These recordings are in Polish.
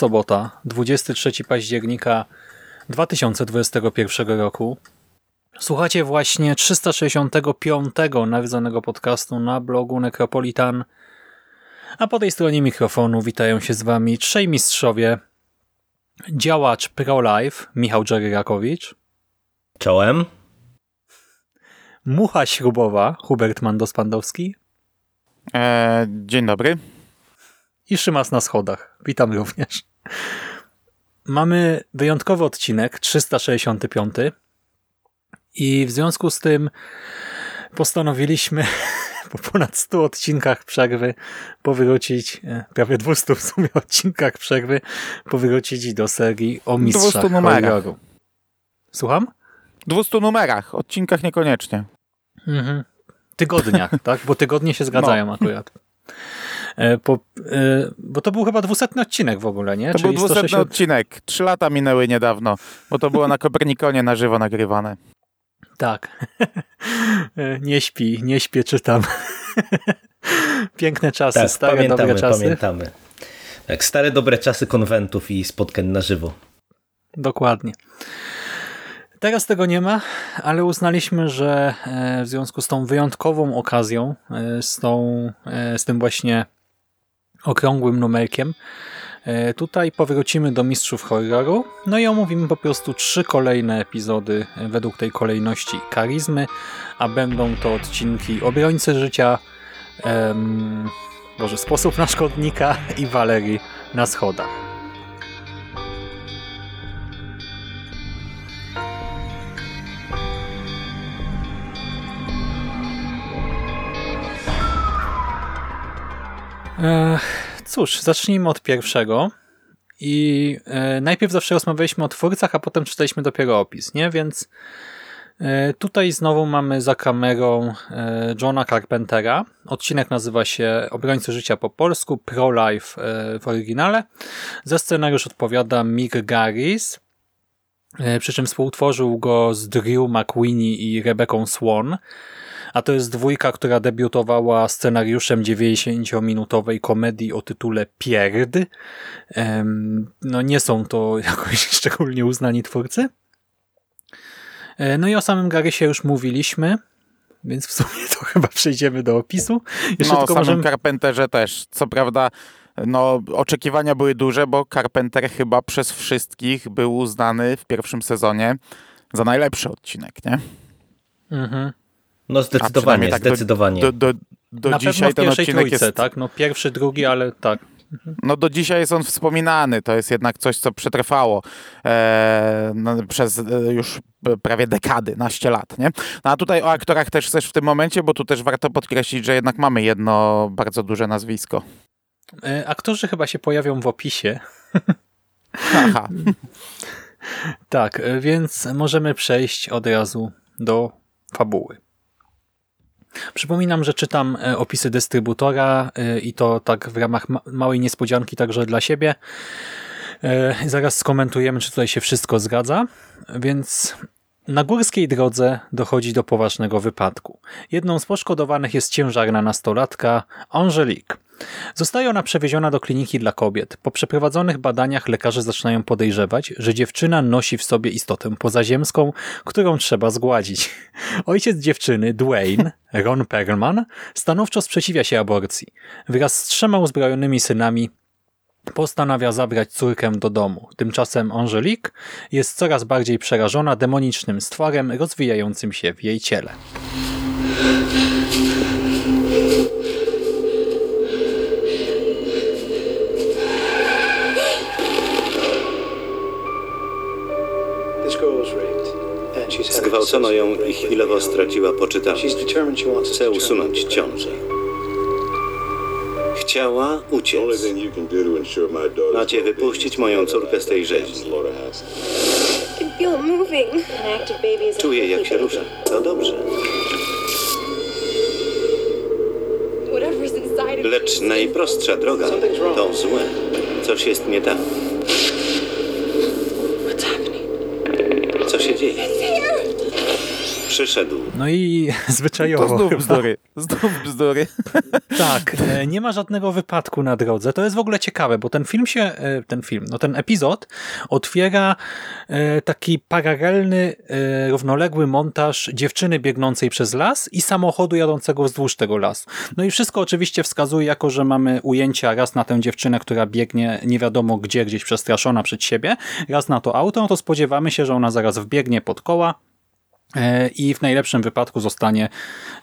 Sobota, 23 października 2021 roku. Słuchacie właśnie 365 nawiedzonego podcastu na blogu Necropolitan. A po tej stronie mikrofonu witają się z wami trzej mistrzowie. Działacz ProLife Michał Dżeryrakowicz. Czołem. Mucha śrubowa Hubert Mandos-Pandowski. Eee, dzień dobry. I Szymas na schodach. Witam również. Mamy wyjątkowy odcinek, 365. I w związku z tym postanowiliśmy po ponad 100 odcinkach przerwy powrócić, e, prawie 200 w sumie odcinkach przerwy, powrócić do serii o mistrzach 200 numerach. Słucham? 200 numerach, odcinkach niekoniecznie. Mhm. Tygodniach, tak? Bo tygodnie się zgadzają No. akurat. E, Po, e, bo to był chyba dwusetny odcinek w ogóle, nie? To Czyli był 200 160 odcinek. Trzy lata minęły niedawno, bo to było na Kopernikonie na żywo nagrywane. Tak. E, nie śpi, nie śpię, czytam. Piękne czasy, Tak, stare, pamiętamy, dobre czasy. pamiętamy. Tak, stare dobre czasy konwentów i spotkań na żywo. Dokładnie. Teraz tego nie ma, ale uznaliśmy, że e, w związku z tą wyjątkową okazją, e, z, tą, e, z tym właśnie okrągłym numerkiem, tutaj powrócimy do Mistrzów Horroru, no i omówimy po prostu trzy kolejne epizody według tej kolejności karizmy, a będą to odcinki Obrońcy Życia, em, Boże, Sposób na Szkodnika i Walerii na schodach. Cóż, zacznijmy od pierwszego. I e, najpierw zawsze rozmawialiśmy o twórcach, a potem czytaliśmy dopiero opis, nie? Więc e, tutaj znowu mamy za kamerą e, Johna Carpentera. Odcinek nazywa się Obrońcy Życia po polsku, Pro-Life w oryginale. Za scenariusz odpowiada Mick Garris, przy czym współtworzył go z Drew McWeeny i Rebecca Swan. A to jest dwójka, która debiutowała scenariuszem 90-minutowej komedii o tytule Pierd. No nie są to jakoś szczególnie uznani twórcy. E, No i o samym Garysie już mówiliśmy, więc w sumie to chyba przejdziemy do opisu. Jeszcze No, o samym możemy... Carpenterze też. Co prawda, no, oczekiwania były duże, bo Carpenter chyba przez wszystkich był uznany w pierwszym sezonie za najlepszy odcinek, nie? Mhm. No zdecydowanie, tak do- zdecydowanie. Do, do, do Na pewno dzisiaj w ten pierwszej odcinek trójce, jest... tak? No pierwszy, drugi, ale tak. No do dzisiaj jest on wspominany. To jest jednak coś, co przetrwało e, no, przez e, już prawie dekady, naście lat, nie? No a tutaj o aktorach też chcesz w tym momencie, bo tu też warto podkreślić, że jednak mamy jedno bardzo duże nazwisko. E, Aktorzy chyba się pojawią w opisie. Haha. Tak, e, więc możemy przejść od razu do fabuły. Przypominam, że czytam e, opisy dystrybutora e, i to tak w ramach ma małej niespodzianki także dla siebie. E, Zaraz skomentujemy, czy tutaj się wszystko zgadza. Więc na górskiej drodze dochodzi do poważnego wypadku. Jedną z poszkodowanych jest ciężarna nastolatka Angelique. Zostaje ona przewieziona do kliniki dla kobiet. Po przeprowadzonych badaniach lekarze zaczynają podejrzewać, że dziewczyna nosi w sobie istotę pozaziemską, którą trzeba zgładzić. Ojciec dziewczyny, Dwayne, Ron Perlman, stanowczo sprzeciwia się aborcji. Wraz z trzema uzbrojonymi synami postanawia zabrać córkę do domu. Tymczasem Angelique jest coraz bardziej przerażona demonicznym stworem rozwijającym się w jej ciele. Zgwałcono ją i chwilowo straciła poczytalność. Chce usunąć ciążę. Chciała uciec. Macie wypuścić moją córkę z tej rzeźni. Czuję, jak się rusza. To dobrze. Lecz najprostsza droga to złe. Coś jest nie tak. Co się dzieje? Przyszedł. No i To zwyczajowo. znów chyba. bzdury. Znów bzdury. Tak, e, nie ma żadnego wypadku na drodze. To jest w ogóle ciekawe, bo ten film się, e, ten film, no ten epizod otwiera e, taki paralelny, równoległy montaż dziewczyny biegnącej przez las i samochodu jadącego wzdłuż tego lasu. No i wszystko oczywiście wskazuje, jako że mamy ujęcia raz na tę dziewczynę, która biegnie nie wiadomo gdzie, gdzieś przestraszona przed siebie, raz na to auto, no to spodziewamy się, że ona zaraz wbiegnie pod koła, i w najlepszym wypadku zostanie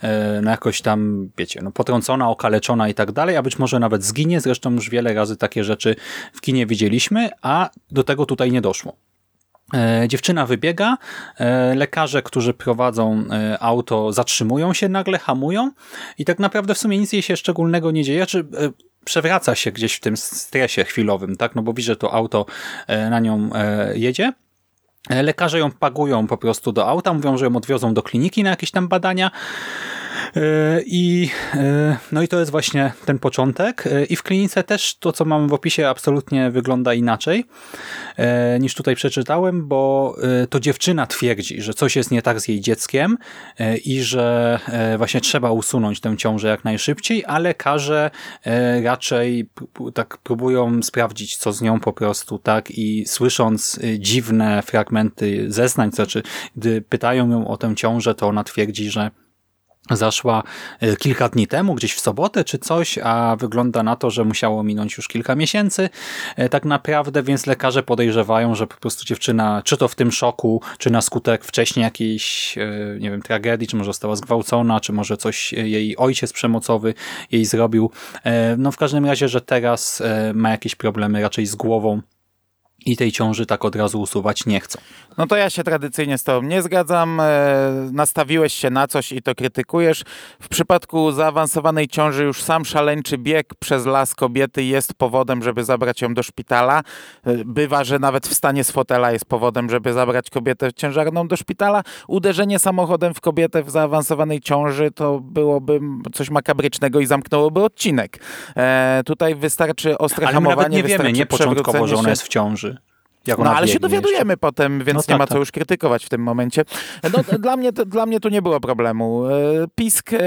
e, no jakoś tam, wiecie, no potrącona, okaleczona i tak dalej, a być może nawet zginie. Zresztą już wiele razy takie rzeczy w kinie widzieliśmy, a do tego tutaj nie doszło. E, Dziewczyna wybiega, e, lekarze, którzy prowadzą e, auto, zatrzymują się nagle, hamują i tak naprawdę w sumie nic jej się szczególnego nie dzieje, czy e, przewraca się gdzieś w tym stresie chwilowym, tak, no bo widzi, że to auto e, na nią e, jedzie. Lekarze ją pagują po prostu do auta, mówią, że ją odwiozą do kliniki na jakieś tam badania. E, I, e, no i to jest właśnie ten początek. E, I w klinice też to, co mamy w opisie, absolutnie wygląda inaczej niż tutaj przeczytałem, bo to dziewczyna twierdzi, że coś jest nie tak z jej dzieckiem i że właśnie trzeba usunąć tę ciążę jak najszybciej, a lekarze raczej tak próbują sprawdzić, co z nią po prostu, tak? I słysząc dziwne fragmenty zeznań, to znaczy, gdy pytają ją o tę ciążę, to ona twierdzi, że zaszła e, kilka dni temu, gdzieś w sobotę czy coś, a wygląda na to, że musiało minąć już kilka miesięcy e, tak naprawdę, więc lekarze podejrzewają, że po prostu dziewczyna, czy to w tym szoku, czy na skutek wcześniej jakiejś, e, nie wiem, tragedii, czy może została zgwałcona, czy może coś jej ojciec przemocowy jej zrobił. No w każdym razie, że teraz ma jakieś problemy raczej z głową i tej ciąży tak od razu usuwać nie chcą. No to ja się tradycyjnie z tobą nie zgadzam. E, nastawiłeś się na coś i to krytykujesz. W przypadku zaawansowanej ciąży już sam szaleńczy bieg przez las kobiety jest powodem, żeby zabrać ją do szpitala. E, bywa, że nawet wstanie z fotela jest powodem, żeby zabrać kobietę ciężarną do szpitala. Uderzenie samochodem w kobietę w zaawansowanej ciąży to byłoby coś makabrycznego i zamknęłoby odcinek. E, tutaj wystarczy ostre Ale hamowanie, nawet nie wiemy, nie początkowo, że ona jest w ciąży. Jak no ale się biegnie dowiadujemy potem, więc No nie tak, ma co tak. już krytykować w tym momencie. No, dla, mnie, to- dla mnie tu nie było problemu. E, Pisk, e,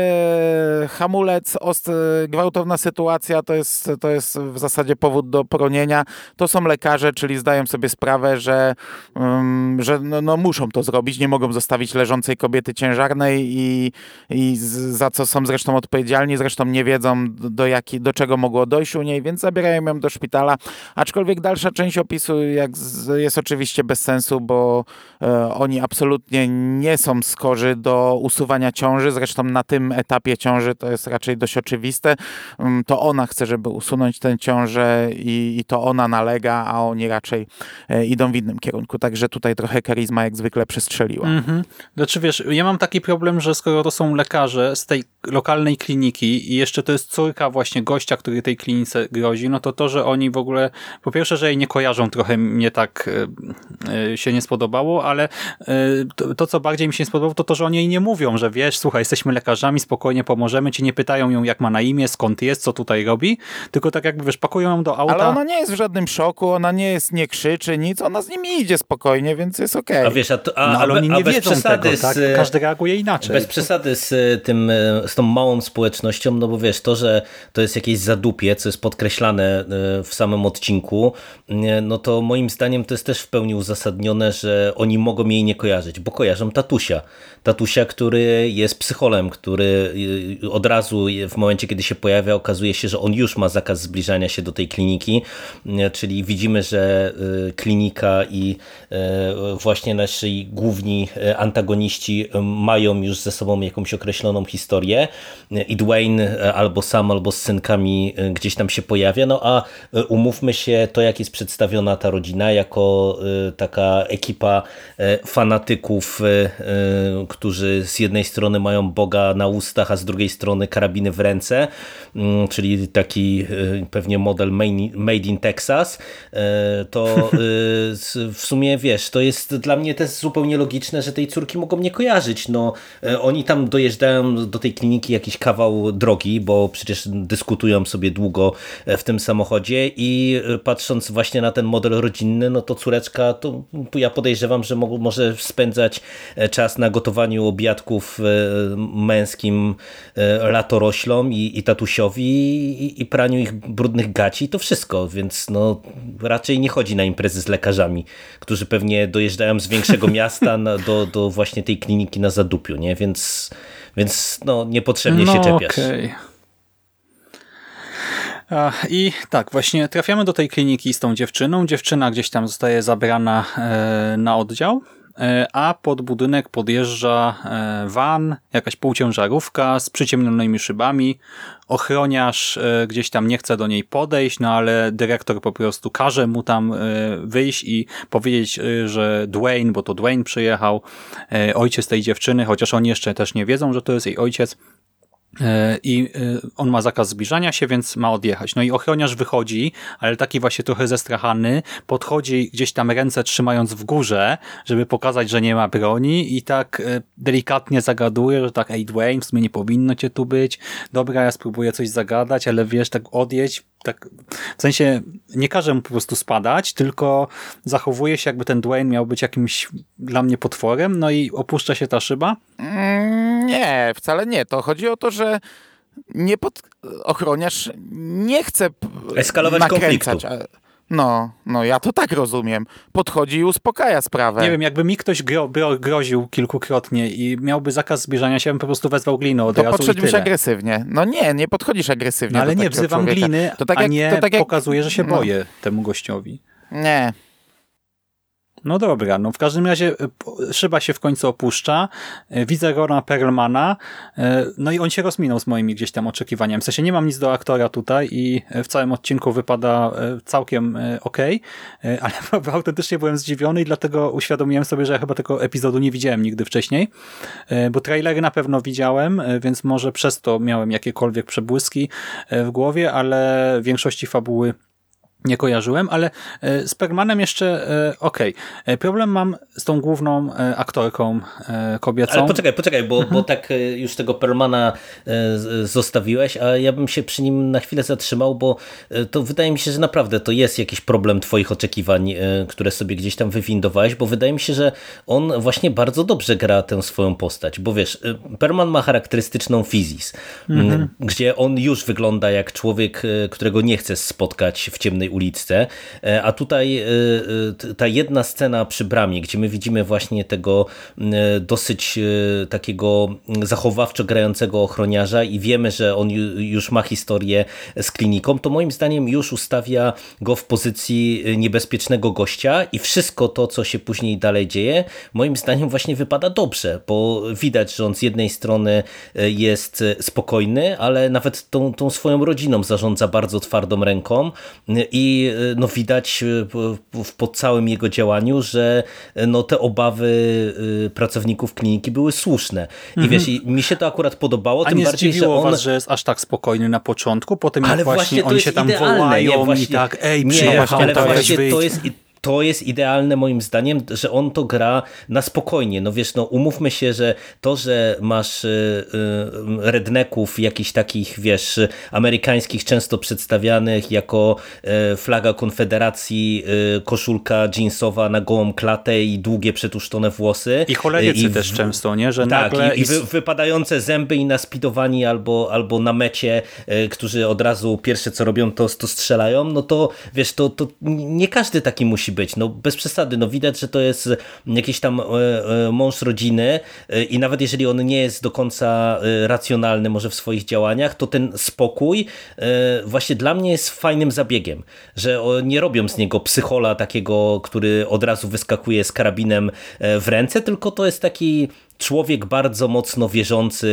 hamulec, ost, e, gwałtowna sytuacja to jest, to jest w zasadzie powód do poronienia. To są lekarze, czyli zdają sobie sprawę, że, um, że no, no muszą to zrobić, nie mogą zostawić leżącej kobiety ciężarnej i, i za co są zresztą odpowiedzialni, zresztą nie wiedzą do, jaki, do czego mogło dojść u niej, więc zabierają ją do szpitala. Aczkolwiek dalsza część opisu jak z, jest oczywiście bez sensu, bo e, oni absolutnie nie są skorzy do usuwania ciąży. Zresztą na tym etapie ciąży to jest raczej dość oczywiste. Mm, To ona chce, żeby usunąć tę ciążę i, i to ona nalega, a oni raczej e, idą w innym kierunku. Także tutaj trochę karizma jak zwykle przestrzeliła. Mhm. Znaczy wiesz, ja mam taki problem, że skoro to są lekarze z tej lokalnej kliniki i jeszcze to jest córka właśnie gościa, który tej klinice grozi, no to to, że oni w ogóle, po pierwsze, że jej nie kojarzą, trochę mnie tak e, e, się nie spodobało, ale e, to, to, co bardziej mi się nie spodobało, to to, że oni jej nie mówią, że wiesz, słuchaj, jesteśmy lekarzami, spokojnie pomożemy ci, nie pytają ją, jak ma na imię, skąd jest, co tutaj robi, tylko tak jakby, wiesz, pakują ją do auta. Ale ona nie jest w żadnym szoku, ona nie jest, nie krzyczy, nic, ona z nimi idzie spokojnie, więc jest okej. A wiesz, a, to, a, No, ale a, oni a nie bez wiedzą przesady tego, tak? z, Każdy reaguje inaczej. Bez przesady z tym, z tą małą społecznością, no bo wiesz, to, że to jest jakieś zadupie, co jest podkreślane w samym odcinku, no to moim zdaniem zdaniem to jest też w pełni uzasadnione, że oni mogą jej nie kojarzyć, bo kojarzą tatusia. Tatusia, który jest psycholem, który y, od razu w momencie, kiedy się pojawia, okazuje się, że on już ma zakaz zbliżania się do tej kliniki, y, czyli widzimy, że y, klinika i właśnie nasi główni antagoniści mają już ze sobą jakąś określoną historię. I Dwayne albo sam, albo z synkami gdzieś tam się pojawia, no a umówmy się, to jak jest przedstawiona ta rodzina jako taka ekipa fanatyków którzy z jednej strony mają Boga na ustach, a z drugiej strony karabiny w ręce, mm, czyli taki y, pewnie model Made in Texas, y, to y, w sumie wiesz, to jest dla mnie też zupełnie logiczne, że tej córki mogą nie kojarzyć. No, oni tam dojeżdżają do tej kliniki jakiś kawał drogi, bo przecież dyskutują sobie długo w tym samochodzie i patrząc właśnie na ten model rodzinny, no to córeczka, to ja podejrzewam, że może spędzać czas na gotowaniu gotowaniu obiadków e, męskim e, latoroślom i, i tatusiowi i, i, praniu ich brudnych gaci, to wszystko, więc no raczej nie chodzi na imprezy z lekarzami, którzy pewnie dojeżdżają z większego miasta na, do, do właśnie tej kliniki na zadupiu, nie? Więc, więc no niepotrzebnie no, się czepiasz. Okay. I tak, właśnie trafiamy do tej kliniki z tą dziewczyną. Dziewczyna gdzieś tam zostaje zabrana e, na oddział E, a pod budynek podjeżdża e, van, jakaś półciężarówka z przyciemnionymi szybami. Ochroniarz gdzieś tam nie chce do niej podejść, no ale dyrektor po prostu każe mu tam wyjść i powiedzieć, że Dwayne, bo to Dwayne przyjechał, ojciec tej dziewczyny, chociaż oni jeszcze też nie wiedzą, że to jest jej ojciec, i e, on ma zakaz zbliżania się, więc ma odjechać. No i ochroniarz wychodzi, ale taki właśnie trochę zestrachany, podchodzi gdzieś tam ręce trzymając w górze, żeby pokazać, że nie ma broni i tak e, delikatnie zagaduje, że tak, ej Dwayne, w sumie nie powinno cię tu być, dobra, ja spróbuję coś zagadać, ale wiesz, tak odjedź, tak, w sensie nie każe mu po prostu spadać, tylko zachowuje się jakby ten Dwayne miał być jakimś dla mnie potworem, no i opuszcza się ta szyba. Mm, nie, wcale nie. To chodzi o to, że nie pod... ochroniarz nie chce eskalować konfliktu. No, no ja to tak rozumiem. Podchodzi i uspokaja sprawę. Nie wiem, jakby mi ktoś gro, gro, groził kilkukrotnie i miałby zakaz zbliżania się, bym po prostu wezwał glinę od to razu podszedłbyś agresywnie. No nie, nie podchodzisz agresywnie no, ale nie wzywam człowieka. gliny, to tak a jak, nie to tak jak... pokazuję, że się no. boję temu gościowi. Nie, no dobra, no w każdym razie e, szyba się w końcu opuszcza, e, widzę Rona Perlmana, e, no i on się rozminął z moimi gdzieś tam oczekiwaniami. W sensie nie mam nic do aktora tutaj i w całym odcinku wypada całkiem ok, ale autentycznie byłem zdziwiony i dlatego uświadomiłem sobie, że ja chyba tego epizodu nie widziałem nigdy wcześniej, bo trailery na pewno widziałem, więc może przez to miałem jakiekolwiek przebłyski w głowie, ale w większości fabuły nie kojarzyłem, ale e, z Permanem jeszcze e, okej. Okay. E, problem mam z tą główną aktorką kobiecą. Ale poczekaj, poczekaj, bo, mhm. bo tak już tego Permana zostawiłeś, a ja bym się przy nim na chwilę zatrzymał, bo to wydaje mi się, że naprawdę to jest jakiś problem twoich oczekiwań, które sobie gdzieś tam wywindowałeś, bo wydaje mi się, że on właśnie bardzo dobrze gra tę swoją postać, bo wiesz, Perman ma charakterystyczną fizis, mhm. gdzie on już wygląda jak człowiek, którego nie chce spotkać w ciemnej uliczce. E, a tutaj e, e, ta jedna scena przy bramie, gdzie my widzimy właśnie tego dosyć takiego zachowawczo grającego ochroniarza i wiemy, że on już ma historię z kliniką, to moim zdaniem już ustawia go w pozycji niebezpiecznego gościa i wszystko to, co się później dalej dzieje, moim zdaniem właśnie wypada dobrze, bo widać, że on z jednej strony jest spokojny, ale nawet tą, tą swoją rodziną zarządza bardzo twardą ręką i i e, no, widać e, po całym jego działaniu, że e, no, te obawy pracowników kliniki były słuszne. I mhm. wiesz, i mi się to akurat podobało. A tym bardziej, że on... was, że jest aż tak spokojny na początku, potem ale jak właśnie, właśnie oni się tam idealne. wołają nie, właśnie, i tak, ej, przyjechał, ale właśnie to jest to jest idealne moim zdaniem, że on to gra na spokojnie. No wiesz, no umówmy się, że to, że masz y, y, redneków jakichś takich, wiesz, amerykańskich, często przedstawianych jako y, flaga konfederacji, koszulka jeansowa na gołą klatę i długie przetuszczone włosy. I cholerycy I, też często, nie? Że tak, nagle... i, i wy, wypadające zęby i naspidowani albo, albo na mecie, którzy od razu pierwsze co robią to, to strzelają, no to wiesz, to, to nie każdy taki musi musi być. No bez przesady, no widać, że to jest jakiś tam mąż rodziny i nawet jeżeli on nie jest do końca racjonalny może w swoich działaniach, to ten spokój właśnie dla mnie jest fajnym zabiegiem, że nie robią z niego psychola takiego, który od razu wyskakuje z karabinem w ręce, tylko to jest taki człowiek bardzo mocno wierzący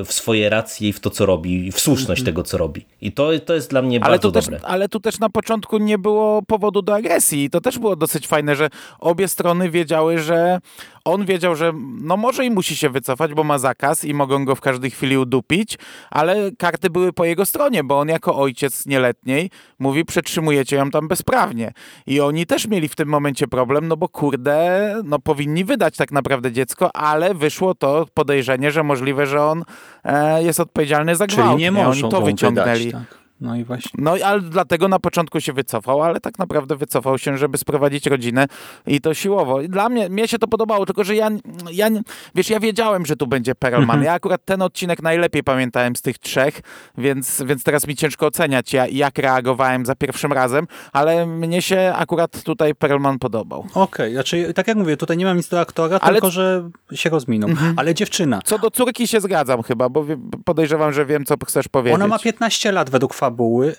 y, w swoje racje i w to, co robi, w słuszność mm -hmm. tego, co robi. I to, to jest dla mnie ale bardzo też, dobre. Ale tu też na początku nie było powodu do agresji i to też było dosyć fajne, że obie strony wiedziały, że on wiedział, że no może i musi się wycofać, bo ma zakaz i mogą go w każdej chwili udupić, ale karty były po jego stronie, bo on jako ojciec nieletniej mówi, przetrzymujecie ją tam bezprawnie. I oni też mieli w tym momencie problem, no bo kurde, no powinni wydać tak naprawdę dziecko, ale wyszło to podejrzenie, że możliwe, że on e, jest odpowiedzialny za gwałt. Czyli nie, nie Oni to wyciągnęli. Wydać, tak. No i właśnie. No ale dlatego na początku się wycofał, ale tak naprawdę wycofał się, żeby sprowadzić rodzinę i to siłowo. I dla mnie, mnie się to podobało, tylko że ja, ja wiesz, ja wiedziałem, że tu będzie Perelman. Mhm. Ja akurat ten odcinek najlepiej pamiętałem z tych trzech, więc, więc teraz mi ciężko oceniać, ja, jak reagowałem za pierwszym razem, ale mnie się akurat tutaj Perelman podobał. Okej, okay, znaczy tak jak mówię, tutaj nie mam nic do aktora, ale... tylko że się rozminął. Mhm. Ale dziewczyna. Co do córki się zgadzam chyba, bo podejrzewam, że wiem, co chcesz powiedzieć. Ona ma 15 lat według fabuły,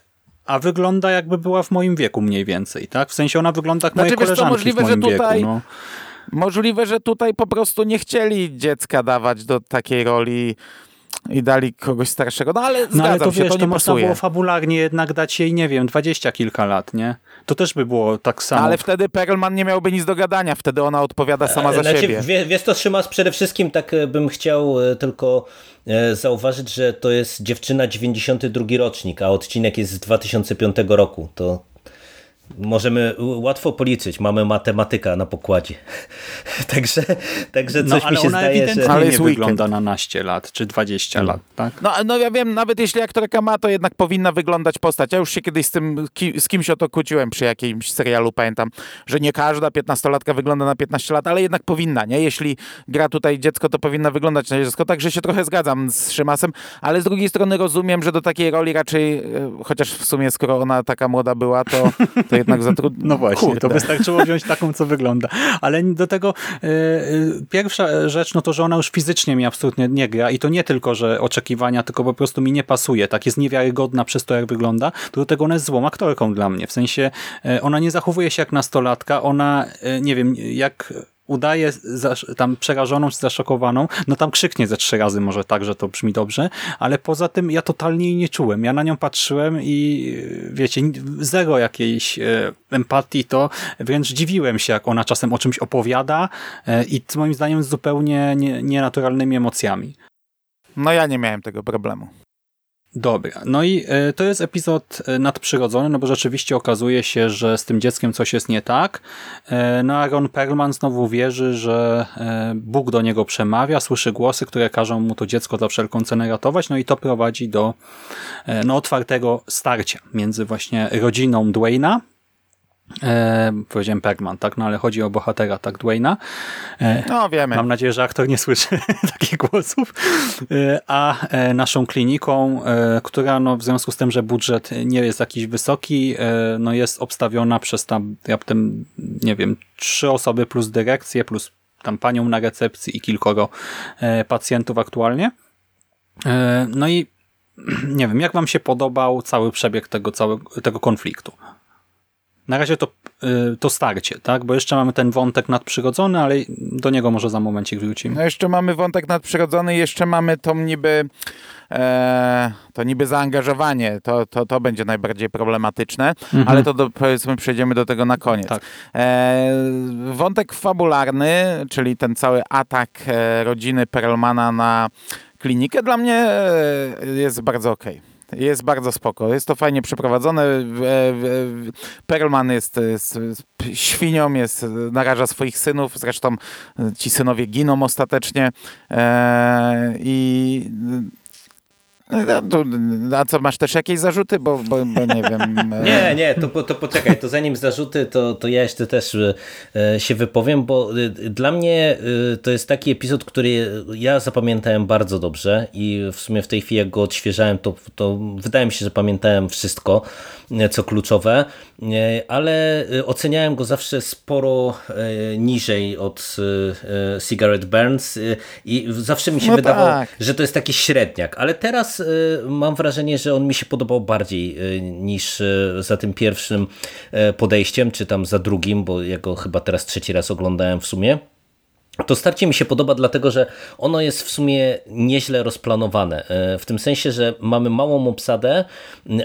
a wygląda jakby była w moim wieku mniej więcej, tak? W sensie ona wygląda jak znaczy, moje koleżanki co, możliwe, w moim że tutaj, wieku. No. Możliwe, że tutaj po prostu nie chcieli dziecka dawać do takiej roli i dali kogoś starszego. No ale no, ale to się, wiesz, to, nie to można było fabularnie jednak dać jej, nie wiem, dwadzieścia kilka lat, nie? To też by było tak samo. Ale wtedy Perlman nie miałby nic do gadania, wtedy ona odpowiada sama za znaczy, siebie. Wiesz to, Szymas, przede wszystkim tak e, bym chciał e, tylko e, zauważyć, że to jest dziewczyna 92 rocznik, a odcinek jest z 2005 roku. To Możemy łatwo policzyć, mamy matematyka na pokładzie. także, także coś no, mi się zdaje, że... Ale nie wygląda na naście lat, czy 20 hmm. lat, tak? No, no ja wiem, nawet jeśli aktorka ma, to jednak powinna wyglądać postać. Ja już się kiedyś z, tym, z kimś o to kłóciłem przy jakimś serialu, pamiętam, że nie każda 15-latka wygląda na 15 lat, ale jednak powinna, nie? Jeśli gra tutaj dziecko, to powinna wyglądać na dziecko, także się trochę zgadzam z Szymasem, ale z drugiej strony rozumiem, że do takiej roli raczej, e, chociaż w sumie skoro ona taka młoda była, to, to jednak zatrudnić. No właśnie, Kurde. to wystarczyło wziąć taką, co wygląda. Ale do tego yy, pierwsza rzecz, no to, że ona już fizycznie mi absolutnie nie gra i to nie tylko, że oczekiwania, tylko po prostu mi nie pasuje. Tak jest niewiarygodna przez to, jak wygląda. To do tego ona jest złą aktorką dla mnie. W sensie yy, ona nie zachowuje się jak nastolatka, ona, yy, nie wiem, jak udaje tam przerażoną czy zaszokowaną, no tam krzyknie ze trzy razy może tak, że to brzmi dobrze, ale poza tym ja totalnie jej nie czułem. Ja na nią patrzyłem i wiecie, zero jakiejś e, empatii, to wręcz dziwiłem się, jak ona czasem o czymś opowiada e, i moim zdaniem z zupełnie nienaturalnymi emocjami. No ja nie miałem tego problemu. Dobra, no i e, to jest epizod e, nadprzyrodzony, no bo rzeczywiście okazuje się, że z tym dzieckiem coś jest nie tak. E, no a Ron Perlman znowu wierzy, że Bóg do niego przemawia, słyszy głosy, które każą mu to dziecko za wszelką cenę ratować, no i to prowadzi do no, otwartego starcia między właśnie rodziną Dwayna, E, powiedziałem Pergman, tak? No ale chodzi o bohatera, tak, Dwayna. E, no wiemy. Mam nadzieję, że aktor nie słyszy takich głosów. E, a e, naszą kliniką, e, która no, w związku z tym, że budżet nie jest jakiś wysoki, e, no jest obstawiona przez tam raptem, nie wiem, trzy osoby plus dyrekcję, plus tam panią na recepcji i kilkoro pacjentów aktualnie. No i nie wiem, jak wam się podobał cały przebieg tego, całego, tego konfliktu? Na razie to, y, to starcie, tak? Bo jeszcze mamy ten wątek nadprzyrodzony, ale do niego może za momencik wrócimy. No jeszcze mamy wątek nadprzyrodzony, jeszcze mamy tą niby e, to niby zaangażowanie, to, to, to będzie najbardziej problematyczne, mhm. ale to do, powiedzmy przejdziemy do tego na koniec. Tak. E, wątek fabularny, czyli ten cały atak e, rodziny Perlmana na klinikę dla mnie e, jest bardzo okej. Okay. Jest bardzo spoko. Jest to fajnie przeprowadzone. Perlman jest, jest świnią, jest, naraża swoich synów. Zresztą ci synowie giną ostatecznie. E, I No, to- A co, masz też jakieś zarzuty? Bo, bo, bo nie wiem. e, Nie, nie, to, to poczekaj, to zanim zarzuty, to, to ja jeszcze też e, się wypowiem, bo e, dla mnie to jest taki epizod, który ja zapamiętałem bardzo dobrze i w sumie w tej chwili jak go odświeżałem, to, to wydaje mi się, że pamiętałem wszystko, co kluczowe, ale oceniałem go zawsze sporo niżej od Cigarette Burns i zawsze mi się No wydawało, tak. że to jest taki średniak, ale teraz y, mam wrażenie, że on mi się podobał bardziej y, niż y, za tym pierwszym podejściem, czy tam za drugim, bo ja go chyba teraz trzeci raz oglądałem w sumie. To starcie mi się podoba, dlatego że ono jest w sumie nieźle rozplanowane. E, W tym sensie, że mamy małą obsadę,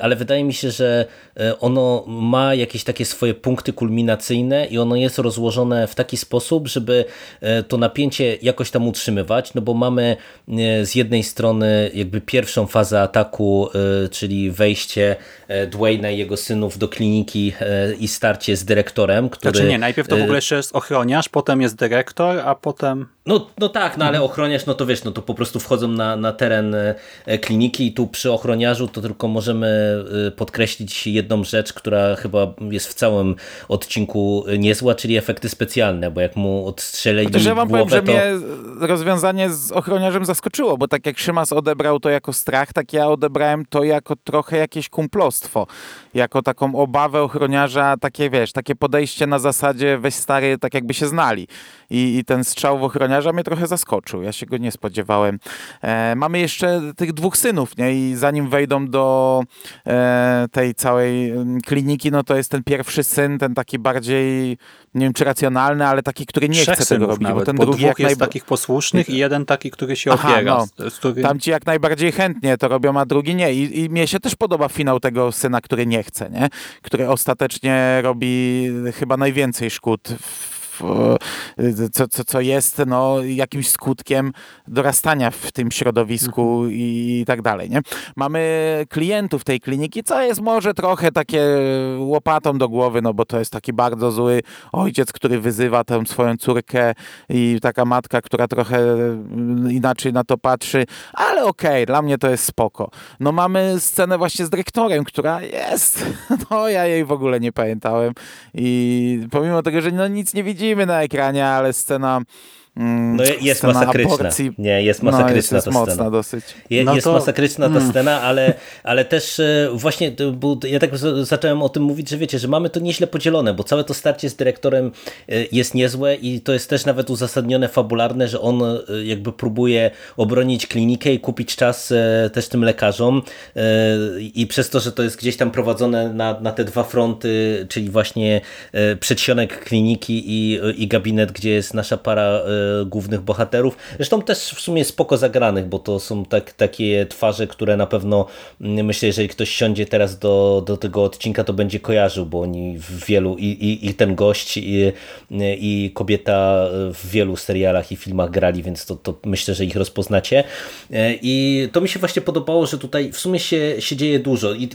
ale wydaje mi się, że e, ono ma jakieś takie swoje punkty kulminacyjne i ono jest rozłożone w taki sposób, żeby e, to napięcie jakoś tam utrzymywać, no bo mamy z jednej strony jakby pierwszą fazę ataku, czyli wejście Dwayna i jego synów do kliniki i starcie z dyrektorem, który... Znaczy nie, najpierw to w ogóle jeszcze jest ochroniarz, potem jest dyrektor, a potem... no, no tak, no ale ochroniarz, no to wiesz, no to po prostu wchodzą na, na teren e, kliniki i tu przy ochroniarzu to tylko możemy e, podkreślić jedną rzecz, która chyba jest w całym odcinku niezła, czyli efekty specjalne, bo jak mu odstrzelili Chociaż ja wam powiem, głowę, że to... mnie rozwiązanie z ochroniarzem zaskoczyło, bo tak jak Szymas odebrał to jako strach, tak ja odebrałem to jako trochę jakieś kumplostwo. Jako taką obawę ochroniarza, takie wiesz, takie podejście na zasadzie weź stary, tak jakby się znali. I, i ten strzał w ochroniarza mnie trochę zaskoczył. Ja się go nie spodziewałem. E, mamy jeszcze tych dwóch synów, nie? I zanim wejdą do e, tej całej mm, kliniki, no to jest ten pierwszy syn, ten taki bardziej, nie wiem czy racjonalny, ale taki, który nie Trzech chce tego robić, nawet, bo ten drugi dwóch jak jest najba- takich posłusznych i jeden taki, który się Aha, opiera. no. którym... Tam ci jak najbardziej chętnie to robią, a drugi nie. I, I mnie się też podoba finał tego syna, który nie chce, nie? Który ostatecznie robi chyba najwięcej szkód. W, co, co, co jest no, jakimś skutkiem dorastania w tym środowisku i, i tak dalej. Nie? Mamy klientów tej kliniki, co jest może trochę takie łopatą do głowy, no bo to jest taki bardzo zły ojciec, który wyzywa tę swoją córkę i taka matka, która trochę mm, inaczej na to patrzy, ale okej, dla mnie to jest spoko. No mamy scenę właśnie z dyrektorem, która jest, no ja jej w ogóle nie pamiętałem i pomimo tego, że no nic nie widzimy na ekranie, ale scena No jest masakryczna. aborcji, Nie, jest no, masakryczna jest, jest ta mocna scena. dosyć. Je, No jest to- masakryczna ta scena, ale, ale też e, właśnie, był- ja tak zacząłem o tym mówić, że wiecie, że mamy to nieźle podzielone, bo całe to starcie z dyrektorem e, jest niezłe i to jest też nawet uzasadnione fabularne, że on e, jakby próbuje obronić klinikę i kupić czas też tym lekarzom i przez to, że to jest gdzieś tam prowadzone na, na te dwa fronty, czyli właśnie przedsionek kliniki i, i gabinet, gdzie jest nasza para głównych bohaterów. Zresztą też w sumie spoko zagranych, bo to są tak, takie twarze, które na pewno mm, myślę, jeżeli ktoś siądzie teraz do, do tego odcinka, to będzie kojarzył, bo oni w wielu i, i, i ten gość i, i kobieta w wielu serialach i filmach grali, więc to, to myślę, że ich rozpoznacie. E, I to mi się właśnie podobało, że tutaj w sumie się, się dzieje dużo. I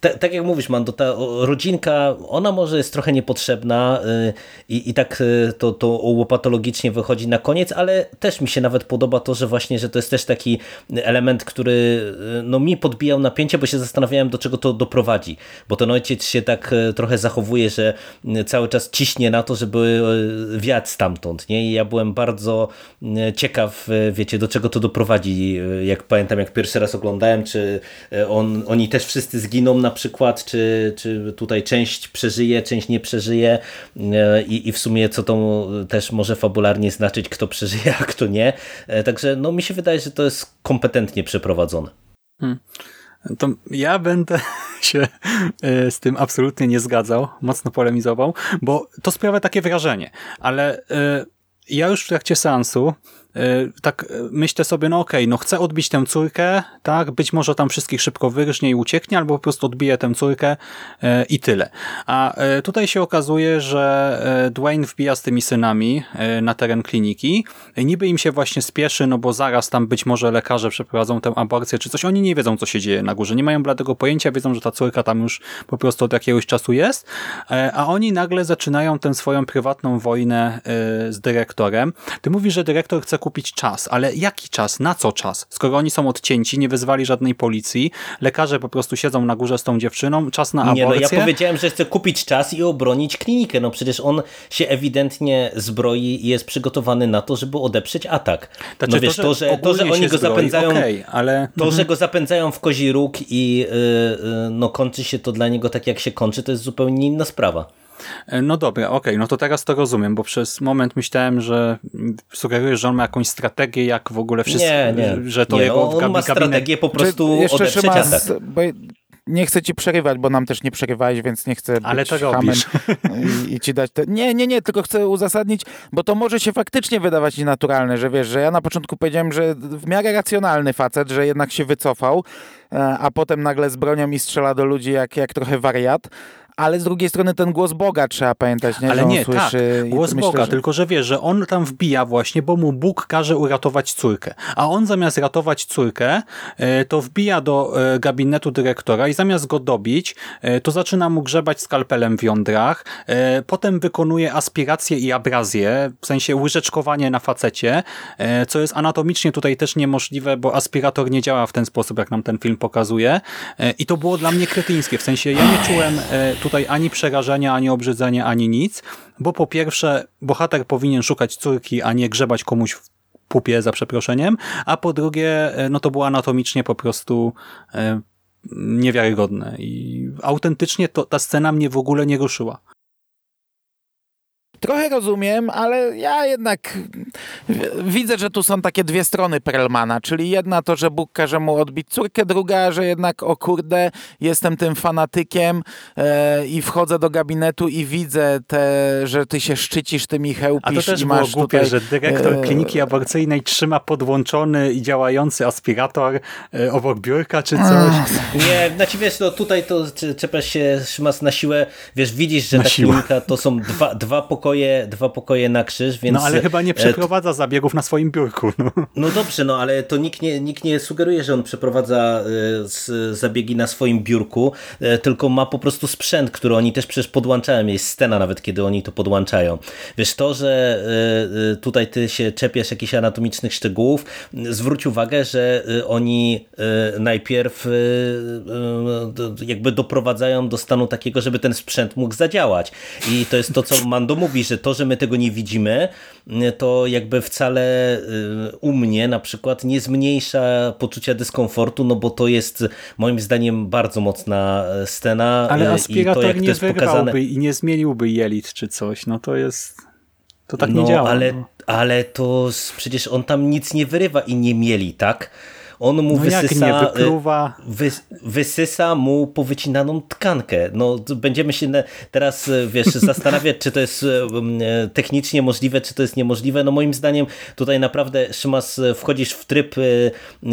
ta, tak jak mówisz, Mando, ta rodzinka, ona może jest trochę niepotrzebna y, i, i tak y, to, to łopatologicznie wychodzi na koniec, ale też mi się nawet podoba to, że właśnie, że to jest też taki element, który y, no, mi podbijał napięcie, bo się zastanawiałem, do czego to doprowadzi. Bo ten ojciec się tak y, trochę zachowuje, że y, cały czas ciśnie na to, żeby wiać stamtąd. Nie? I ja byłem bardzo ciekaw, wiecie, do czego to doprowadzi. Jak pamiętam, jak pierwszy raz oglądałem, czy on, oni też wszyscy zginą na przykład, czy, czy tutaj część przeżyje, część nie przeżyje i, i w sumie co to też może fabularnie znaczyć, kto przeżyje, a kto nie. Y, Także no, mi się wydaje, że to jest kompetentnie przeprowadzone. To ja będę się e, z tym absolutnie nie zgadzał, mocno polemizował, bo to sprawia takie wrażenie, ale e, ja już w trakcie seansu e, tak e, myślę sobie, no okej, no chcę odbić tę córkę, tak, być może tam wszystkich szybko wyrżnie i ucieknie, albo po prostu odbije tę córkę e, i tyle. A e, tutaj się okazuje, że e, Dwayne wbija z tymi synami e, na teren kliniki, E, niby im się właśnie spieszy, no bo zaraz tam być może lekarze przeprowadzą tę aborcję czy coś, oni nie wiedzą, co się dzieje na górze, nie mają bladego pojęcia, wiedzą, że ta córka tam już po prostu od jakiegoś czasu jest, e, a oni nagle zaczynają tę swoją prywatną wojnę e, z dyrektorem. Ty mówisz, że dyrektor chce kupić czas, ale jaki czas? Na co czas? Skoro oni są odcięci, nie wezwali żadnej policji, lekarze po prostu siedzą na górze z tą dziewczyną, czas na aborcję. Nie, no ja powiedziałem, że chcę kupić czas i obronić klinikę. No przecież on się ewidentnie zbroi i jest przygotowany na to, żeby odeprzeć atak. Znaczy, no wiesz, to, że, to, że oni go zbroi, zapędzają, okay, ale... to, mhm. że go zapędzają w kozi róg i yy, no kończy się to dla niego tak, jak się kończy, to jest zupełnie inna sprawa. No dobra, okej, okay, no to teraz to rozumiem, bo przez moment myślałem, że sugerujesz, że on ma jakąś strategię, jak w ogóle wszystko, nie, nie. że to nie, jego on gabinet... ma strategię po prostu jeszcze atak. Bo nie chcę ci przerywać, bo nam też nie przerywałeś, więc nie chcę Ale być to robisz. i, i ci dać te... Nie, nie, nie, tylko chcę uzasadnić, bo to może się faktycznie wydawać nienaturalne, że wiesz, że ja na początku powiedziałem, że w miarę racjonalny facet, że jednak się wycofał, e, a potem nagle z bronią i strzela do ludzi jak, jak trochę wariat, ale z drugiej strony ten głos Boga trzeba pamiętać, nie? Ale że nie, słyszy tak, głos myślę, Boga, że... tylko że wiesz, że on tam wbija właśnie, bo mu Bóg każe uratować córkę. A on zamiast ratować córkę, e, to wbija do e, gabinetu dyrektora i zamiast go dobić, e, to zaczyna mu grzebać skalpelem w jądrach, potem wykonuje aspirację i abrazję, w sensie łyżeczkowanie na facecie, co jest anatomicznie tutaj też niemożliwe, bo aspirator nie działa w ten sposób, jak nam ten film pokazuje. I to było dla mnie kretyńskie, w sensie ja nie czułem tutaj ani przerażenia, ani obrzydzenia, ani nic, bo po pierwsze bohater powinien szukać córki, a nie grzebać komuś w pupie za przeproszeniem, a po drugie no to było anatomicznie po prostu e, niewiarygodne i autentycznie to, ta scena mnie w ogóle nie ruszyła. Trochę rozumiem, ale ja jednak widzę, że tu są takie dwie strony Perlmana, czyli jedna to, że Bóg każe mu odbić córkę, druga, że jednak o kurde, jestem tym fanatykiem e, i wchodzę do gabinetu i widzę, te, że ty się szczycisz tymi chełpisz A to też i było masz głupie, tutaj, że dyrektor e, kliniki aborcyjnej trzyma podłączony i działający aspirator e, obok biurka czy coś. Nie, znaczy wiesz, no tutaj to czepiasz się Szymas na siłę, wiesz, widzisz, że Na ta siłę. klinika to są dwa, dwa pokoje dwa pokoje na krzyż, więc... No ale chyba nie e, przeprowadza zabiegów na swoim biurku. No. No dobrze, no ale to nikt nie, nikt nie sugeruje, że on przeprowadza e, zabiegi na swoim biurku, e, tylko ma po prostu sprzęt, który oni też przecież podłączają. Jest scena nawet, kiedy oni to podłączają. Wiesz, to, że tutaj ty się czepiasz jakichś anatomicznych szczegółów, zwróć uwagę, że oni najpierw jakby doprowadzają do stanu takiego, żeby ten sprzęt mógł zadziałać. I to jest to, co Mando mówi, że to, że my tego nie widzimy, to jakby wcale u mnie na przykład nie zmniejsza poczucia dyskomfortu, no bo to jest moim zdaniem bardzo mocna scena. Ale i to, aspirator jak to nie jest wyrwałby pokazane... i nie zmieniłby jelit czy coś. No to jest... To tak no, nie działa. Ale, no. ale to przecież on tam nic nie wyrywa i nie mieli, tak? On mu No wysysa, y, wy, wysysa mu powycinaną tkankę. No, będziemy się teraz, y, wiesz, zastanawiać, czy to jest y, technicznie możliwe, czy to jest niemożliwe. No moim zdaniem tutaj naprawdę, Szymas, wchodzisz w tryb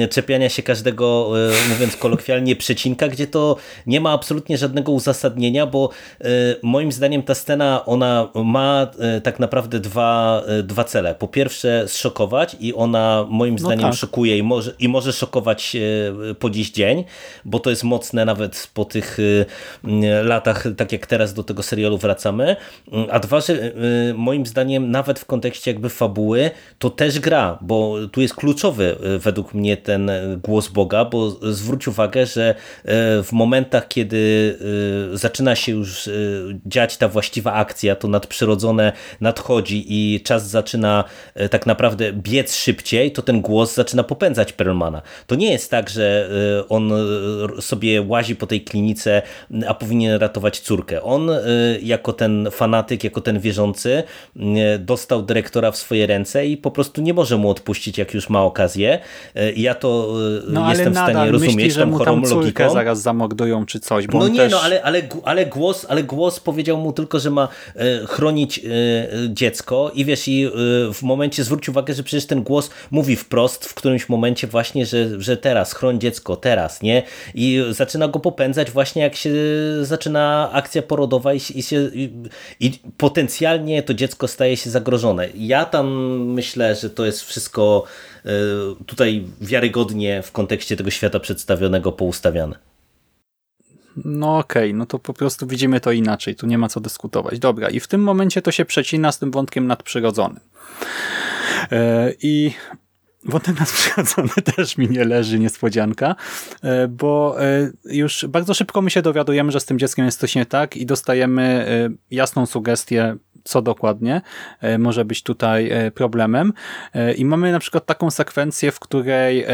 czepiania się każdego, mówiąc kolokwialnie, przecinka, gdzie to nie ma absolutnie żadnego uzasadnienia, bo moim zdaniem ta scena, ona ma tak naprawdę dwa, dwa cele. Po pierwsze zszokować i ona moim zdaniem tak. szokuje i może, i może szokować e, po dziś dzień, bo to jest mocne nawet po tych e, latach, tak jak teraz do tego serialu wracamy. A dwa, że e, moim zdaniem nawet w kontekście jakby fabuły to też gra, bo tu jest kluczowy według mnie ten głos Boga, bo zwróć uwagę, że w momentach, kiedy zaczyna się już dziać ta właściwa akcja, to nadprzyrodzone nadchodzi i czas zaczyna tak naprawdę biec szybciej, to ten głos zaczyna popędzać Perlmana. To nie jest tak, że y, on y, sobie łazi po tej klinice, a powinien ratować córkę. On y, jako ten fanatyk, jako ten wierzący dostał dyrektora w swoje ręce i po prostu nie może mu odpuścić, jak już ma okazję. Ja to No jestem w stanie myśli, rozumieć że tą mu chorą tam logiką. zaraz zamordują czy coś, bo No nie, też... no ale, ale, ale, głos, ale głos powiedział mu tylko, że ma chronić dziecko i wiesz, i w momencie zwróć uwagę, że przecież ten głos mówi wprost w którymś momencie właśnie, że, że teraz, chroń dziecko, teraz, nie? I zaczyna go popędzać właśnie jak się zaczyna akcja porodowa i, i, się, i, i potencjalnie to dziecko staje się zagrożone. Ja tam myślę, że to jest wszystko e, tutaj wiarygodnie w kontekście tego świata przedstawionego poustawiane. No okej, no to po prostu widzimy to inaczej, tu nie ma co dyskutować. Dobra, i w tym momencie to się przecina z tym wątkiem nadprzyrodzonym. E, I wątek nadprzyrodzony też mi nie leży, niespodzianka, e, bo e, już bardzo szybko my się dowiadujemy, że z tym dzieckiem jest coś nie tak i dostajemy e, jasną sugestię, co dokładnie może być tutaj problemem. I mamy na przykład taką sekwencję, w której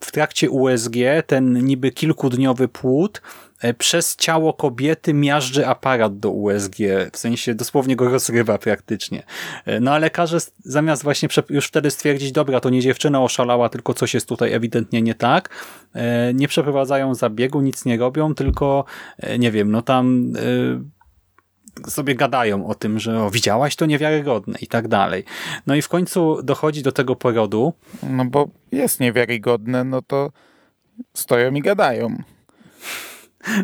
w trakcie USG ten niby kilkudniowy płód przez ciało kobiety miażdży aparat do USG, w sensie dosłownie go rozrywa praktycznie. E, No a lekarze zamiast właśnie już wtedy stwierdzić, dobra, to nie dziewczyna oszalała, tylko coś jest tutaj ewidentnie nie tak, e, nie przeprowadzają zabiegu, nic nie robią, tylko e, nie wiem, no tam e, sobie gadają o tym, że o, widziałaś to niewiarygodne i tak dalej. No i w końcu dochodzi do tego porodu, No bo jest niewiarygodne, no to stoją i gadają.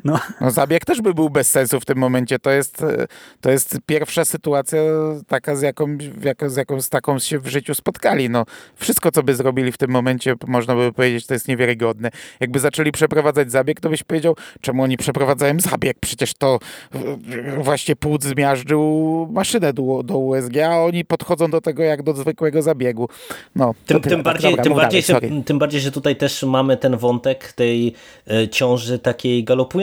No No zabieg też by był bez sensu w tym momencie. To jest, e, to jest pierwsza sytuacja taka, z jaką, jako, z jaką z taką się w życiu spotkali. No, wszystko, co by zrobili w tym momencie, można by powiedzieć, to jest niewiarygodne. Jakby zaczęli przeprowadzać zabieg, to byś powiedział, czemu oni przeprowadzają zabieg? Przecież to właśnie płód zmiażdżył maszynę do, do USG, a oni podchodzą do tego jak do zwykłego zabiegu. No, Tym, tym, Tak, bardziej, dobra, tym, bardziej, dalej, że, sorry. tym bardziej, że tutaj też mamy ten wątek tej e, ciąży takiej galopującej,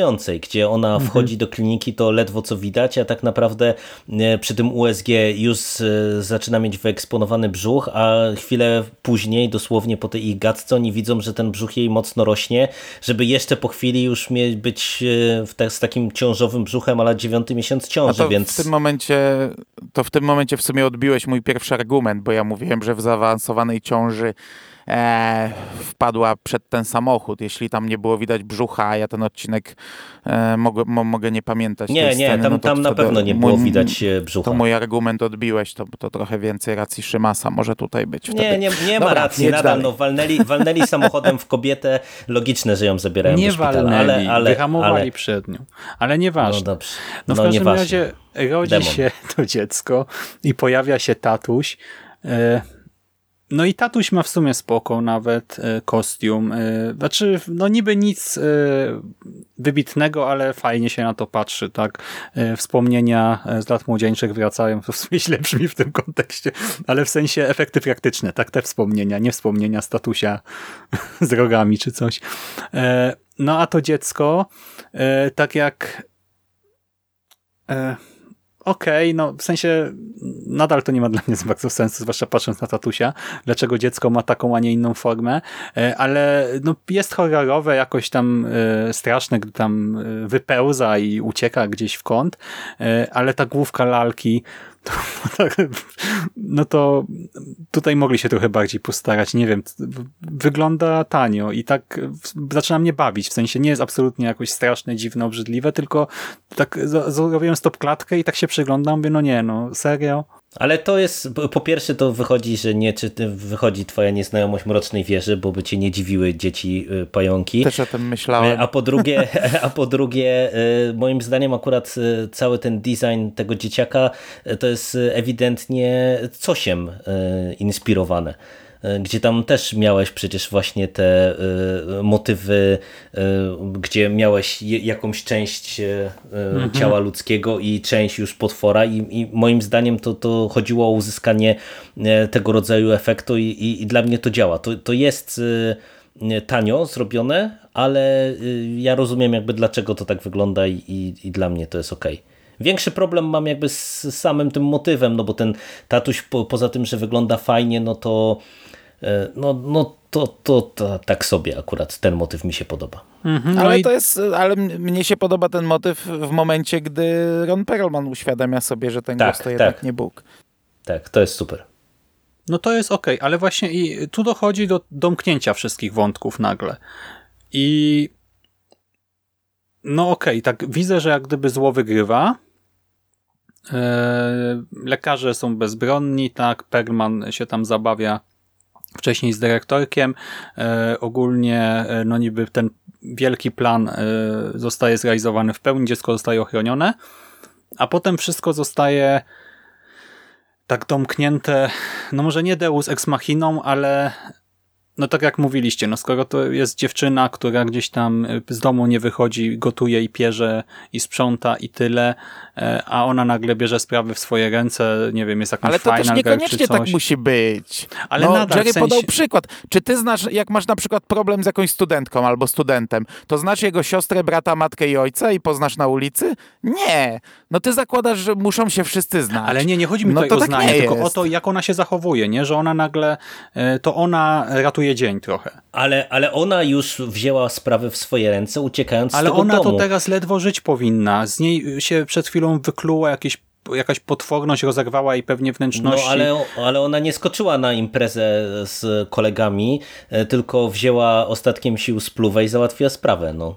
gdzie ona Mhm. wchodzi do kliniki, to ledwo co widać, a tak naprawdę e, przy tym USG już e, zaczyna mieć wyeksponowany brzuch, a chwilę później, dosłownie po tej ich gadce, oni widzą, że ten brzuch jej mocno rośnie, żeby jeszcze po chwili już mieć być e, z takim ciążowym brzuchem, ale dziewiąty miesiąc A ciąży, więc... w tym momencie, to w tym momencie w sumie odbiłeś mój pierwszy argument, bo ja mówiłem, że w zaawansowanej ciąży e, wpadła przed ten samochód. Jeśli tam nie było widać brzucha, a ja ten odcinek e, mogę, mo, mogę nie pamiętać. Nie, tej nie, sceny, tam, no tam na pewno nie było mój- widać e, brzucha. To mój argument odbiłeś, to, to trochę więcej racji Szymasa może tutaj być. Wtedy. Nie, nie, nie ma Dobra, racji, jedź nadal dalej. no, walnęli, walnęli samochodem w kobietę, logiczne, że ją zabierają nie do szpitala, walnęli, ale, ale, wyhamowali ale przed nią. Ale no nieważne. dobrze, No w no, każdym nieważne. razie rodzi Demon. się to dziecko i pojawia się tatuś. No i tatuś ma w sumie spoko nawet e, kostium. e, Znaczy, no niby nic e, wybitnego, ale fajnie się na to patrzy, tak? Wspomnienia z lat młodzieńczych wracają, to w sumie źle brzmi w tym kontekście, ale w sensie efekty praktyczne, tak? Te wspomnienia, nie wspomnienia statusia z rogami czy coś. No a to dziecko, tak jak Okej, no w sensie nadal to nie ma dla mnie bardzo sensu, zwłaszcza patrząc na tatusia, dlaczego dziecko ma taką, a nie inną formę, e, ale no, jest horrorowe, jakoś tam e, straszne, gdy tam e, wypełza i ucieka gdzieś w kąt, ale ta główka lalki, no to tutaj mogli się trochę bardziej postarać, nie wiem, wygląda tanio i tak zaczyna mnie bawić, w sensie nie jest absolutnie jakoś straszne, dziwne, obrzydliwe, tylko tak zrobiłem stop klatkę i tak się przyglądam, mówię, no nie, no serio? Ale to jest, po- pierwsze to wychodzi, że nie, czy wychodzi twoja nieznajomość Mrocznej Wieży, bo by cię nie dziwiły dzieci y, pająki. Też o tym myślałem. A po drugie, a po drugie e, moim zdaniem akurat e, cały ten design tego dzieciaka to jest ewidentnie cosiem inspirowane. Gdzie tam też miałeś przecież właśnie te e, motywy, e, gdzie miałeś jakąś część e, ciała ludzkiego i część już potwora i, i moim zdaniem to, to chodziło o uzyskanie e, tego rodzaju efektu i, i, i dla mnie to działa. To, to jest tanio zrobione, ale y, ja rozumiem jakby dlaczego to tak wygląda i, i, i dla mnie to jest ok. Większy problem mam jakby z samym tym motywem, no bo ten tatuś po, poza tym, że wygląda fajnie, no to no, no to, to, to tak sobie akurat ten motyw mi się podoba. Mhm, no Ale i to jest, ale mnie się podoba ten motyw w momencie, gdy Ron Perlman uświadamia sobie, że ten Tak, głos to jednak tak. nie Bóg. Tak, to jest super. No to jest okej, ale właśnie i tu dochodzi do domknięcia wszystkich wątków nagle. I no okej, tak widzę, że jak gdyby zło wygrywa. E, lekarze są bezbronni, tak, Perlman się tam zabawia wcześniej z dyrektorkiem. E, ogólnie e, no niby ten wielki plan e, zostaje zrealizowany w pełni, dziecko zostaje ochronione, a potem wszystko zostaje tak domknięte, no może nie Deus Ex Machiną, ale No tak jak mówiliście, no skoro to jest dziewczyna, która gdzieś tam y, z domu nie wychodzi, gotuje i pierze i sprząta i tyle, e, a ona nagle bierze sprawy w swoje ręce, nie wiem, jest jakąś Ale to też niekoniecznie tak musi być. Ale no, nadal, Jerry sensie- podał przykład. Czy ty znasz, jak masz na przykład problem z jakąś studentką albo studentem, to znasz jego siostrę, brata, matkę i ojca i poznasz na ulicy? Nie. No ty zakładasz, że muszą się wszyscy znać. Ale nie, nie chodzi mi No tutaj to o tak znanie, nie tylko jest. o to, jak ona się zachowuje, nie? Że ona nagle, e, to ona ratuje dzień trochę. Ale, ale ona już wzięła sprawy w swoje ręce, uciekając Ale z tego ona domu. to teraz ledwo żyć powinna. Z niej się przed chwilą wykluła jakieś, jakaś potworność, rozerwała jej pewnie No wnętrzności. ale, ale ona nie skoczyła na imprezę z kolegami, e, tylko wzięła ostatkiem sił spluwę i załatwiła sprawę. No.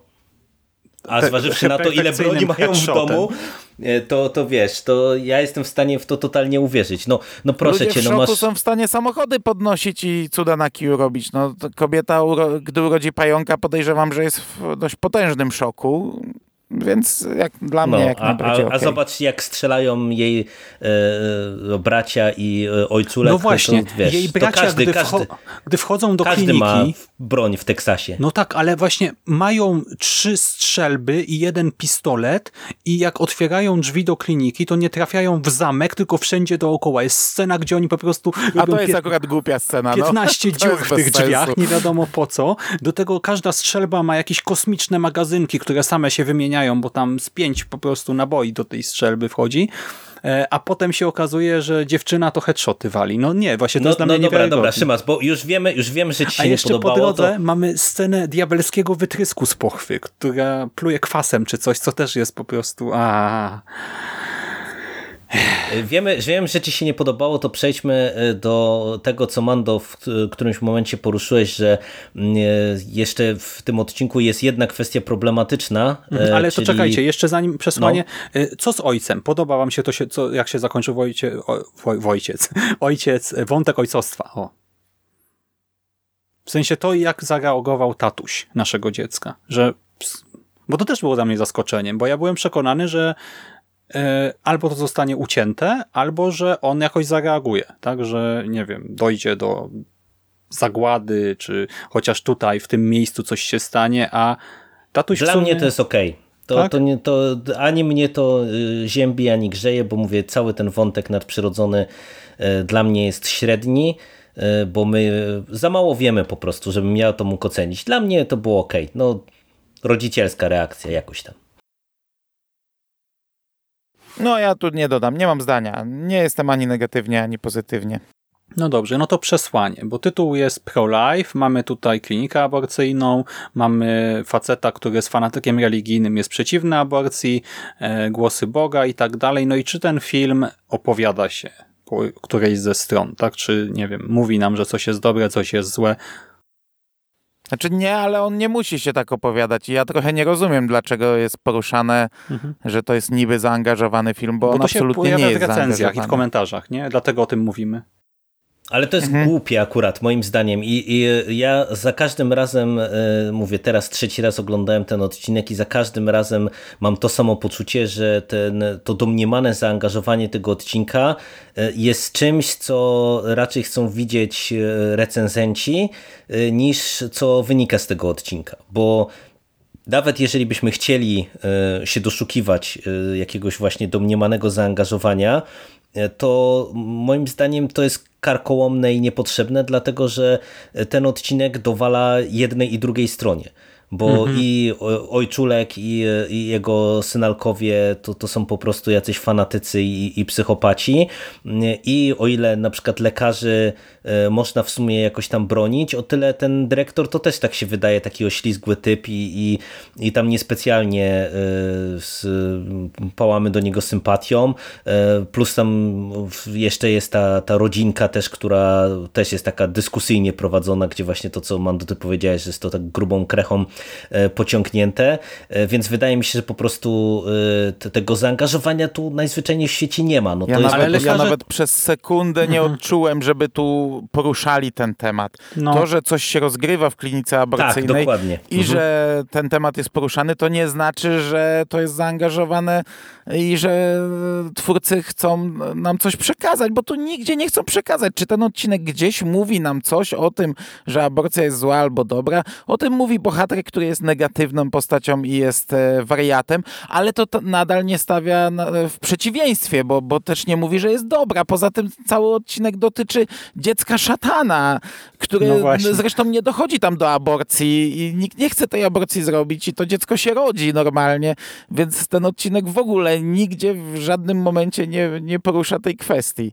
A Te- zważywszy na to, ile broni mają w domu, e, to, to wiesz, to ja jestem w stanie w to totalnie uwierzyć. No, no proszę Ludzie cię, w no masz... są w stanie samochody podnosić i cuda na kiju robić. No, kobieta, uro- gdy urodzi pająka, podejrzewam, że jest w dość potężnym szoku. Więc jak dla mnie No, jak a, najbardziej a, a zobacz, jak strzelają jej e, bracia i e, ojculek. No właśnie, to, wiesz, jej to bracia, każdy, gdy, każdy, wcho- gdy wchodzą do każdy kliniki, ma broń w Teksasie. no tak, ale właśnie mają trzy strzelby i jeden pistolet i jak otwierają drzwi do kliniki, to nie trafiają w zamek, tylko wszędzie dookoła. Jest scena, gdzie oni po prostu A to jest akurat głupia scena. no. 15 To dziur w tych drzwiach, sensu. nie wiadomo po co. Do tego każda strzelba ma jakieś kosmiczne magazynki, które same się wymieniają, bo tam z pięć po prostu naboi do tej strzelby wchodzi. E, A potem się okazuje, że dziewczyna to headshoty wali. No nie, właśnie to No, jest dla no mnie dobra, dobra. Szymas, bo już wiemy, już wiemy, że ci A się nie jeszcze po podobało. drodze to... mamy scenę diabelskiego wytrysku z pochwy, która pluje kwasem czy coś, co też jest po prostu... A. Wiemy, że wiem, że ci się nie podobało, to przejdźmy e, do tego, co Mando w którymś momencie poruszyłeś, że mm, e, jeszcze w tym odcinku jest jedna kwestia problematyczna. e, Mhm, Ale czyli- to czekajcie, jeszcze zanim przesłanie, No. co z ojcem? Podoba wam się to, się, co, jak się zakończył wojcie, o, woj, wojciec, ojciec, wątek ojcostwa. O. W sensie to, jak zareagował tatuś naszego dziecka, że bo to też było dla mnie zaskoczeniem, bo ja byłem przekonany, że e, albo to zostanie ucięte, albo że on jakoś zareaguje, tak, że nie wiem, dojdzie do zagłady, czy chociaż tutaj, w tym miejscu coś się stanie, a tatuś Dla sumie... mnie to jest okej. To, Tak? to, nie, to ani mnie to y, ziębi, ani grzeje, bo mówię, cały ten wątek nadprzyrodzony y, dla mnie jest średni, y, bo my za mało wiemy po prostu, żebym ja to mógł ocenić. Dla mnie to było okej. No, rodzicielska reakcja jakoś tam. No ja tu nie dodam, nie mam zdania. Nie jestem ani negatywnie, ani pozytywnie. No dobrze, no to przesłanie, bo tytuł jest pro-life, mamy tutaj klinikę aborcyjną, mamy faceta, który jest fanatykiem religijnym, jest przeciwny aborcji, e, głosy Boga i tak dalej. No i czy ten film opowiada się po którejś ze stron, tak? Czy, nie wiem, mówi nam, że coś jest dobre, coś jest złe. Znaczy nie, ale on nie musi się tak opowiadać. I ja trochę nie rozumiem, dlaczego jest poruszane, Mhm. że to jest niby zaangażowany film, bo, Bo on to się absolutnie pojawia nie w jest recenzjach i w komentarzach, nie? Dlatego o tym mówimy. Ale to jest Mhm. głupie akurat, moim zdaniem. I, I ja za każdym razem, e, mówię, teraz trzeci raz oglądałem ten odcinek i za każdym razem mam to samo poczucie, że ten, to domniemane zaangażowanie tego odcinka e, jest czymś, co raczej chcą widzieć e, recenzenci, niż co wynika z tego odcinka. Bo nawet jeżeli byśmy chcieli się doszukiwać jakiegoś właśnie domniemanego zaangażowania, to moim zdaniem to jest karkołomne i niepotrzebne, dlatego że ten odcinek dowala jednej i drugiej stronie. Bo i o- ojczulek, i, i jego synalkowie to, to są po prostu jacyś fanatycy i, i psychopaci. I o ile na przykład lekarzy e, można w sumie jakoś tam bronić, o tyle ten dyrektor to też tak się wydaje taki oślizgły typ i, i, i tam niespecjalnie e, z, pałamy do niego sympatią. E, Plus tam jeszcze jest ta, ta rodzinka też, która też jest taka dyskusyjnie prowadzona, gdzie właśnie to, co Mando ty powiedziałeś, jest to tak grubą krechą pociągnięte, e, więc wydaje mi się, że po prostu e, tego zaangażowania tu najzwyczajniej w świecie nie ma. No, Ja, nawet, ja lekarze- nawet przez sekundę nie Mhm. odczułem, żeby tu poruszali ten temat. No. To, że coś się rozgrywa w klinice Tak, aborcyjnej dokładnie. i Mhm. że ten temat jest poruszany, to nie znaczy, że to jest zaangażowane i że twórcy chcą nam coś przekazać, bo tu nigdzie nie chcą przekazać. Czy ten odcinek gdzieś mówi nam coś o tym, że aborcja jest zła albo dobra? O tym mówi bohater, który jest negatywną postacią i jest e, wariatem, ale to, nadal nie stawia na, w przeciwieństwie, bo, bo też nie mówi, że jest dobra. Poza tym cały odcinek dotyczy dziecka szatana, które No zresztą nie dochodzi tam do aborcji i nikt nie chce tej aborcji zrobić i to dziecko się rodzi normalnie, więc ten odcinek w ogóle nigdzie w żadnym momencie nie, nie porusza tej kwestii.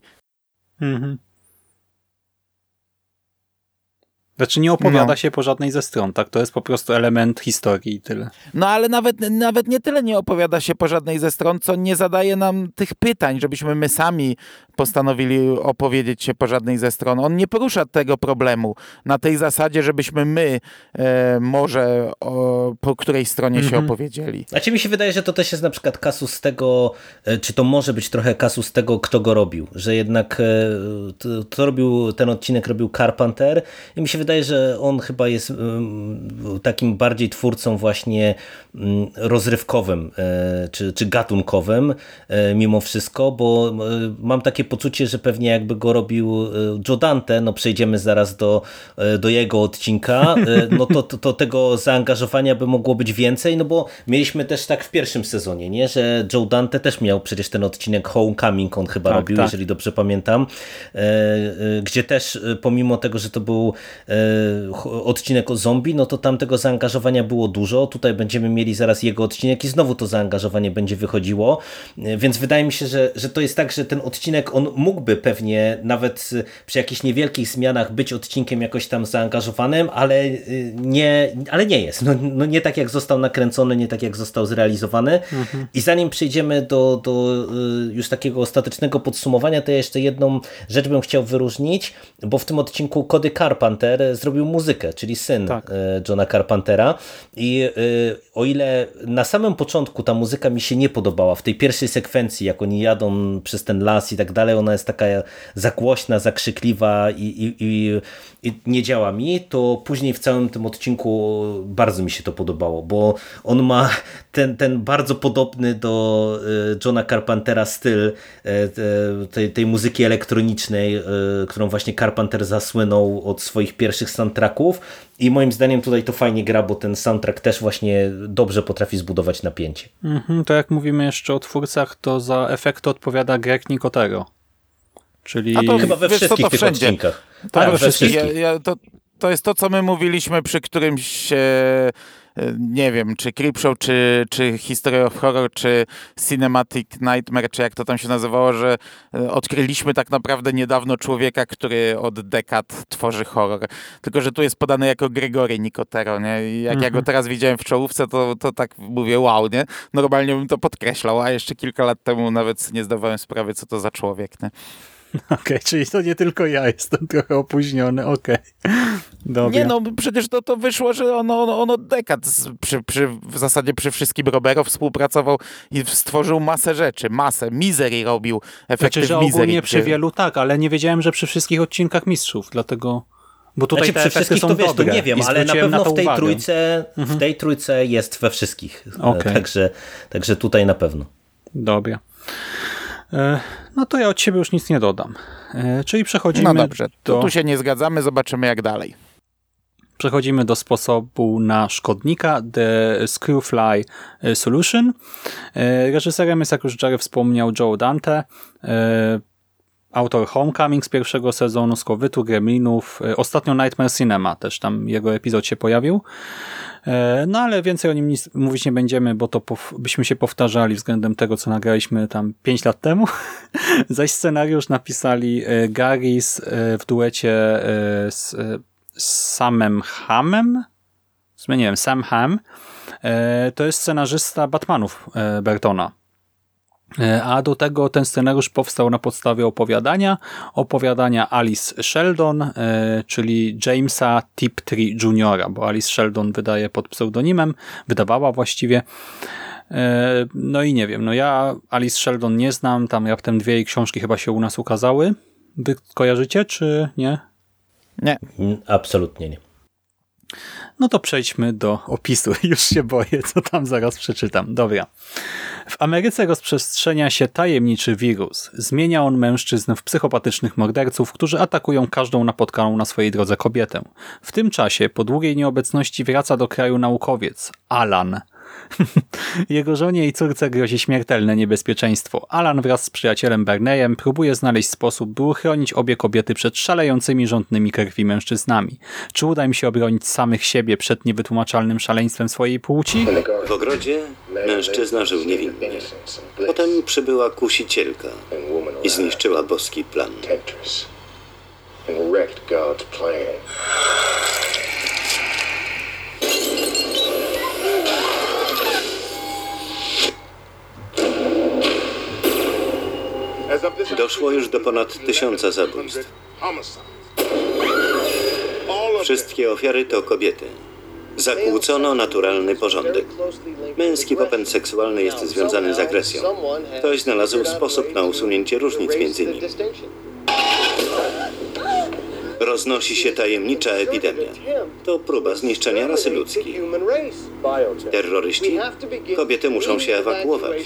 Mhm. Znaczy nie opowiada No. się po żadnej ze stron, tak? To jest po prostu element historii i tyle. No ale nawet, nawet nie tyle nie opowiada się po żadnej ze stron, co nie zadaje nam tych pytań, żebyśmy my sami postanowili opowiedzieć się po żadnej ze stron. On nie porusza tego problemu na tej zasadzie, żebyśmy my e, może o, po której stronie się Mhm. opowiedzieli. Znaczy mi się wydaje, że to też jest na przykład kasus tego, e, czy to może być trochę kasus tego, kto go robił, że jednak e, to, to robił, ten odcinek robił Carpenter i mi się wydaje, że on chyba jest takim bardziej twórcą właśnie rozrywkowym, e, czy, czy gatunkowym e, mimo wszystko, bo e, mam takie poczucie, że pewnie jakby go robił Joe Dante, no przejdziemy zaraz do, do jego odcinka, no to, to, to tego zaangażowania by mogło być więcej, no bo mieliśmy też tak w pierwszym sezonie, nie, że Joe Dante też miał przecież ten odcinek Homecoming, on chyba Tak, robił, tak. jeżeli dobrze pamiętam, gdzie też pomimo tego, że to był odcinek o zombie, no to tam tego zaangażowania było dużo, tutaj będziemy mieli zaraz jego odcinek i znowu to zaangażowanie będzie wychodziło, E, więc wydaje mi się, że, że to jest tak, że ten odcinek, on mógłby pewnie nawet e, przy jakichś niewielkich zmianach być odcinkiem jakoś tam zaangażowanym, ale e, nie, ale nie jest. No, no nie tak jak został nakręcony, nie tak jak został zrealizowany. I zanim przejdziemy do, do e, już takiego ostatecznego podsumowania, to ja jeszcze jedną rzecz bym chciał wyróżnić, bo w tym odcinku Cody Carpenter zrobił muzykę, czyli syn Tak. e, Johna Carpentera i e, o ile na samym początku ta muzyka mi się nie podobała, w tej pierwszej sekwencji, jak oni jadą przez ten las i tak dalej, ona jest taka zagłośna, zakrzykliwa i, i, i, i nie działa mi, to później w całym tym odcinku bardzo mi się to podobało, bo on ma ten, ten bardzo podobny do e, Johna Carpentera styl e, te- tej, tej muzyki elektronicznej, e, którą właśnie Carpenter zasłynął od swoich pierwszych soundtracków i moim zdaniem tutaj to fajnie gra, bo ten soundtrack też właśnie dobrze potrafi zbudować napięcie. Mhm, to jak mówimy jeszcze o twórcach, to za efekty odpowiada Greg Nicotero. Czyli... A to Chyba we wszystkich to tych wszędzie. odcinkach. Tak, wszystkich. wszystkich. Ja, ja, to, to jest to, co my mówiliśmy przy którymś, e, e, nie wiem, czy Creepshow, czy, czy History of Horror, czy Cinematic Nightmare, czy jak to tam się nazywało, że e, odkryliśmy tak naprawdę niedawno człowieka, który od dekad tworzy horror. Tylko, że tu jest podany jako Gregory Nicotero, nie? I jak ja Mhm. go teraz widziałem w czołówce, to, to tak mówię, wow, nie? Normalnie bym to podkreślał, a jeszcze kilka lat temu nawet nie zdawałem sprawy, co to za człowiek, nie? Okej, czyli to nie tylko ja jestem trochę opóźniony, okej. Dobra. Nie no, przecież to, to wyszło, że on, on, on od dekad z- przy, przy, w zasadzie przy wszystkim Roberto współpracował i stworzył masę rzeczy, masę. Misery robił, efekty Znaczy, Misery. ogólnie przy wielu tak, ale nie wiedziałem, że przy wszystkich odcinkach mistrzów, dlatego... Bo tutaj Znaczy te przy wszystkich są to wiesz, to nie wiem, ale na pewno to w tej uwagę. trójce, w tej trójce jest we wszystkich. Okej. Także, także tutaj na pewno. Dobra. E, No to ja od siebie już nic nie dodam. E, Czyli przechodzimy No dobrze, do... tu się nie zgadzamy, zobaczymy jak dalej. Przechodzimy do sposobu na szkodnika, The Screwfly Solution. E, Reżyserem jest, jak już Jerry wspomniał, Joe Dante. Autor Homecoming z pierwszego sezonu, Skowytu, Gremlinów. Ostatnio Nightmare Cinema, też tam jego epizod się pojawił. E, No ale więcej o nim nic mówić nie będziemy, bo to byśmy się powtarzali względem tego, co nagraliśmy tam 5 lat temu. Zaś scenariusz napisali e, Garis e, w duecie z Samem Hamem? Zmieniłem, Sam Ham. To jest scenarzysta Batmanów Bertona. E, A do tego ten scenariusz powstał na podstawie opowiadania, opowiadania Alice Sheldon, e, czyli Jamesa Tiptree Jr., bo Alice Sheldon wydaje pod pseudonimem, wydawała właściwie. E, No i nie wiem, no ja Alice Sheldon nie znam, tam raptem dwie jej książki chyba się u nas ukazały. Wy kojarzycie, czy nie? Nie. Mm, Absolutnie nie. No to przejdźmy do opisu. Już się boję, co tam zaraz przeczytam. Dobra. W Ameryce rozprzestrzenia się tajemniczy wirus. Zmienia on mężczyzn w psychopatycznych morderców, którzy atakują każdą napotkaną na swojej drodze kobietę. W tym czasie, po długiej nieobecności, wraca do kraju naukowiec, Alan. Jego żonie i córce grozi śmiertelne niebezpieczeństwo. Alan wraz z przyjacielem Berneyem próbuje znaleźć sposób, by uchronić obie kobiety przed szalejącymi rządnymi krwi mężczyznami. Czy uda im się obronić samych siebie przed niewytłumaczalnym szaleństwem swojej płci? W ogrodzie mężczyzna żył niewinnie. Potem przybyła kusicielka i zniszczyła boski plan. Doszło już do ponad tysiąca zabójstw. Wszystkie ofiary to kobiety. Zakłócono naturalny porządek. Męski popęd seksualny jest związany z agresją. Ktoś znalazł sposób na usunięcie różnic między nimi. Roznosi się tajemnicza epidemia. To próba zniszczenia rasy ludzkiej. Terroryści? Kobiety muszą się ewakuować.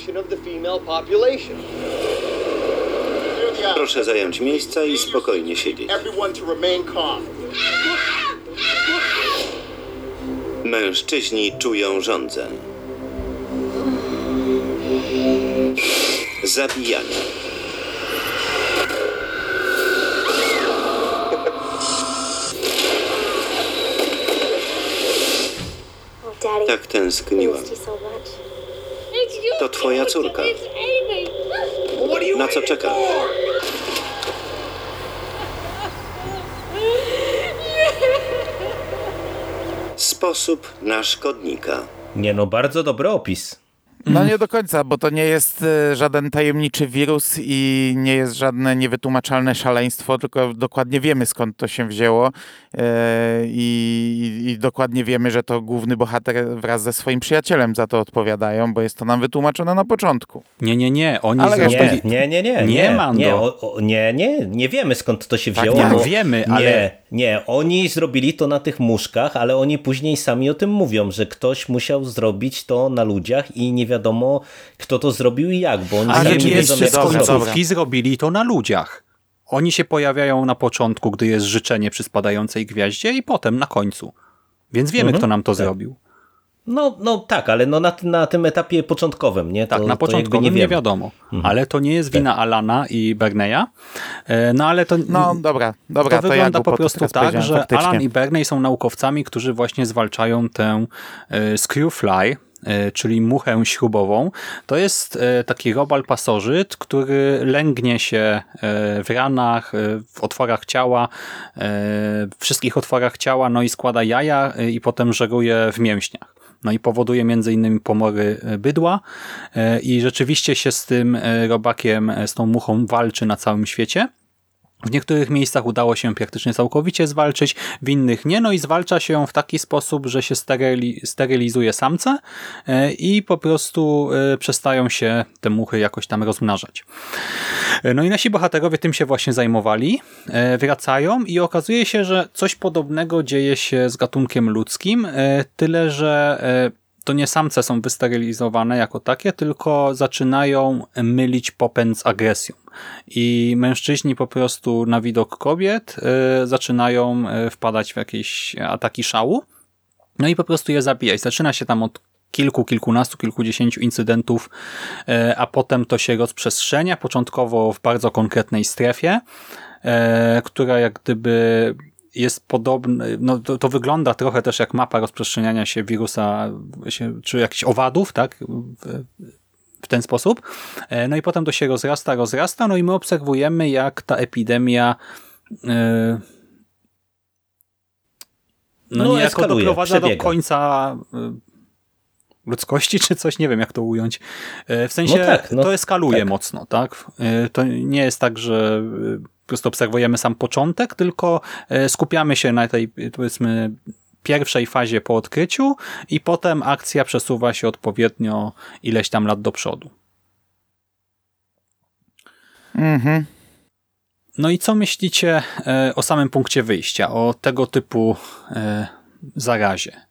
Proszę zająć miejsca i spokojnie siedzieć. Mężczyźni czują żądzę. Zabijanie. Tak tęskniłam. To twoja córka. Na co czekasz? Sposób na szkodnika. Nie no, bardzo dobry opis. No nie do końca, bo to nie jest e, żaden tajemniczy wirus i nie jest żadne niewytłumaczalne szaleństwo, tylko dokładnie wiemy skąd to się wzięło e, i, i dokładnie wiemy, że to główny bohater wraz ze swoim przyjacielem za to odpowiadają, bo jest to nam wytłumaczone na początku. Nie, nie, nie. Oni Ale Nie, zrobili... nie, nie, nie. Nie, Nie, Mando. nie, o, o, nie, nie, nie wiemy skąd to się Tak, wzięło. nie, bo- wiemy, nie, ale- Nie, oni zrobili to na tych muszkach, ale oni później sami o tym mówią, że ktoś musiał zrobić to na ludziach i nie wiadomo kto to zrobił i jak, bo oni Ale nie wiedzą jak końcówki zrobili to na ludziach. Oni się pojawiają na początku, gdy jest życzenie przy spadającej gwiaździe i potem na końcu. Więc wiemy, Mhm. kto nam to Tak. zrobił. No, no tak, ale no na, tym- na tym etapie początkowym, nie? Tak, to, na to jakby początku nie, wiemy. Mhm. wiadomo. Ale to nie jest wina Alana i Berneya. E, No ale to, No dobra, dobra, to to, ja wygląda po głupoty prostu tak, że faktycznie. Alan i Berney są naukowcami, którzy właśnie zwalczają tę e, screwfly, czyli muchę śrubową. To jest e, taki robal pasożyt, który lęgnie się e, w ranach, e, w otworach ciała, e, w wszystkich otworach ciała, no i składa jaja e, i potem żeruje w mięśniach. No i powoduje między innymi pomory e, bydła e, i rzeczywiście się z tym e, robakiem, e, z tą muchą walczy na całym świecie. W niektórych miejscach udało się praktycznie całkowicie zwalczyć, w innych nie. No i zwalcza się w taki sposób, że się steryli, sterylizuje samce e, i po prostu e, przestają się te muchy jakoś tam rozmnażać. E, No i nasi bohaterowie tym się właśnie zajmowali, wracają i okazuje się, że coś podobnego dzieje się z gatunkiem ludzkim, tyle że to nie samce są wysterylizowane jako takie, tylko zaczynają mylić popęd z agresją. I mężczyźni po prostu na widok kobiet y, zaczynają y, wpadać w jakieś ataki szału. No i po prostu je zabijać. Zaczyna się tam od kilku, kilkunastu, kilkudziesięciu incydentów, y, a potem to się rozprzestrzenia, początkowo w bardzo konkretnej strefie, y, która jak gdyby jest podobny, no to, to wygląda trochę też jak mapa rozprzestrzeniania się wirusa, czy jakichś owadów, tak, w, w ten sposób. E, No i potem to się rozrasta, rozrasta, no i my obserwujemy, jak ta epidemia e, no, No, niejako eskaluje, doprowadza do przebiega. końca e, ludzkości, czy coś, nie wiem jak to ująć. W sensie No tak, no to eskaluje tak. mocno, tak? To nie jest tak, że po prostu obserwujemy sam początek, tylko e, skupiamy się na tej, powiedzmy, pierwszej fazie po odkryciu i potem akcja przesuwa się odpowiednio ileś tam lat do przodu. Mhm. No i co myślicie e, o samym punkcie wyjścia, o tego typu e, zarazie?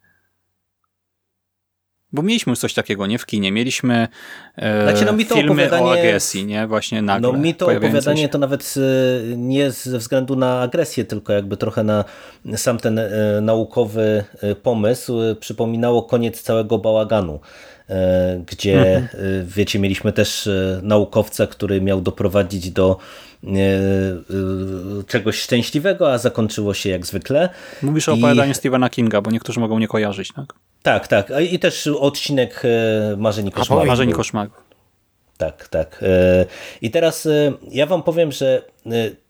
Bo mieliśmy już coś takiego, nie? W kinie. Mieliśmy e, Znaczy, no mi to filmy o agresji, nie? Właśnie nagle. No mi to opowiadanie się. to nawet e, nie ze względu na agresję, tylko jakby trochę na sam ten e, naukowy e, pomysł przypominało koniec całego bałaganu. E, Gdzie, Mhm. e, wiecie, mieliśmy też e, naukowca, który miał doprowadzić do czegoś szczęśliwego, a zakończyło się jak zwykle. Mówisz o I- opowiadaniu Stephena Kinga, bo niektórzy mogą nie kojarzyć, tak? Tak, tak. I też odcinek e, Marzeń i Koszmarów. Marzeń i był. koszmarów. Tak, tak. I teraz ja wam powiem, że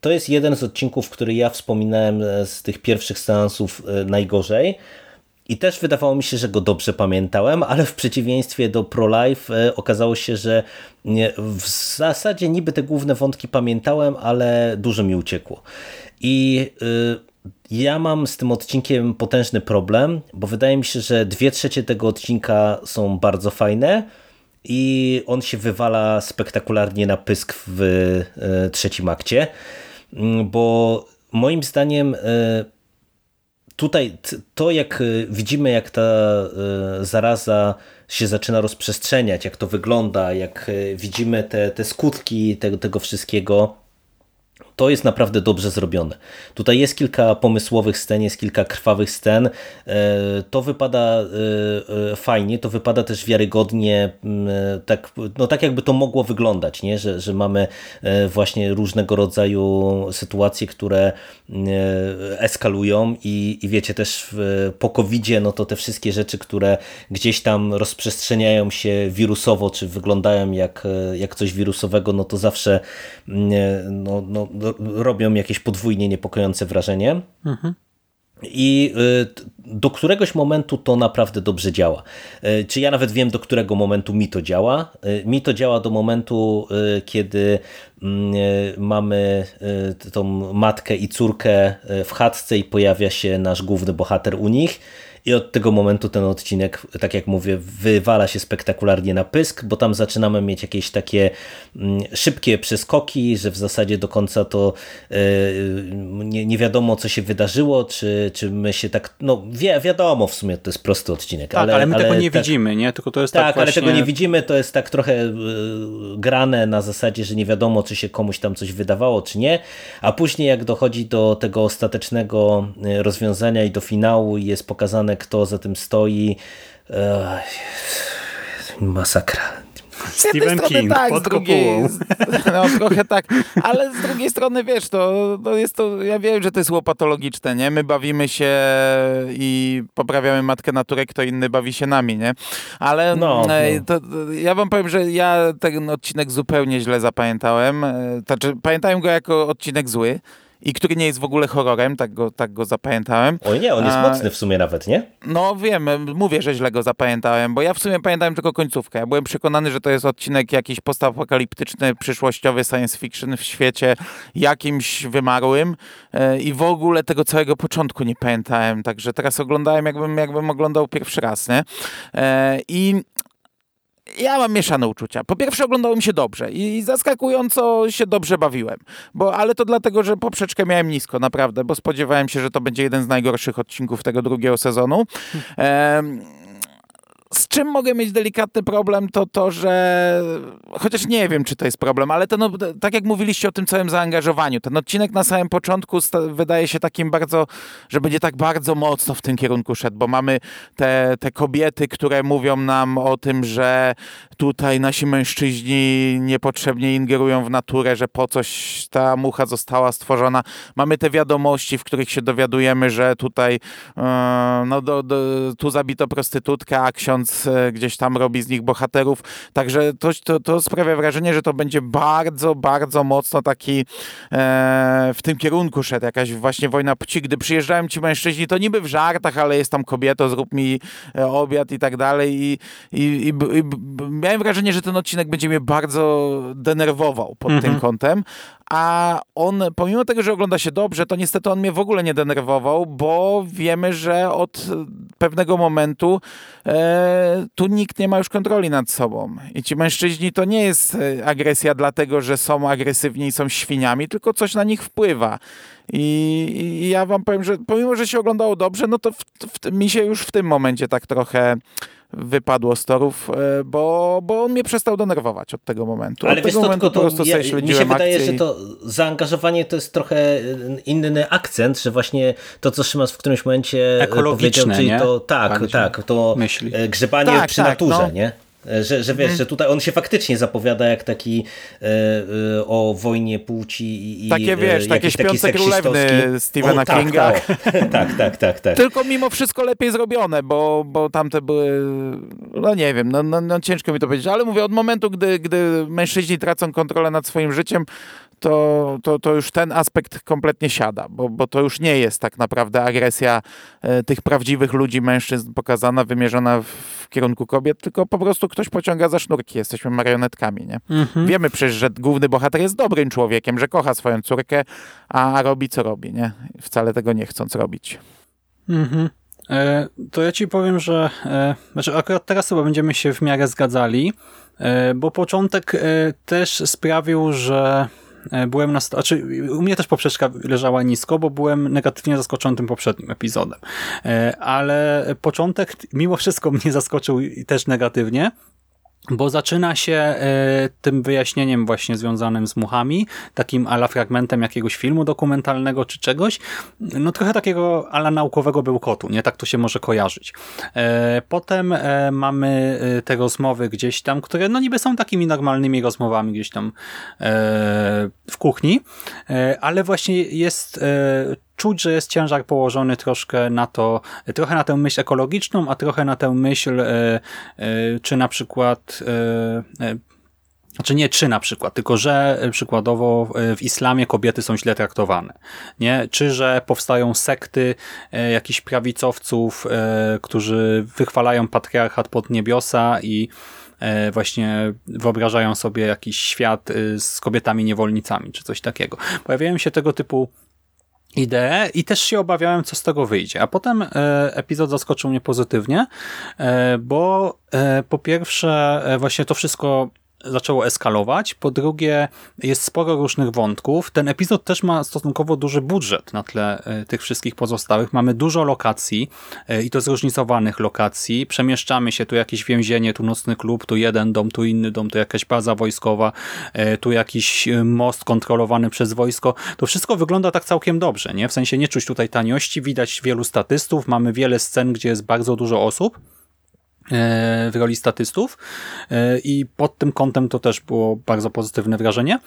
to jest jeden z odcinków, który ja wspominałem z tych pierwszych seansów najgorzej. I też wydawało mi się, że go dobrze pamiętałem, ale w przeciwieństwie do Pro Life e, okazało się, że w zasadzie niby te główne wątki pamiętałem, ale dużo mi uciekło. I y, ja mam z tym odcinkiem potężny problem, bo wydaje mi się, że dwie trzecie tego odcinka są bardzo fajne i on się wywala spektakularnie na pysk w y, trzecim akcie, bo moim zdaniem tutaj to, jak y, widzimy, jak ta y, zaraza się zaczyna rozprzestrzeniać, jak to wygląda, jak y, widzimy te, te skutki tego, tego wszystkiego, to jest naprawdę dobrze zrobione. Tutaj jest kilka pomysłowych scen, jest kilka krwawych scen. E, To wypada e, e, fajnie, to wypada też wiarygodnie, m, tak, no tak jakby to mogło wyglądać, nie? Że, że mamy właśnie różnego rodzaju sytuacje, które m, e, eskalują i, i wiecie też po covidzie, no to te wszystkie rzeczy, które gdzieś tam rozprzestrzeniają się wirusowo, czy wyglądają jak, jak coś wirusowego, no to zawsze m, no, no, no, robią jakieś podwójnie niepokojące wrażenie. I y, do któregoś momentu to naprawdę dobrze działa. Y, Czy ja nawet wiem, do którego momentu mi to działa? Y, Mi to działa do momentu, kiedy mm, mamy tą matkę i córkę w chatce i pojawia się nasz główny bohater u nich. I od tego momentu ten odcinek, tak jak mówię, wywala się spektakularnie na pysk, bo tam zaczynamy mieć jakieś takie mm, szybkie przeskoki, że w zasadzie do końca to e, nie, nie wiadomo, co się wydarzyło, czy, czy my się tak. No, wi wiadomo, w sumie to jest prosty odcinek, Tak, ale, my tego nie tak, widzimy, nie? Tylko to jest Tak, tak, ale właśnie... tego nie widzimy, to jest tak trochę y, grane na zasadzie, że nie wiadomo, czy się komuś tam coś wydawało, czy nie, a później jak dochodzi do tego ostatecznego y, rozwiązania i do finału jest pokazane, kto za tym stoi, e, masakra. Stephen King tak, pod z drugiej, no trochę tak, ale z drugiej strony wiesz, to, to jest to, ja wiem, że to jest łopatologiczne, nie? My bawimy się i poprawiamy matkę naturę, kto inny bawi się nami, nie? Ale No, e, no. To, to, ja wam powiem, że ja ten odcinek zupełnie źle zapamiętałem, e, znaczy pamiętałem go jako odcinek zły i który nie jest w ogóle horrorem, tak go, tak go zapamiętałem. Oj nie, on jest A- mocny w sumie nawet, nie? No wiem, mówię, że źle go zapamiętałem, bo ja w sumie pamiętałem tylko końcówkę. Ja byłem przekonany, że to jest odcinek jakiś postapokaliptyczny, przyszłościowy science fiction w świecie jakimś wymarłym e, i w ogóle tego całego początku nie pamiętałem, także teraz oglądałem jakbym, jakbym oglądał pierwszy raz, nie? E, I ja mam mieszane uczucia. Po pierwsze oglądało mi się dobrze i zaskakująco się dobrze bawiłem, bo, ale to dlatego, że poprzeczkę miałem nisko, naprawdę, bo spodziewałem się, że to będzie jeden z najgorszych odcinków tego drugiego sezonu. Em, z czym mogę mieć delikatny problem, to to, że chociaż nie wiem, czy to jest problem, ale ten, tak jak mówiliście o tym całym zaangażowaniu, ten odcinek na samym początku wydaje się takim bardzo, że będzie tak bardzo mocno w tym kierunku szedł, bo mamy te, te kobiety, które mówią nam o tym, że tutaj nasi mężczyźni niepotrzebnie ingerują w naturę, że po coś ta mucha została stworzona. Mamy te wiadomości, w których się dowiadujemy, że tutaj e, no do, do, tu zabito prostytutkę, a ksiądz e, gdzieś tam robi z nich bohaterów. Także to, to, to sprawia wrażenie, że to będzie bardzo, bardzo mocno taki e, w tym kierunku szedł, jakaś właśnie wojna płci. Gdy przyjeżdżają ci mężczyźni, to niby w żartach, ale jest tam kobieto, zrób mi e, obiad i tak dalej. I, i, i, i miałem wrażenie, że ten odcinek będzie mnie bardzo denerwował pod tym kątem, a on, pomimo tego, że ogląda się dobrze, to niestety on mnie w ogóle nie denerwował, bo wiemy, że od pewnego momentu e, tu nikt nie ma już kontroli nad sobą. I ci mężczyźni to nie jest e, agresja dlatego, że są agresywni i są świniami, tylko coś na nich wpływa. I, i ja wam powiem, że pomimo, że się oglądało dobrze, no to w, w, mi się już w tym momencie tak trochę wypadło z torów, e, bo, bo on mnie przestał denerwować od tego momentu. Ale od wiesz tego prostu to, sobie ja, mi się wydaje, że to zaangażowanie to jest trochę inny akcent, że właśnie to, co Szymas w którymś momencie Ekologiczne, powiedział, czyli nie? to tak, tak, to myśli. e, grzebanie Tak, przy tak, naturze, no. nie? E, Że, że wiesz, że tutaj on się faktycznie zapowiada jak taki e, e, o wojnie płci i, Takie, e, wiesz, takie śpiące królewny. Stephena O, tak, Kinga. Tak, tak, tak, tak, tak. Tylko mimo wszystko lepiej zrobione, bo, bo tamte były, no nie wiem, no, no, no ciężko mi to powiedzieć, ale mówię, od momentu, gdy, gdy mężczyźni tracą kontrolę nad swoim życiem, to, to, to już ten aspekt kompletnie siada, bo, bo to już nie jest tak naprawdę agresja e, tych prawdziwych ludzi, mężczyzn pokazana, wymierzona w, kierunku kobiet, tylko po prostu ktoś pociąga za sznurki, jesteśmy marionetkami, nie? Wiemy przecież, że główny bohater jest dobrym człowiekiem, że kocha swoją córkę, a robi co robi, nie? Wcale tego nie chcąc robić. Mhm. E, To ja ci powiem, że e, znaczy akurat teraz chyba będziemy się w miarę zgadzali, e, bo początek e, też sprawił, że byłem na... Znaczy, u mnie też poprzeczka leżała nisko, bo byłem negatywnie zaskoczony tym poprzednim epizodem. E, Ale początek mimo wszystko mnie zaskoczył też negatywnie, bo zaczyna się e, tym wyjaśnieniem właśnie związanym z muchami, takim ala fragmentem jakiegoś filmu dokumentalnego czy czegoś, no trochę takiego ala naukowego bełkotu, nie? Tak to się może kojarzyć. E, potem e, mamy te rozmowy gdzieś tam, które no niby są takimi normalnymi rozmowami gdzieś tam w kuchni, ale właśnie jest czuć, że jest ciężar położony troszkę na to, trochę na tę myśl ekologiczną, a trochę na tę myśl, e, e, czy na przykład e, e, znaczy nie czy na przykład, tylko że przykładowo w islamie kobiety są źle traktowane. Nie? Czy że powstają sekty jakichś prawicowców, którzy wychwalają patriarchat pod niebiosa i właśnie wyobrażają sobie jakiś świat z kobietami niewolnicami, czy coś takiego. Pojawiają się tego typu ideę i też się obawiałem, co z tego wyjdzie. A potem e, epizod zaskoczył mnie pozytywnie, e, bo e, po pierwsze e, właśnie to wszystko zaczęło eskalować. Po drugie, jest sporo różnych wątków. Ten epizod też ma stosunkowo duży budżet na tle e, tych wszystkich pozostałych. Mamy dużo lokacji e, i to zróżnicowanych lokacji. Przemieszczamy się, tu jakieś więzienie, tu nocny klub, tu jeden dom, tu inny dom, tu jakaś baza wojskowa, e, tu jakiś most kontrolowany przez wojsko. To wszystko wygląda tak całkiem dobrze, nie? W sensie nie czuć tutaj taniości, widać wielu statystów, mamy wiele scen, gdzie jest bardzo dużo osób w roli statystów e, i pod tym kątem to też było bardzo pozytywne wrażenie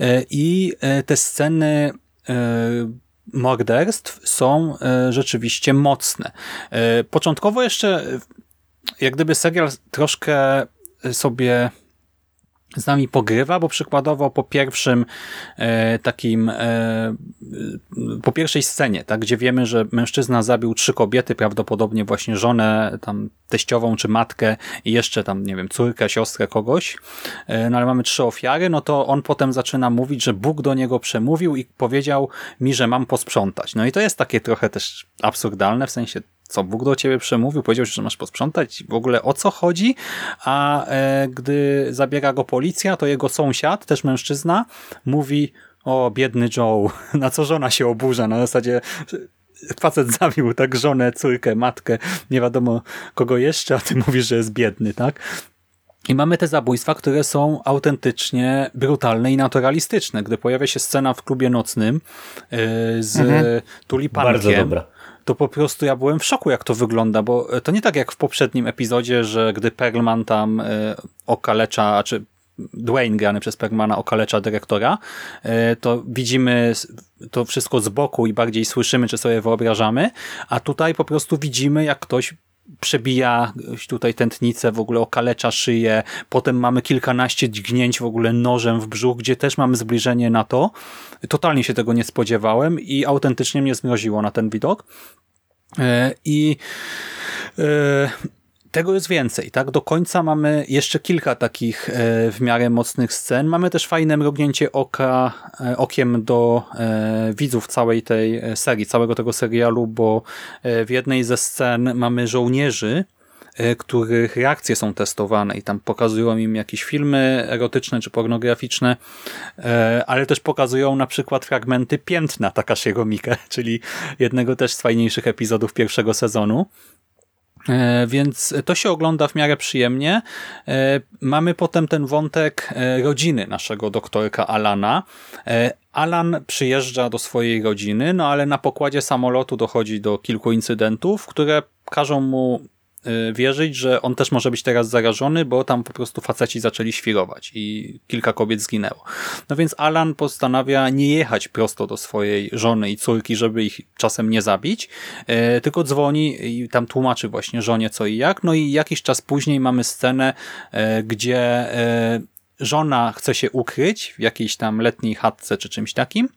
E, i e, te sceny e, morderstw są e, rzeczywiście mocne. E, Początkowo jeszcze e, jak gdyby serial troszkę sobie z nami pogrywa, bo przykładowo po pierwszym e, takim e, po pierwszej scenie, tak, gdzie wiemy, że mężczyzna zabił trzy kobiety, prawdopodobnie właśnie żonę, tam teściową czy matkę i jeszcze tam, nie wiem, córkę, siostrę kogoś, e, no ale mamy trzy ofiary, no to on potem zaczyna mówić, że Bóg do niego przemówił i powiedział mi, że mam posprzątać. No i to jest takie trochę też absurdalne, w sensie co Bóg do ciebie przemówił, powiedział, że masz posprzątać, w ogóle o co chodzi, a e, gdy zabiera go policja, to jego sąsiad, też mężczyzna, mówi o biedny Joe, na co żona się oburza, na zasadzie facet zabił tak żonę, córkę, matkę, nie wiadomo kogo jeszcze, a ty mówisz, że jest biedny, tak? I mamy te zabójstwa, które są autentycznie brutalne i naturalistyczne. Gdy pojawia się scena w klubie nocnym yy, z tulipankiem, Bardzo dobra. To po prostu ja byłem w szoku, jak to wygląda, bo to nie tak jak w poprzednim epizodzie, że gdy Perlman tam y, okalecza, czy Dwayne grany przez Perlmana okalecza dyrektora, y, to widzimy to wszystko z boku i bardziej słyszymy, czy sobie wyobrażamy, a tutaj po prostu widzimy, jak ktoś przebija tutaj tętnicę, w ogóle okalecza szyję, potem mamy kilkanaście dźgnięć w ogóle nożem w brzuch, gdzie też mamy zbliżenie na to. Totalnie się tego nie spodziewałem i autentycznie mnie zmroziło na ten widok. E, I e, tego jest więcej, tak? Do końca mamy jeszcze kilka takich e, w miarę mocnych scen. Mamy też fajne mrugnięcie oka, okiem do widzów całej tej serii, całego tego serialu, bo w jednej ze scen mamy żołnierzy, których reakcje są testowane i tam pokazują im jakieś filmy erotyczne czy pornograficzne, ale też pokazują na przykład fragmenty piętna Takashiego Mike, czyli jednego też z fajniejszych epizodów pierwszego sezonu. Więc to się ogląda w miarę przyjemnie. Mamy potem ten wątek rodziny naszego doktorka Alana. Alan przyjeżdża do swojej rodziny, no ale na pokładzie samolotu dochodzi do kilku incydentów, które każą mu wierzyć, że on też może być teraz zarażony, bo tam po prostu faceci zaczęli świrować i kilka kobiet zginęło. No więc Alan postanawia nie jechać prosto do swojej żony i córki, żeby ich czasem nie zabić, y, tylko dzwoni i tam tłumaczy właśnie żonie co i jak. No i jakiś czas później mamy scenę, y, gdzie żona chce się ukryć w jakiejś tam letniej chatce czy czymś takim,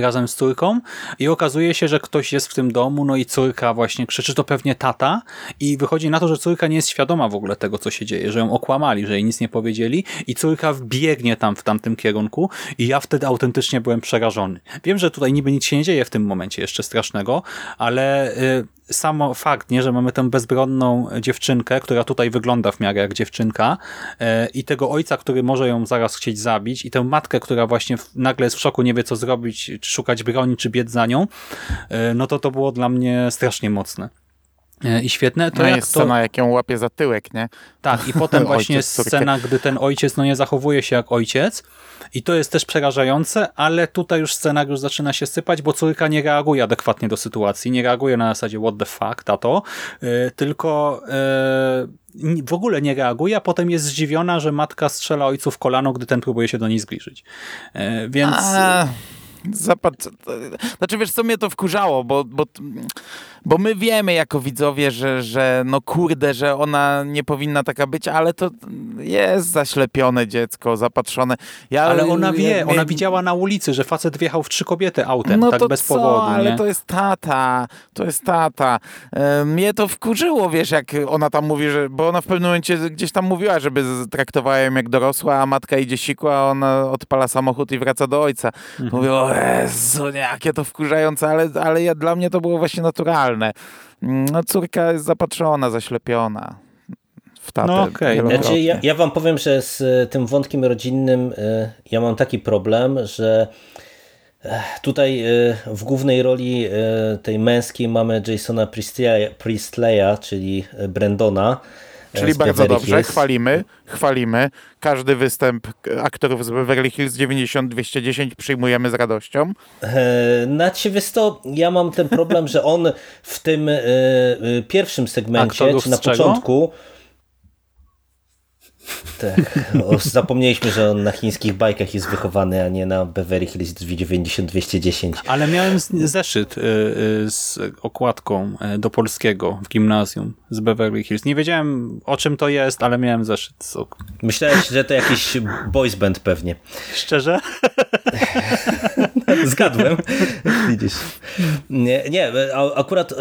razem z córką i okazuje się, że ktoś jest w tym domu, no i córka właśnie krzyczy, to pewnie tata i wychodzi na to, że córka nie jest świadoma w ogóle tego, co się dzieje, że ją okłamali, że jej nic nie powiedzieli i córka wbiegnie tam w tamtym kierunku i ja wtedy autentycznie byłem przerażony. Wiem, że tutaj niby nic się nie dzieje w tym momencie jeszcze strasznego, ale y, samo fakt, nie, że mamy tę bezbronną dziewczynkę, która tutaj wygląda w miarę jak dziewczynka e, i tego ojca, który może ją zaraz chcieć zabić i tę matkę, która właśnie nagle jest w szoku, nie wie co zrobić, czy szukać broni, czy biec za nią, e, no to to było dla mnie strasznie mocne. E, I świetne. To no jak jest to... scena, jak ją łapie za tyłek, nie? Tak, i potem właśnie Ojciec scena, gdy ten ojciec no nie zachowuje się jak ojciec i to jest też przerażające, ale tutaj już scenariusz zaczyna się sypać, bo córka nie reaguje adekwatnie do sytuacji, nie reaguje na zasadzie what the fuck, tato, yy, tylko yy, w ogóle nie reaguje, a potem jest zdziwiona, że matka strzela ojcu w kolano, gdy ten próbuje się do niej zbliżyć. Yy, więc... A, zapad... Znaczy wiesz co mnie to wkurzało, bo, bo, bo my wiemy jako widzowie, że, że no kurde, że ona nie powinna taka być, ale to jest zaślepione dziecko, zapatrzone. Ja, ale ona wie, ja, ona widziała na ulicy, że facet wjechał w trzy kobiety autem, no tak to bez co? powodu. ale nie? to jest tata, to jest tata. E, mnie to wkurzyło, wiesz, jak ona tam mówi, że, bo ona w pewnym momencie gdzieś tam mówiła, żeby traktowała ją jak dorosła, a matka idzie sikła, a ona odpala samochód i wraca do ojca. Mhm. Mówię, o Jezu, nie, jakie to wkurzające, ale, ale ja, dla mnie to było właśnie naturalne. Mm, No córka jest zapatrzona, zaślepiona w tatę. No wielokrotnie. Znaczy, ja, ja wam powiem, że z e, tym wątkiem rodzinnym e, ja mam taki problem, że e, tutaj w głównej roli tej męskiej mamy Jasona Priestleya, Priestleya czyli Brandona. e, Czyli bardzo Beverly dobrze, Hills. chwalimy, chwalimy. Każdy występ aktorów z Beverly Hills 90-210 przyjmujemy z radością. E, Znaczy, wiesz to, ja mam ten problem, że on w tym e, e, pierwszym segmencie, Aktorów czy na z czego? Tak, zapomnieliśmy, że on na chińskich bajkach jest wychowany, a nie na Beverly Hills 90-210. Ale miałem zeszyt y, y, z okładką y, do polskiego w gimnazjum z Beverly Hills. Nie wiedziałem o czym to jest, ale miałem zeszyt. z ok- Myślałeś, że to jakiś boys band pewnie. Szczerze? Zgadłem. Widzisz. Nie, nie, akurat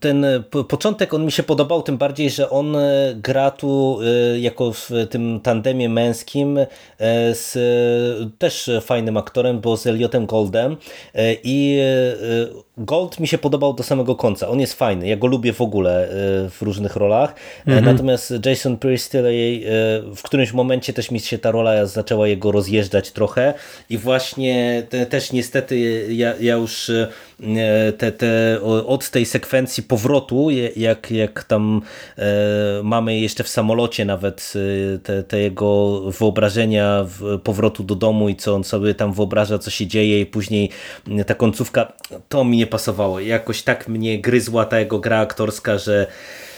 ten początek on mi się podobał, tym bardziej, że on gra tu jako w tym tandemie męskim y, z też fajnym aktorem, bo z Eliotem Goldem. Y, i y, Gold mi się podobał do samego końca. On jest fajny, ja go lubię w ogóle w różnych rolach, E, natomiast Jason Priestley w którymś momencie też mi się ta rola zaczęła jego rozjeżdżać trochę. I właśnie te, też niestety ja, ja już te, te, o- od tej sekwencji powrotu, jak, jak tam e, mamy jeszcze w samolocie nawet e, te, te jego wyobrażenia powrotu do domu i co on sobie tam wyobraża, co się dzieje i później ta końcówka, to mi nie pasowało. Jakoś tak mnie gryzła ta jego gra aktorska, że e,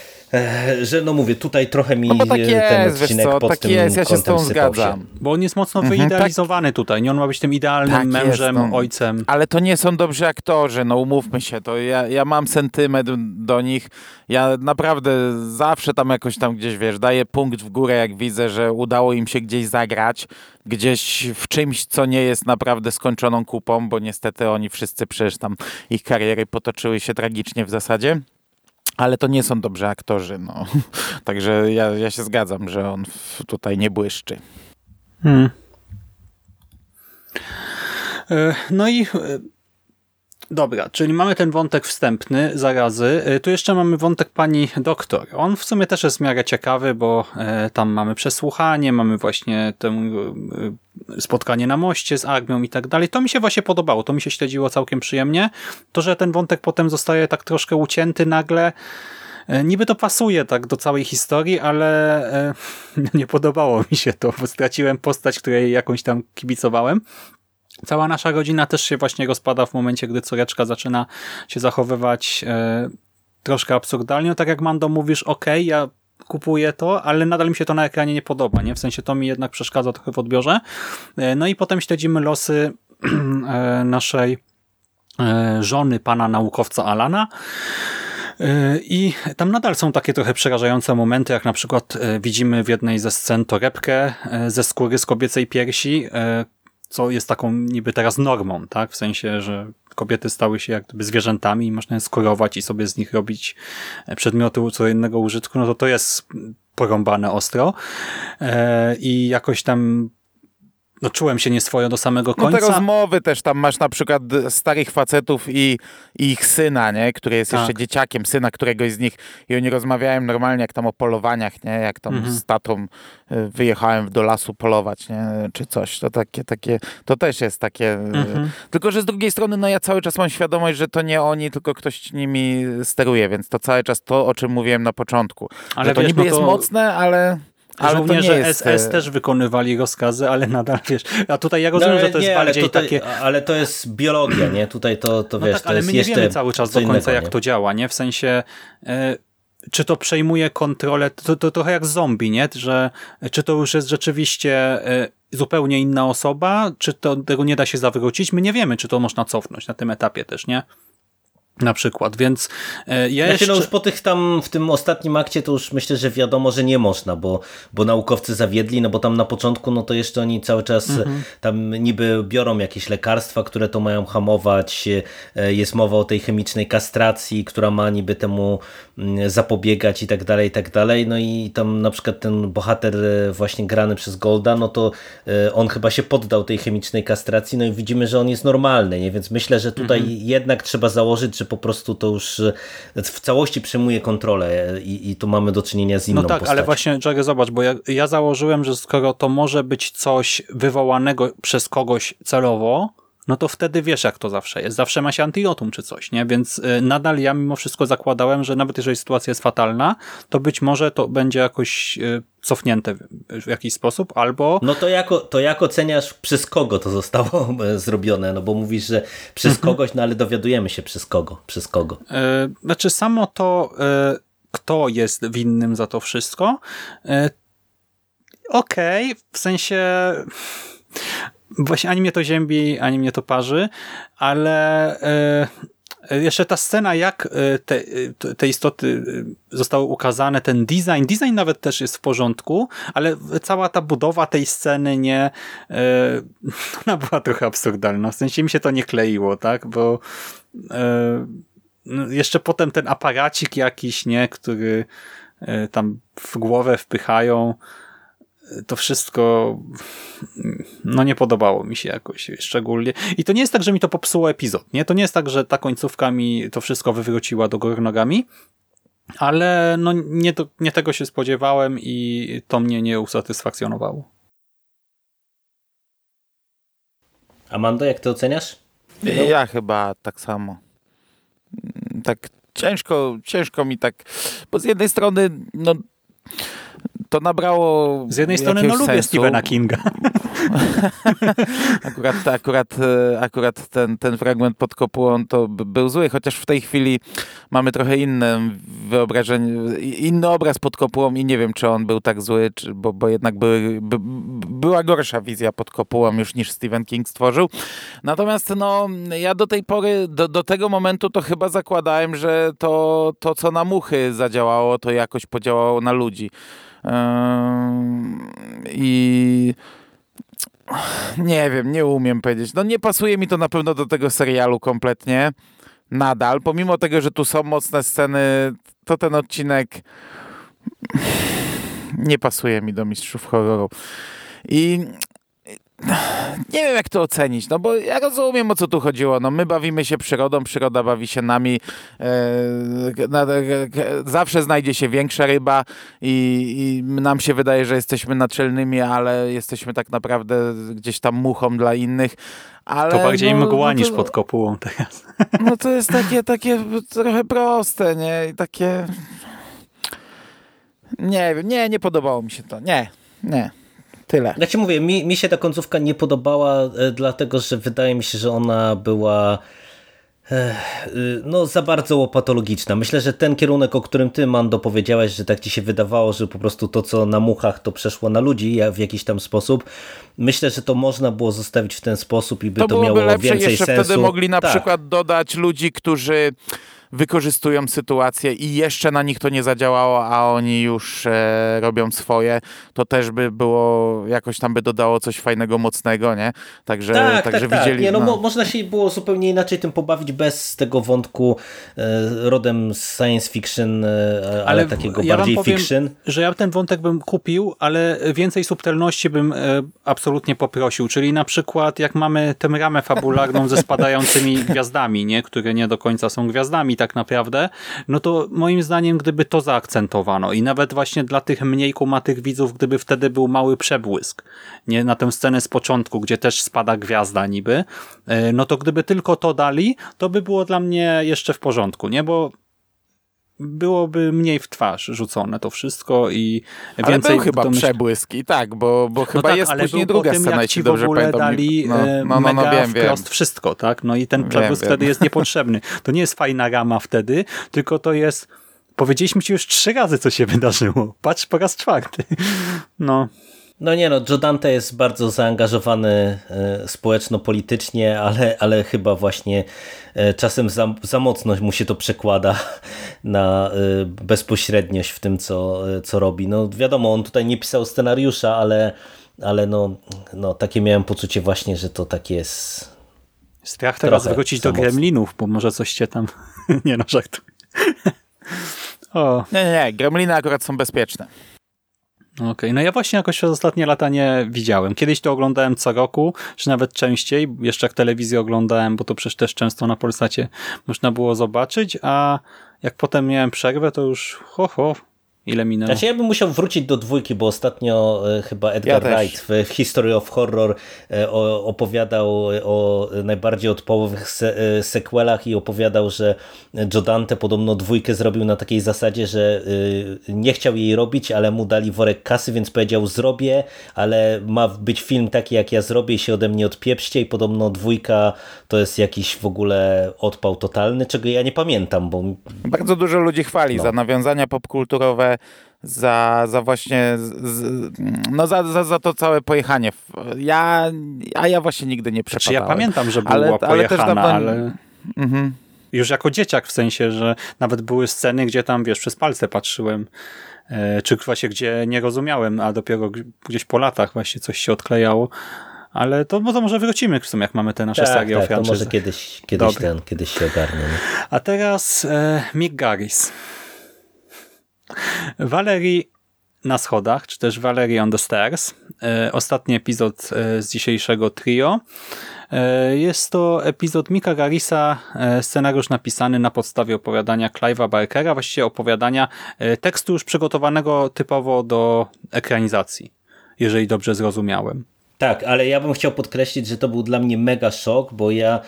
że no mówię, tutaj trochę mi No tak e, jest, ten odcinek co, pod tak tym jest, ja się z tą sypał się. zgadzam. Bo on jest mocno Mhm, wyidealizowany tutaj, nie? On ma być tym idealnym Tak jest, mężem, no. ojcem. Ale to nie są dobrzy aktorzy, no umówmy się, to ja, ja mam sentyment do nich. Ja naprawdę zawsze tam jakoś tam gdzieś, wiesz, daję punkt w górę, jak widzę, że udało im się gdzieś zagrać, gdzieś w czymś, co nie jest naprawdę skończoną kupą, bo niestety oni wszyscy przecież tam, ich kariery potoczyły się tragicznie w zasadzie. Ale to nie są dobrzy aktorzy, no. Także ja, ja się zgadzam, że on tutaj nie błyszczy. Hmm. E, No i e, dobra, czyli mamy ten wątek wstępny, zarazy. E, Tu jeszcze mamy wątek pani doktor. On w sumie też jest w miarę ciekawy, bo e, tam mamy przesłuchanie, mamy właśnie to e, spotkanie na moście z armią i tak dalej. To mi się właśnie podobało, to mi się śledziło całkiem przyjemnie. To, że ten wątek potem zostaje tak troszkę ucięty nagle, E, Niby to pasuje tak do całej historii, ale e, nie podobało mi się to, bo straciłem postać, której jakąś tam kibicowałem. Cała nasza rodzina też się właśnie rozpada w momencie, gdy córeczka zaczyna się zachowywać e, troszkę absurdalnie. No, tak jak Mando mówisz, okej, ja kupuję to, ale nadal mi się to na ekranie nie podoba, nie? W sensie to mi jednak przeszkadza trochę w odbiorze. E, no i potem śledzimy losy e, naszej e, żony pana naukowca Alana, E, I tam nadal są takie trochę przerażające momenty, jak na przykład e, widzimy w jednej ze scen torebkę ze skóry z kobiecej piersi, co jest taką niby teraz normą, tak? W sensie, że kobiety stały się jak gdyby zwierzętami i można je skurować i sobie z nich robić e, przedmioty co innego użytku, no to to jest porąbane ostro. E, I jakoś tam no, czułem się nieswojo do samego No końca. te rozmowy też tam masz na przykład starych facetów i, i ich syna, nie? Który jest Tak. jeszcze dzieciakiem, syna któregoś z nich i oni rozmawiają normalnie jak tam o polowaniach, nie? Jak tam Mhm. z tatą y, wyjechałem do lasu polować, nie? Czy coś. To takie, takie, to też jest takie... y, Mhm. Tylko, że z drugiej strony, no ja cały czas mam świadomość, że to nie oni, tylko ktoś nimi steruje, więc to cały czas to, o czym mówiłem na początku. Ale że to wiesz, niby no jest to- mocne, ale... Ale Żołnierze jest... SS e, też wykonywali rozkazy, ale nadal wiesz. A tutaj ja No, rozumiem, ale że to jest nie, ale, bardziej tutaj, takie. ale to jest biologia, nie? Tutaj to, to No wiesz, tak, to ale jest my nie wiemy cały czas do końca, innego, jak nie? to działa, nie? W sensie. e, czy to przejmuje kontrolę, to, to trochę jak zombie, nie? Że czy to już jest rzeczywiście e, zupełnie inna osoba, czy to tego nie da się zawrócić? My nie wiemy, czy to można cofnąć na tym etapie też, nie? Na przykład, więc e, ja Znaczy, jeszcze... no już po tych tam, w tym ostatnim akcie to już myślę, że wiadomo, że nie można, bo, bo naukowcy zawiedli, no bo tam na początku, no to jeszcze oni cały czas Mhm. tam niby biorą jakieś lekarstwa, które to mają hamować, e, jest mowa o tej chemicznej kastracji, która ma niby temu mm, zapobiegać i tak dalej, i tak dalej, no i tam na przykład ten bohater e, właśnie grany przez Golda, no to e, on chyba się poddał tej chemicznej kastracji, no i widzimy, że on jest normalny, nie? więc myślę, że tutaj Mhm. jednak trzeba założyć, po prostu to już w całości przejmuje kontrolę i, i tu mamy do czynienia z inną No tak, postacią. ale właśnie, Jerry, zobacz, bo ja, ja założyłem, że skoro to może być coś wywołanego przez kogoś celowo, no to wtedy wiesz, jak to zawsze jest. Zawsze ma się antidotum czy coś, nie? Więc y, nadal ja mimo wszystko zakładałem, że nawet jeżeli sytuacja jest fatalna, to być może to będzie jakoś y, cofnięte w, jakiś sposób, albo No to jako, to jak oceniasz, przez kogo to zostało e, zrobione? No bo mówisz, że przez Mhm. kogoś, no ale dowiadujemy się przez kogo, przez kogo. E, Znaczy samo to, e, kto jest winnym za to wszystko, okej, w sensie właśnie ani mnie to ziębi, ani mnie to parzy, ale e, jeszcze ta scena, jak e, te, e, te istoty zostały ukazane, ten design, design nawet też jest w porządku, ale cała ta budowa tej sceny nie, ona była trochę absurdalna, w sensie mi się to nie kleiło, tak, bo no, jeszcze potem ten aparacik jakiś, nie, który tam w głowę wpychają, to wszystko no nie podobało mi się jakoś szczególnie. I to nie jest tak, że mi to popsuło epizod, nie? To nie jest tak, że ta końcówka mi to wszystko wywróciła do góry nogami, ale no nie, to, nie tego się spodziewałem i to mnie nie usatysfakcjonowało. Amando, jak ty oceniasz? Ja chyba tak samo. Mm, Tak ciężko, ciężko mi tak, bo z jednej strony no, to nabrało Z jednej strony no lubię sensu. Stephena Kinga. akurat, akurat, e, akurat ten, ten fragment pod kopułą to by- był zły, chociaż w tej chwili mamy trochę inne wyobrażenie, inny obraz pod kopułą i nie wiem, czy on był tak zły, czy, bo, bo jednak były, by, była gorsza wizja pod kopułą już niż Stephen King stworzył. Natomiast no, ja do tej pory, do, do tego momentu to chyba zakładałem, że to, to, co na muchy zadziałało, to jakoś podziałało na ludzi. I nie wiem, nie umiem powiedzieć. No nie pasuje mi to na pewno do tego serialu kompletnie. Nadal, pomimo tego, że tu są mocne sceny, to ten odcinek nie pasuje mi do Mistrzów Horroru. I nie wiem, jak to ocenić, no bo ja rozumiem, o co tu chodziło. No my bawimy się przyrodą, przyroda bawi się nami. E, na, e, zawsze znajdzie się większa ryba i, i nam się wydaje, że jesteśmy naczelnymi, ale jesteśmy tak naprawdę gdzieś tam muchą dla innych. Ale, To bardziej no, mgła no niż to- pod kopułą teraz. no to jest takie, takie trochę proste, nie? I takie... Nie wiem, nie, nie podobało mi się to. Nie, nie. Tyle. Ja ci mówię, mi, mi się ta końcówka nie podobała, e, dlatego że wydaje mi się, że ona była e, y, no za bardzo łopatologiczna. Myślę, że ten kierunek, o którym ty, Mando, powiedziałeś, że tak ci się wydawało, że po prostu to, co na muchach, to przeszło na ludzi ja- w jakiś tam sposób. Myślę, że to można było zostawić w ten sposób i by To to, miało lepsze, więcej jeszcze sensu. wtedy mogli na Tak. przykład dodać ludzi, którzy wykorzystują sytuację i jeszcze na nich to nie zadziałało, a oni już e, robią swoje, to też by było, jakoś tam by dodało coś fajnego, mocnego, nie? Także, Tak, także tak, tak. widzieli... Nie, no, no. Mo, można się było zupełnie inaczej tym pobawić bez tego wątku e, rodem z science fiction, e, ale, takiego ja bardziej powiem, fiction. że ja ten wątek bym kupił, ale więcej subtelności bym e, absolutnie poprosił. Czyli na przykład jak mamy tę ramę fabularną ze spadającymi gwiazdami, nie, które nie do końca są gwiazdami tak naprawdę, no to moim zdaniem gdyby to zaakcentowano i nawet właśnie dla tych mniej kumatych widzów, gdyby wtedy był mały przebłysk, nie na tę scenę z początku, gdzie też spada gwiazda niby, e, no to gdyby tylko to dali, to by było dla mnie jeszcze w porządku, nie, bo byłoby mniej w twarz rzucone to wszystko i Ale więcej był chyba domyśl- przebłysk i tak, bo, bo chyba tak, jest ale później druga tym, scena, jeśli dobrze ogóle pamiętam. dali no, e, no, no, no, mega wiem, wiem. wprost wszystko, tak? No i ten Wiem, przebłysk wiem. wtedy jest niepotrzebny. To nie jest fajna rama wtedy, tylko to jest powiedzieliśmy ci już trzy razy, co się wydarzyło. Patrz po raz czwarty. No, No nie no, Joe Dante jest bardzo zaangażowany e, społeczno-politycznie, ale, ale chyba właśnie e, czasem za, za mocno mu się to przekłada na e, bezpośredniość w tym, co, co robi. No wiadomo, on tutaj nie pisał scenariusza, ale, ale no, no takie miałem poczucie właśnie, że to tak jest... strach teraz wrócić do gremlinów, bo może coś cię tam... nie no, żartuję. o, Nie, nie, nie, gremliny akurat są bezpieczne. Okej, no ja właśnie jakoś przez ostatnie lata nie widziałem. Kiedyś to oglądałem co roku, czy nawet częściej, jeszcze jak telewizję oglądałem, bo to przecież też często na Polsacie można było zobaczyć, a jak potem miałem przerwę, to już ho, ho, ile minęło. Znaczy ja bym musiał wrócić do dwójki, bo ostatnio e, chyba Edgar Ja. Wright w, w History of Horror e, opowiadał o najbardziej se, e, sequelach i opowiadał, że Joe Dante podobno dwójkę zrobił na takiej zasadzie, że e, nie chciał jej robić, ale mu dali worek kasy, więc powiedział zrobię, ale ma być film taki jak ja zrobię i się ode mnie odpieprzcie i podobno dwójka to jest jakiś w ogóle odpał totalny, czego ja nie pamiętam, bo Bardzo dużo ludzi chwali No. za nawiązania popkulturowe, za, za właśnie, z, no za, za, za to całe pojechanie. Ja, a ja właśnie nigdy nie przepadałem. ja pamiętam, że była Ale- ale pojechana, też ale, dawno- Mhm. już jako dzieciak w sensie, że nawet były sceny, gdzie tam, wiesz, przez palce patrzyłem, e, czy właśnie gdzie nie rozumiałem, a dopiero gdzieś po latach właśnie coś się odklejało. Ale to, bo to może wrócimy w sumie, jak mamy te nasze tak, serie tak, o to może kiedyś, kiedyś, ten, kiedyś się ogarnie. Nie? A teraz e, Mick Garris. Valerie na schodach, czy też Valerie on the Stairs. E, ostatni epizod e, z dzisiejszego trio. E, jest to epizod Mika Garrisa, e, scenariusz napisany na podstawie opowiadania Clive'a Barkera, właściwie opowiadania tekstu już przygotowanego typowo do ekranizacji, jeżeli dobrze zrozumiałem. Tak, ale ja bym chciał podkreślić, że to był dla mnie mega szok, bo ja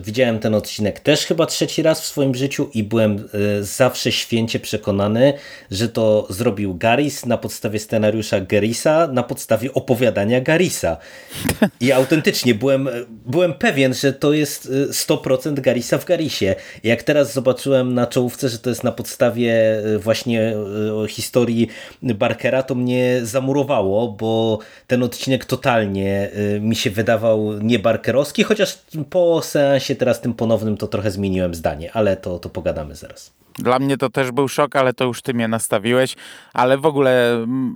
widziałem ten odcinek też chyba trzeci raz w swoim życiu i byłem e, zawsze święcie przekonany, że to zrobił Garis na podstawie scenariusza Garisa, na podstawie opowiadania Garisa. I autentycznie byłem, byłem pewien, że to jest e, 100% Garisa w Garisie. Jak teraz zobaczyłem na czołówce, że to jest na podstawie e, właśnie e, historii Barkera, to mnie zamurowało, bo ten odcinek totalnie mi się wydawał nie barkerowski, chociaż po seansie teraz tym ponownym to trochę zmieniłem zdanie, ale to, to pogadamy zaraz. Dla mnie to też był szok, ale to już ty mnie nastawiłeś. Ale w ogóle mm,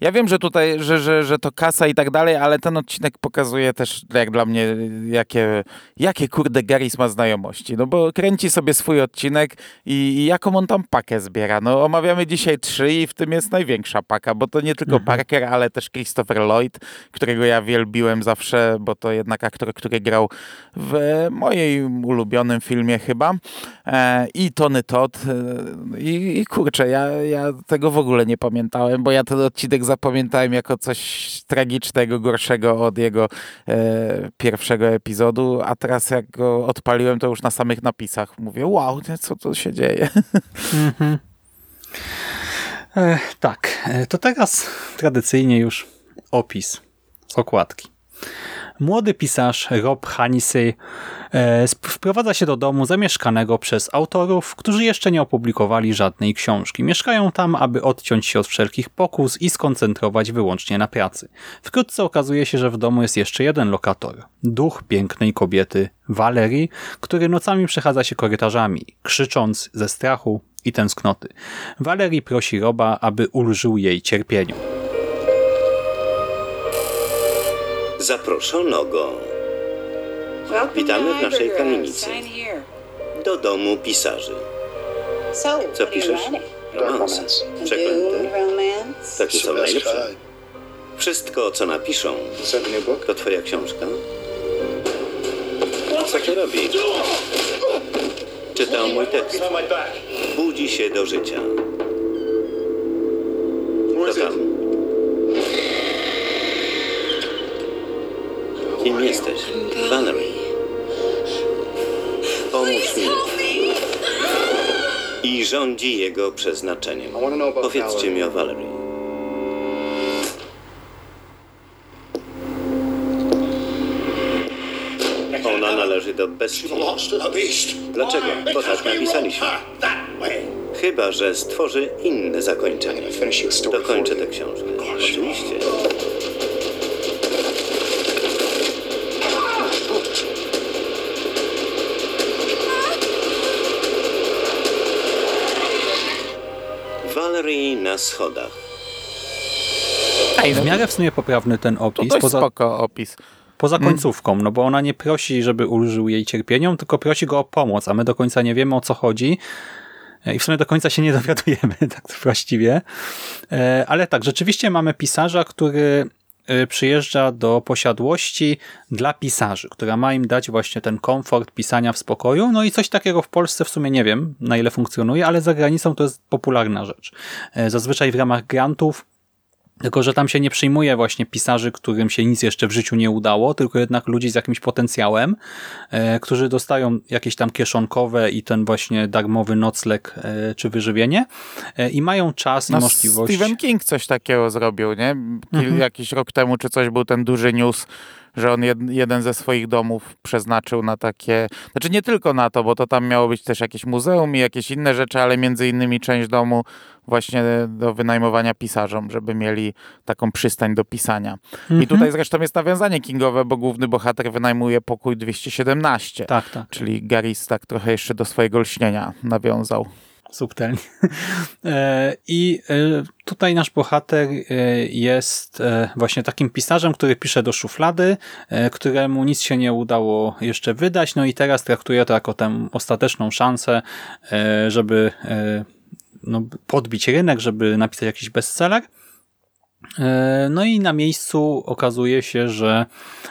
ja wiem, że tutaj, że, że, że to kasa i tak dalej, ale ten odcinek pokazuje też jak dla mnie, jakie, jakie kurde Garis ma znajomości. No bo kręci sobie swój odcinek i, i jaką on tam pakę zbiera. No omawiamy dzisiaj trzy i w tym jest największa paka, bo to nie tylko Parker, ale też Christopher Lloyd, którego ja wielbiłem zawsze, bo to jednak aktor, który grał w moim ulubionym filmie chyba. E, I Tony Todd. E, I, I kurczę, ja, ja tego w ogóle nie pamiętałem, bo ja ten odcinek zapamiętałem jako coś tragicznego, gorszego od jego e, pierwszego epizodu, a teraz jak go odpaliłem, to już na samych napisach mówię, wow, co tu się dzieje? E, tak, e, to teraz tradycyjnie już opis okładki. Młody pisarz Rob Hanisey e, wprowadza się do domu zamieszkanego przez autorów, którzy jeszcze nie opublikowali żadnej książki. Mieszkają tam, aby odciąć się od wszelkich pokus i skoncentrować wyłącznie na pracy. Wkrótce okazuje się, że w domu jest jeszcze jeden lokator. Duch pięknej kobiety, Valerii, który nocami przechadza się korytarzami, krzycząc ze strachu i tęsknoty. Valerii prosi Roba, aby ulżył jej cierpieniu. Zaproszono go Witamy w naszej kamienicy. do domu pisarzy. Co piszesz? Romanse. Przeklęte. Takie są najlepsze. Wszystko, co napiszą, to twoja książka. Co ty robisz? Czytał mój tekst. Budzi się do życia. To tam. Kim jesteś? Valerie. Pomóż mi. I rządzi jego przeznaczeniem. Powiedzcie mi o Valerie. Ona należy do bestii. Dlaczego? Bo tak napisaliśmy. Chyba, że stworzy inne zakończenie. Dokończę tę książkę. Oczywiście. Schodach. Ej, W miarę w sumie poprawny ten to opis, dość poza, spoko opis. poza końcówką, no bo ona nie prosi, żeby ulżył jej cierpieniom, tylko prosi go o pomoc, a my do końca nie wiemy o co chodzi. E, I w sumie do końca się nie dowiadujemy, tak właściwie. E, Ale tak, rzeczywiście mamy pisarza, który przyjeżdża do posiadłości dla pisarzy, która ma im dać właśnie ten komfort pisania w spokoju. No i coś takiego w Polsce w sumie nie wiem, na ile funkcjonuje, ale za granicą to jest popularna rzecz. E, Zazwyczaj w ramach grantów tylko, że tam się nie przyjmuje właśnie pisarzy, którym się nic jeszcze w życiu nie udało, tylko jednak ludzi z jakimś potencjałem, e, którzy dostają jakieś tam kieszonkowe i ten właśnie darmowy nocleg e, czy wyżywienie e, i mają czas i No, możliwość... Stephen King coś takiego zrobił, nie? Kil, Mhm. Jakiś rok temu czy coś był ten duży news, że on jed, jeden ze swoich domów przeznaczył na takie, znaczy nie tylko na to, bo to tam miało być też jakieś muzeum i jakieś inne rzeczy, ale między innymi część domu właśnie do wynajmowania pisarzom, żeby mieli taką przystań do pisania. Mhm. I tutaj zresztą jest nawiązanie Kingowe, bo główny bohater wynajmuje pokój 217. Tak, tak. Czyli Garis tak trochę jeszcze do swojego lśnienia nawiązał. Subtelnie. E, I e, tutaj nasz bohater e, jest właśnie takim pisarzem, który pisze do szuflady, któremu nic się nie udało jeszcze wydać, no i teraz traktuje to jako tę ostateczną szansę, żeby no, podbić rynek, żeby napisać jakiś bestseller. E, No i na miejscu okazuje się, że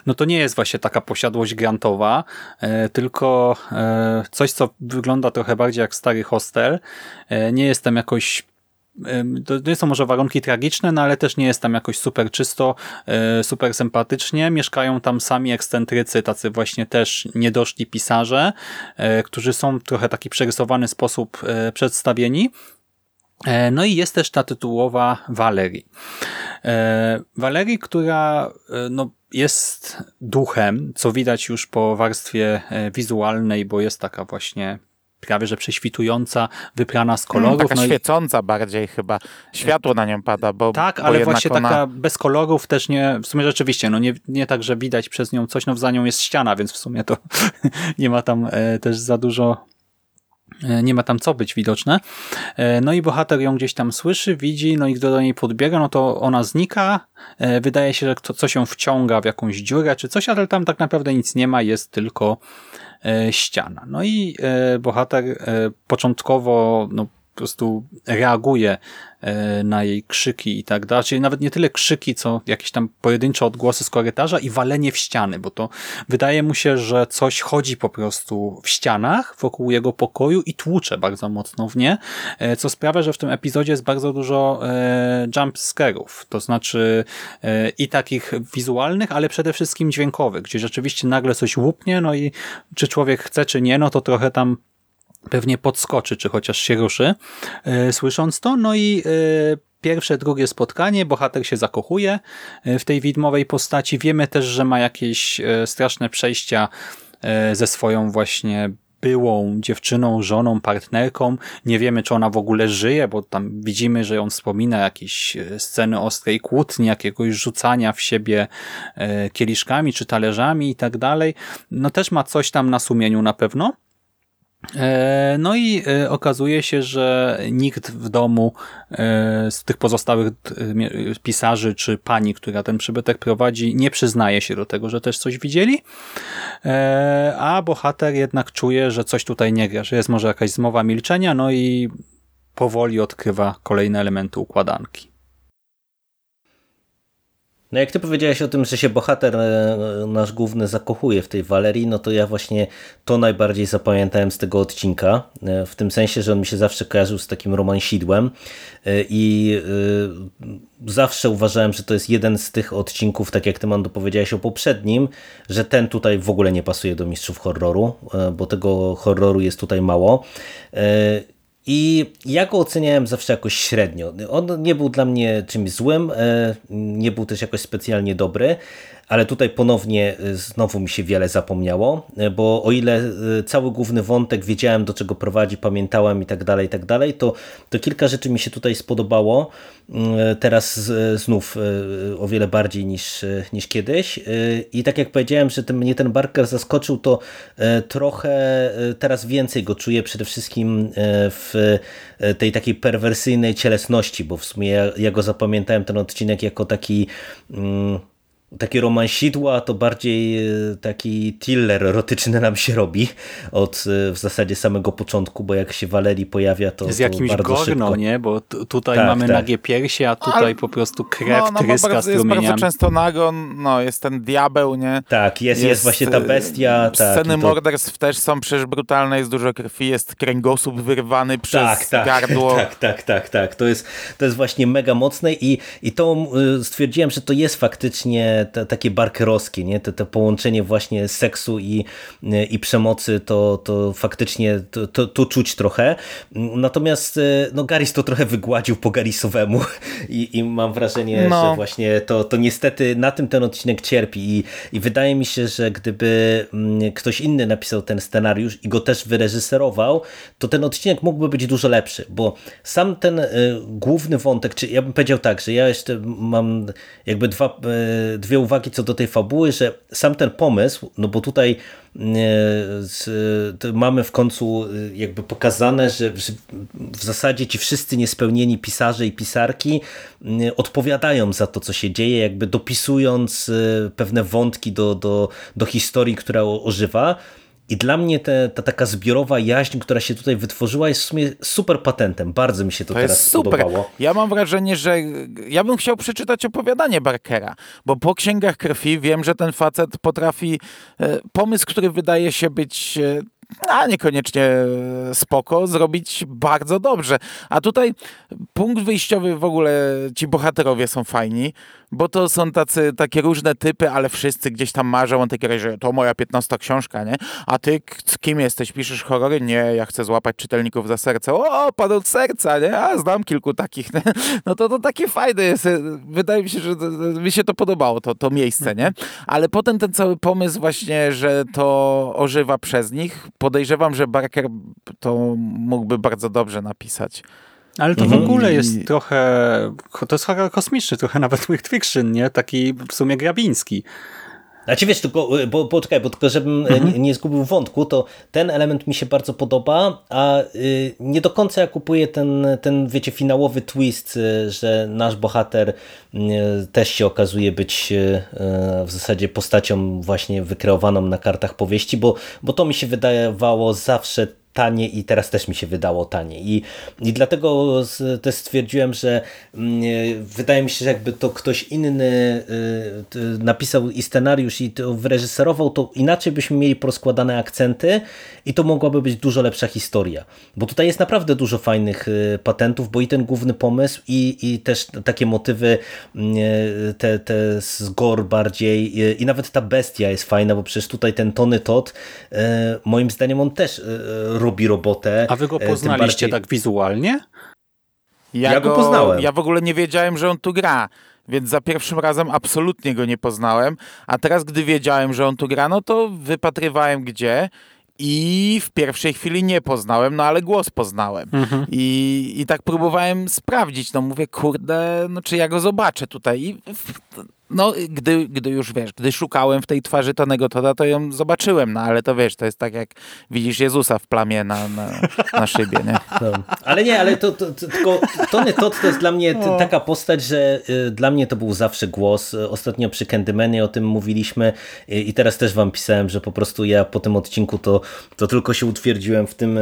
no to nie jest właśnie taka posiadłość grantowa, e, tylko e, coś, co wygląda trochę bardziej jak stary hostel. Nie jest tam jakoś to nie są może warunki tragiczne, no ale też nie jest tam jakoś super czysto, super sympatycznie. Mieszkają tam sami ekscentrycy, tacy właśnie też niedoszli pisarze, którzy są w trochę taki przerysowany sposób przedstawieni. E, No i jest też ta tytułowa Valerii. E, Valerii, która e, no, jest duchem, co widać już po warstwie e, wizualnej, bo jest taka właśnie prawie że prześwitująca, wyprana z kolorów. Taka no i- świecąca bardziej chyba. Światło na nią pada, bo tak, bo ale właśnie ona... taka bez kolorów też nie, w sumie rzeczywiście, no nie, nie tak, że widać przez nią coś, no za nią jest ściana, więc w sumie to nie ma tam też za dużo nie ma tam co być widoczne. E, No i bohater ją gdzieś tam słyszy, widzi, no i gdy do niej podbiega, no to ona znika. E, Wydaje się, że to coś ją wciąga w jakąś dziurę czy coś, ale tam tak naprawdę nic nie ma, jest tylko e, ściana. No i e, bohater e, początkowo no, po prostu reaguje e, na jej krzyki i tak dalej. Czyli nawet nie tyle krzyki, co jakieś tam pojedyncze odgłosy z korytarza i walenie w ściany, bo to wydaje mu się, że coś chodzi po prostu w ścianach wokół jego pokoju i tłucze bardzo mocno w nie, e, co sprawia, że w tym epizodzie jest bardzo dużo e, jump scare'ów, to znaczy e, i takich wizualnych, ale przede wszystkim dźwiękowych, gdzie rzeczywiście nagle coś łupnie, no i czy człowiek chce, czy nie, no to trochę tam pewnie podskoczy, czy chociaż się ruszy, e, słysząc to. No i e, pierwsze, drugie spotkanie, bohater się zakochuje e, w tej widmowej postaci. Wiemy też, że ma jakieś straszne przejścia ze swoją właśnie byłą dziewczyną, żoną, partnerką. Nie wiemy, czy ona w ogóle żyje, bo tam widzimy, że ją wspomina jakieś sceny ostrej kłótni, jakiegoś rzucania w siebie kieliszkami czy talerzami i tak dalej. No też ma coś tam na sumieniu na pewno. E, No i e, okazuje się, że nikt w domu e, z tych pozostałych pisarzy czy pani, która ten przybytek prowadzi, nie przyznaje się do tego, że też coś widzieli, a bohater jednak czuje, że coś tutaj nie gra, że jest może jakaś zmowa milczenia, no i powoli odkrywa kolejne elementy układanki. No jak ty powiedziałeś o tym, że się bohater e, nasz główny zakochuje w tej Walerii, no to ja właśnie to najbardziej zapamiętałem z tego odcinka, e, w tym sensie, że on mi się zawsze kojarzył z takim romansidłem e, i zawsze uważałem, że to jest jeden z tych odcinków, tak jak ty Mando powiedziałeś o poprzednim, że ten tutaj w ogóle nie pasuje do mistrzów horroru, bo tego horroru jest tutaj mało. I ja go oceniałem zawsze jakoś średnio. On nie był dla mnie czymś złym, e, nie był też jakoś specjalnie dobry, ale tutaj ponownie e, znowu mi się wiele zapomniało, e, bo o ile e, cały główny wątek wiedziałem do czego prowadzi, pamiętałem i tak dalej, i tak dalej, to, to kilka rzeczy mi się tutaj spodobało. Teraz znów o wiele bardziej niż, niż kiedyś. I tak jak powiedziałem, że ten, mnie ten Barker zaskoczył, to trochę teraz więcej go czuję przede wszystkim w tej takiej perwersyjnej cielesności, bo w sumie ja, ja go zapamiętałem ten odcinek jako taki mm, takie romansidła, to bardziej e, taki thriller erotyczny nam się robi od e, w zasadzie samego początku, bo jak się Walerii pojawia, to, z to jakimś bardzo gorno, szybko. nie? Bo tutaj Tak, mamy tak. nagie piersie, a tutaj Ale- po prostu krew no, no, tryska bardzo, jest bardzo często nago, no jest ten diabeł, nie? Tak, jest, jest, właśnie ta bestia. tak, Sceny i to- morderstw też są przecież brutalne, jest dużo krwi, jest kręgosłup wyrwany przez tak, tak, gardło. Tak, tak, tak, tak. To jest, to jest właśnie mega mocne i, i to y, stwierdziłem, że to jest faktycznie te, takie barkerowskie, nie? Te, te połączenie właśnie seksu i, i przemocy, to, to faktycznie to, to, to czuć trochę. Natomiast y, no, Garis to trochę wygładził po Garisowemu i, i mam wrażenie, No. że właśnie to, to niestety na tym ten odcinek cierpi i, i wydaje mi się, że gdyby mm, ktoś inny napisał ten scenariusz i go też wyreżyserował, to ten odcinek mógłby być dużo lepszy, bo sam ten y, główny wątek, czy ja bym powiedział tak, że ja jeszcze mam jakby dwa, y, dwie uwagi co do tej fabuły, że sam ten pomysł, no bo tutaj z, to mamy w końcu y, jakby pokazane, że, w zasadzie ci wszyscy niespełnieni pisarze i pisarki y, odpowiadają za to, co się dzieje, jakby dopisując y, pewne wątki do, do, do historii, która ożywa. I dla mnie te, ta taka zbiorowa jaźń, która się tutaj wytworzyła, jest w sumie super patentem. Bardzo mi się to, To teraz jest super. podobało. Ja mam wrażenie, że ja bym chciał przeczytać opowiadanie Barkera, bo po Księgach Krwi wiem, że ten facet potrafi e, pomysł, który wydaje się być e, a niekoniecznie spoko, zrobić bardzo dobrze. A tutaj punkt wyjściowy w ogóle ci bohaterowie są fajni, bo to są tacy, takie różne typy, ale wszyscy gdzieś tam marzą o takiej, że to moja 15 książka, nie? A ty kim jesteś? Piszesz horrory? Nie, ja chcę złapać czytelników za serce. O, pan od serca, nie? A, znam kilku takich. Nie? No to, to takie fajne jest. Wydaje mi się, że mi się to podobało, to, to miejsce, nie? Ale potem ten cały pomysł właśnie, że to ożywa przez nich, podejrzewam, że Barker to mógłby bardzo dobrze napisać. Ale to Mhm. w ogóle jest trochę, to jest horror kosmiczny, trochę nawet weird fiction, nie? Taki w sumie grabiński. Znaczy wiesz, tylko, bo, bo czekaj, bo tylko żebym e, nie, nie zgubił wątku, to ten element mi się bardzo podoba, a y, nie do końca ja kupuję ten, ten wiecie, finałowy twist, y, że nasz bohater y, też się okazuje być y, y, w zasadzie postacią właśnie wykreowaną na kartach powieści, bo, bo to mi się wydawało zawsze tanie i teraz też mi się wydało tanie. I, i dlatego też stwierdziłem, że mm, e, wydaje mi się, że jakby to ktoś inny t- napisał i scenariusz i to wyreżyserował, to inaczej byśmy mieli porozkładane akcenty i to mogłaby być dużo lepsza historia. Bo tutaj jest naprawdę dużo fajnych y, patentów, bo i ten główny pomysł i, i też takie motywy mm, e, te, te z gore bardziej i nawet ta bestia jest fajna, bo przecież tutaj ten Tony Todd moim zdaniem on też y, robi robotę. A wy go E, poznaliście bardziej- tak wizualnie? Ja go poznałem. Ja w ogóle nie wiedziałem, że on tu gra. Więc za pierwszym razem absolutnie go nie poznałem. A teraz, gdy wiedziałem, że on tu gra, no to wypatrywałem gdzie. I w pierwszej chwili nie poznałem, no ale głos poznałem. I, I tak próbowałem sprawdzić. No mówię, kurde, no czy ja go zobaczę tutaj. I no, gdy, gdy już wiesz, gdy szukałem w tej twarzy Tonego Toda, to ją zobaczyłem. No ale to wiesz, to jest tak jak widzisz Jezusa w plamie na, na, na szybie, nie? No. Ale nie, ale to, to, to tylko Tony Todd to jest dla mnie t- taka postać, że y, dla mnie to był zawsze głos. Ostatnio przy Candymanie o tym mówiliśmy y, i teraz też wam pisałem, że po prostu ja po tym odcinku to, to tylko się utwierdziłem w tym y,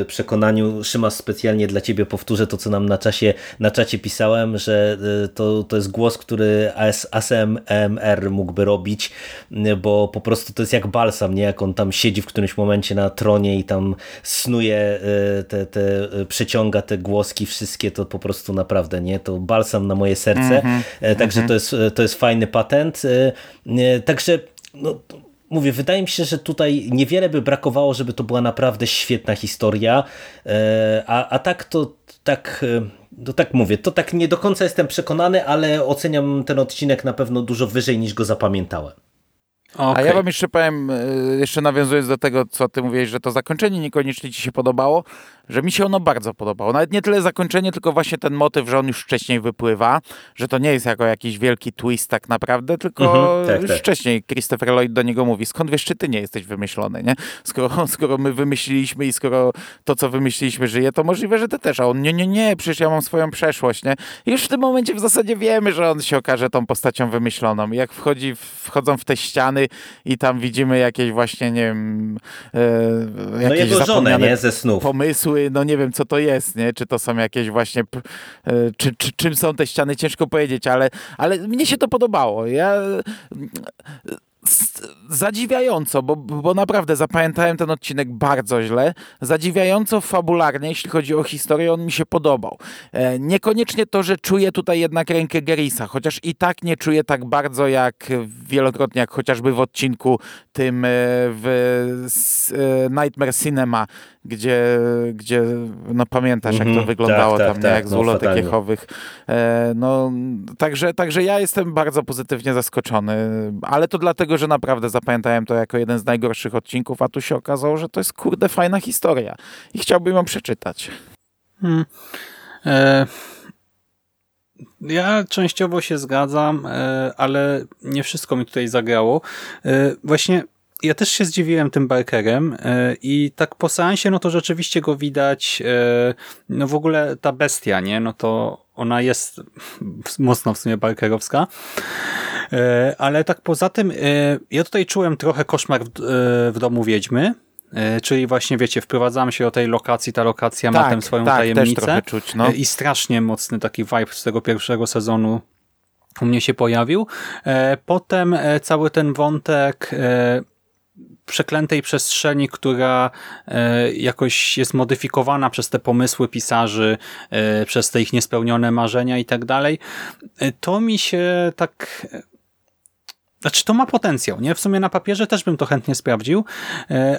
y, przekonaniu. Szymas, specjalnie dla ciebie powtórzę to, co nam na, czasie, na czacie pisałem, że y, to, to jest głos, który AS, ASMR mógłby robić, y, bo po prostu to jest jak balsam, nie? Jak on tam siedzi w którymś momencie na tronie i tam snuje y, te, te y, przeciąga te głoski wszystkie, to po prostu naprawdę, nie? To balsam na moje serce. E, Także to, jest, to jest fajny patent. E, e, Także no, mówię, wydaje mi się, że tutaj niewiele by brakowało, żeby to była naprawdę świetna historia, E, a, a tak to tak, e, no tak mówię, to tak nie do końca jestem przekonany, ale oceniam ten odcinek na pewno dużo wyżej niż go zapamiętałem. A Okej. ja wam jeszcze powiem, y, jeszcze nawiązując do tego, co ty mówiłeś, że to zakończenie niekoniecznie ci się podobało, że mi się ono bardzo podobało. Nawet nie tyle zakończenie, tylko właśnie ten motyw, że on już wcześniej wypływa, że to nie jest jako jakiś wielki twist tak naprawdę, tylko Mhm, tak, już tak. wcześniej Christopher Lloyd do niego mówi, skąd wiesz, czy ty nie jesteś wymyślony, nie? Skoro, skoro my wymyśliliśmy i skoro to, co wymyśliliśmy żyje, to możliwe, że ty też. A on, nie, nie, nie, przecież ja mam swoją przeszłość, nie? I już w tym momencie w zasadzie wiemy, że on się okaże tą postacią wymyśloną. I jak wchodzi, wchodzą w te ściany i tam widzimy jakieś właśnie, nie wiem, e, No jakieś jego żonę, nie? Ze snów. pomysły, no nie wiem co to jest, nie? Czy to są jakieś właśnie, e, czy, czy, czym są te ściany, ciężko powiedzieć, ale, ale mnie się to podobało. Ja zadziwiająco, bo, bo naprawdę zapamiętałem ten odcinek bardzo źle, zadziwiająco fabularnie, jeśli chodzi o historię, on mi się podobał. E, niekoniecznie to, że czuję tutaj jednak rękę Gerisa, chociaż i tak nie czuję tak bardzo jak wielokrotnie, jak chociażby w odcinku tym e, w e, Nightmare Cinema, gdzie, gdzie no pamiętasz, jak Mhm, to wyglądało tak, tam, tak, nie? tak, jak z no, ulotek fatalnie. jechowych. E, no, także, także ja jestem bardzo pozytywnie zaskoczony, ale to dlatego, że naprawdę zapamiętałem to jako jeden z najgorszych odcinków, a tu się okazało, że to jest kurde fajna historia i chciałbym ją przeczytać. Hmm. E, ja częściowo się zgadzam, e, ale nie wszystko mi tutaj zagrało. E, właśnie ja też się zdziwiłem tym Barkerem e, i tak po seansie, no to rzeczywiście go widać, e, no w ogóle ta bestia, nie, no to ona jest mocno w sumie Barkerowska, E, ale tak poza tym, ja tutaj czułem trochę koszmar w, domu Wiedźmy, czyli właśnie wiecie, wprowadzamy się do tej lokacji, ta lokacja ma tę swoją tak, tajemnicę. czuć, no. I strasznie mocny taki vibe z tego pierwszego sezonu u mnie się pojawił. Potem cały ten wątek przeklętej przestrzeni, która e, jakoś jest modyfikowana przez te pomysły pisarzy, e, przez te ich niespełnione marzenia i tak dalej, e, to mi się tak... Znaczy, to ma potencjał, nie? W sumie na papierze też bym to chętnie sprawdził,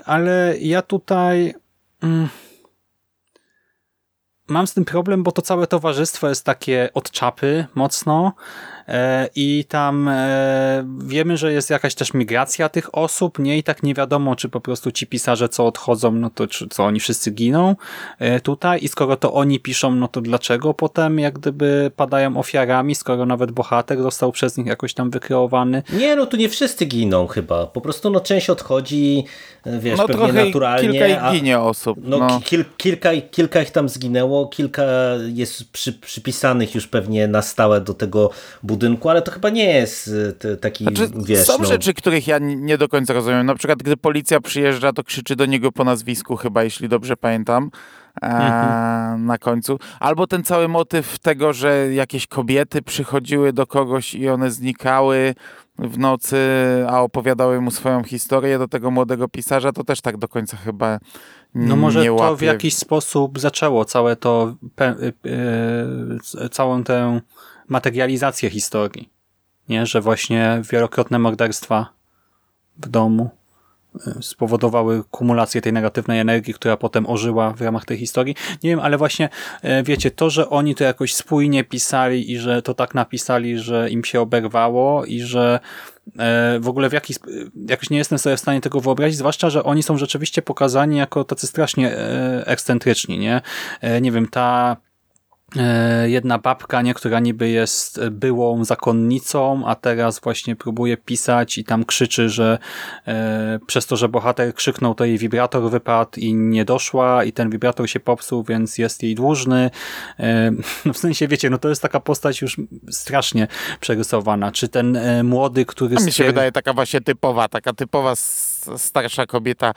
ale ja tutaj... Mm, mam z tym problem, bo to całe towarzystwo jest takie od czapy mocno i tam e, wiemy, że jest jakaś też migracja tych osób, nie? I tak nie wiadomo, czy po prostu ci pisarze, co odchodzą, no to czy, co oni wszyscy giną e, tutaj i skoro to oni piszą, no to dlaczego potem jak gdyby padają ofiarami, skoro nawet bohater został przez nich jakoś tam wykreowany? Nie, no tu nie wszyscy giną chyba, po prostu no część odchodzi, wiesz, no, pewnie naturalnie. kilka ich ginie osób. No, no. Kil, kilka, kilka ich tam zginęło, kilka jest przy, przypisanych już pewnie na stałe do tego budynku budynku, ale to chyba nie jest y, taki, znaczy, wiesz... Są no... rzeczy, których ja nie do końca rozumiem. Na przykład, gdy policja przyjeżdża, to krzyczy do niego po nazwisku chyba, jeśli dobrze pamiętam. E, mhm. na końcu. Albo ten cały motyw tego, że jakieś kobiety przychodziły do kogoś i one znikały w nocy, a opowiadały mu swoją historię do tego młodego pisarza, to też tak do końca chyba no może nie to w jakiś sposób zaczęło całe to, yy, całą tę materializację historii. Nie? Że właśnie wielokrotne morderstwa w domu y, spowodowały kumulację tej negatywnej energii, która potem ożyła w ramach tej historii. Nie wiem, ale właśnie y, wiecie, to, że oni to jakoś spójnie pisali i że to tak napisali, że im się oberwało i że y, w ogóle w jakiś, jakoś nie jestem sobie w stanie tego wyobrazić, zwłaszcza, że oni są rzeczywiście pokazani jako tacy strasznie ekscentryczni, nie? Nie wiem, ta E, jedna babka, nie, która niby jest byłą zakonnicą, a teraz właśnie próbuje pisać i tam krzyczy, że e, przez to, że bohater krzyknął, to jej wibrator wypadł i nie doszła i ten wibrator się popsuł, więc jest jej dłużny. E, no w sensie, wiecie, no to jest taka postać już strasznie przerysowana. Czy ten e, młody, który... A mi się wydaje taka właśnie typowa, taka typowa starsza kobieta,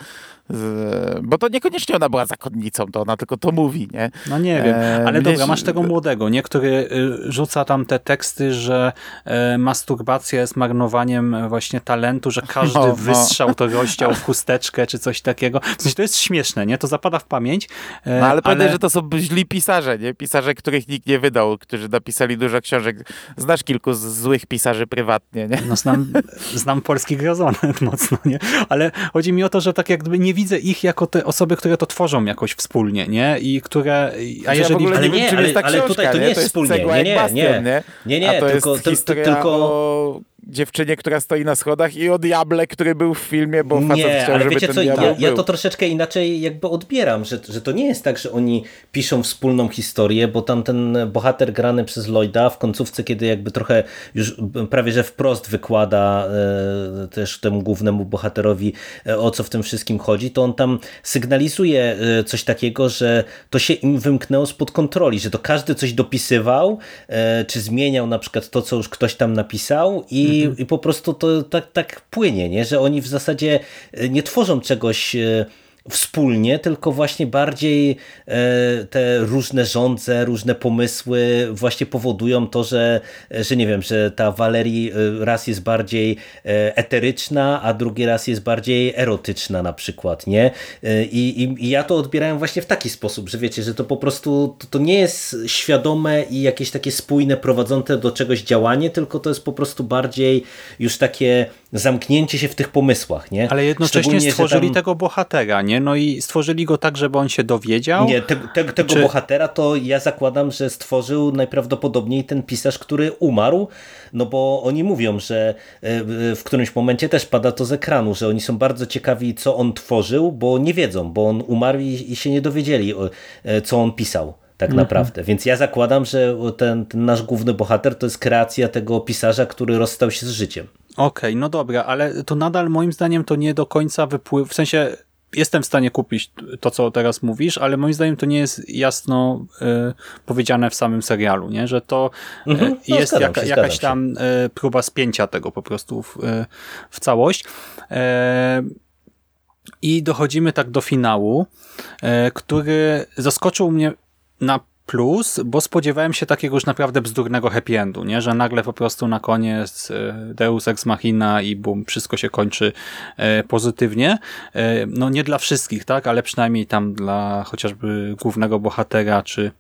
bo to niekoniecznie ona była zakonnicą, to ona tylko to mówi, nie? No nie wiem, e, ale dobra, masz tego młodego, nie? Który rzuca tam te teksty, że e, masturbacja jest marnowaniem właśnie talentu, że każdy no, no. wystrzał to rozdział w chusteczkę, czy coś takiego. W sensie to jest śmieszne, nie? To zapada w pamięć. E, no ale, ale... pamiętaj, że to są źli pisarze, nie? Pisarze, których nikt nie wydał, którzy napisali dużo książek. Znasz kilku złych pisarzy prywatnie, nie? No znam, znam polski grazonet mocno, nie? Ale chodzi mi o to, że tak jakby nie widzę ich jako te osoby, które to tworzą jakoś wspólnie, nie? I które... A jeżeli... Ja ale nie, ale, ale tutaj to nie jest wspólnie. Nie, nie, nie. Nie, nie, to tylko, jest tylko... O dziewczynie, która stoi na schodach i o diable, który był w filmie, bo facet nie, chciał, ale żeby wiecie co, ja, ja, to troszeczkę inaczej jakby odbieram, że, że to nie jest tak, że oni piszą wspólną historię, bo tam ten bohater grany przez Lloyda w końcówce, kiedy jakby trochę już prawie, że wprost wykłada e, też temu głównemu bohaterowi e, o co w tym wszystkim chodzi, to on tam sygnalizuje e, coś takiego, że to się im wymknęło spod kontroli, że to każdy coś dopisywał, e, czy zmieniał na przykład to, co już ktoś tam napisał i i, po prostu to tak, tak płynie, nie? że oni w zasadzie e, nie tworzą czegoś e, wspólnie, tylko właśnie bardziej e, te różne rządze, różne pomysły właśnie powodują to, że, że nie wiem, że ta Walerii e, raz jest bardziej e, eteryczna, a drugi raz jest bardziej erotyczna na przykład, nie? I, i, i ja to odbierałem właśnie w taki sposób, że wiecie, że to po prostu to, to nie jest świadome i jakieś takie spójne, prowadzące do czegoś działanie, tylko to jest po prostu bardziej już takie zamknięcie się w tych pomysłach, nie? Ale jednocześnie stworzyli tam... tego bohatera, nie? No i stworzyli go tak, żeby on się dowiedział? Nie, te, te, tego Czy... bohatera to ja zakładam, że stworzył najprawdopodobniej ten pisarz, który umarł, no bo oni mówią, że e, w którymś momencie też pada to z ekranu, że oni są bardzo ciekawi, co on tworzył, bo nie wiedzą, bo on umarł i, i się nie dowiedzieli, e, co on pisał tak mhm. naprawdę. Więc ja zakładam, że ten, ten, nasz główny bohater to jest kreacja tego pisarza, który rozstał się z życiem. Okej, okay, no dobra, ale to nadal moim zdaniem to nie do końca wypływ, w sensie jestem w stanie kupić to, co teraz mówisz, ale moim zdaniem to nie jest jasno y, powiedziane w samym serialu, nie? że to y, mhm. no, jest jaka, się, jakaś tam y, próba spięcia tego po prostu w, w całość. I dochodzimy tak do finału, który zaskoczył mnie na plus, bo spodziewałem się takiego już naprawdę bzdurnego happy endu, nie? że nagle po prostu na koniec e, Deus Ex Machina i bum, wszystko się kończy e, pozytywnie. E, no nie dla wszystkich, tak, ale przynajmniej tam dla chociażby głównego bohatera, czy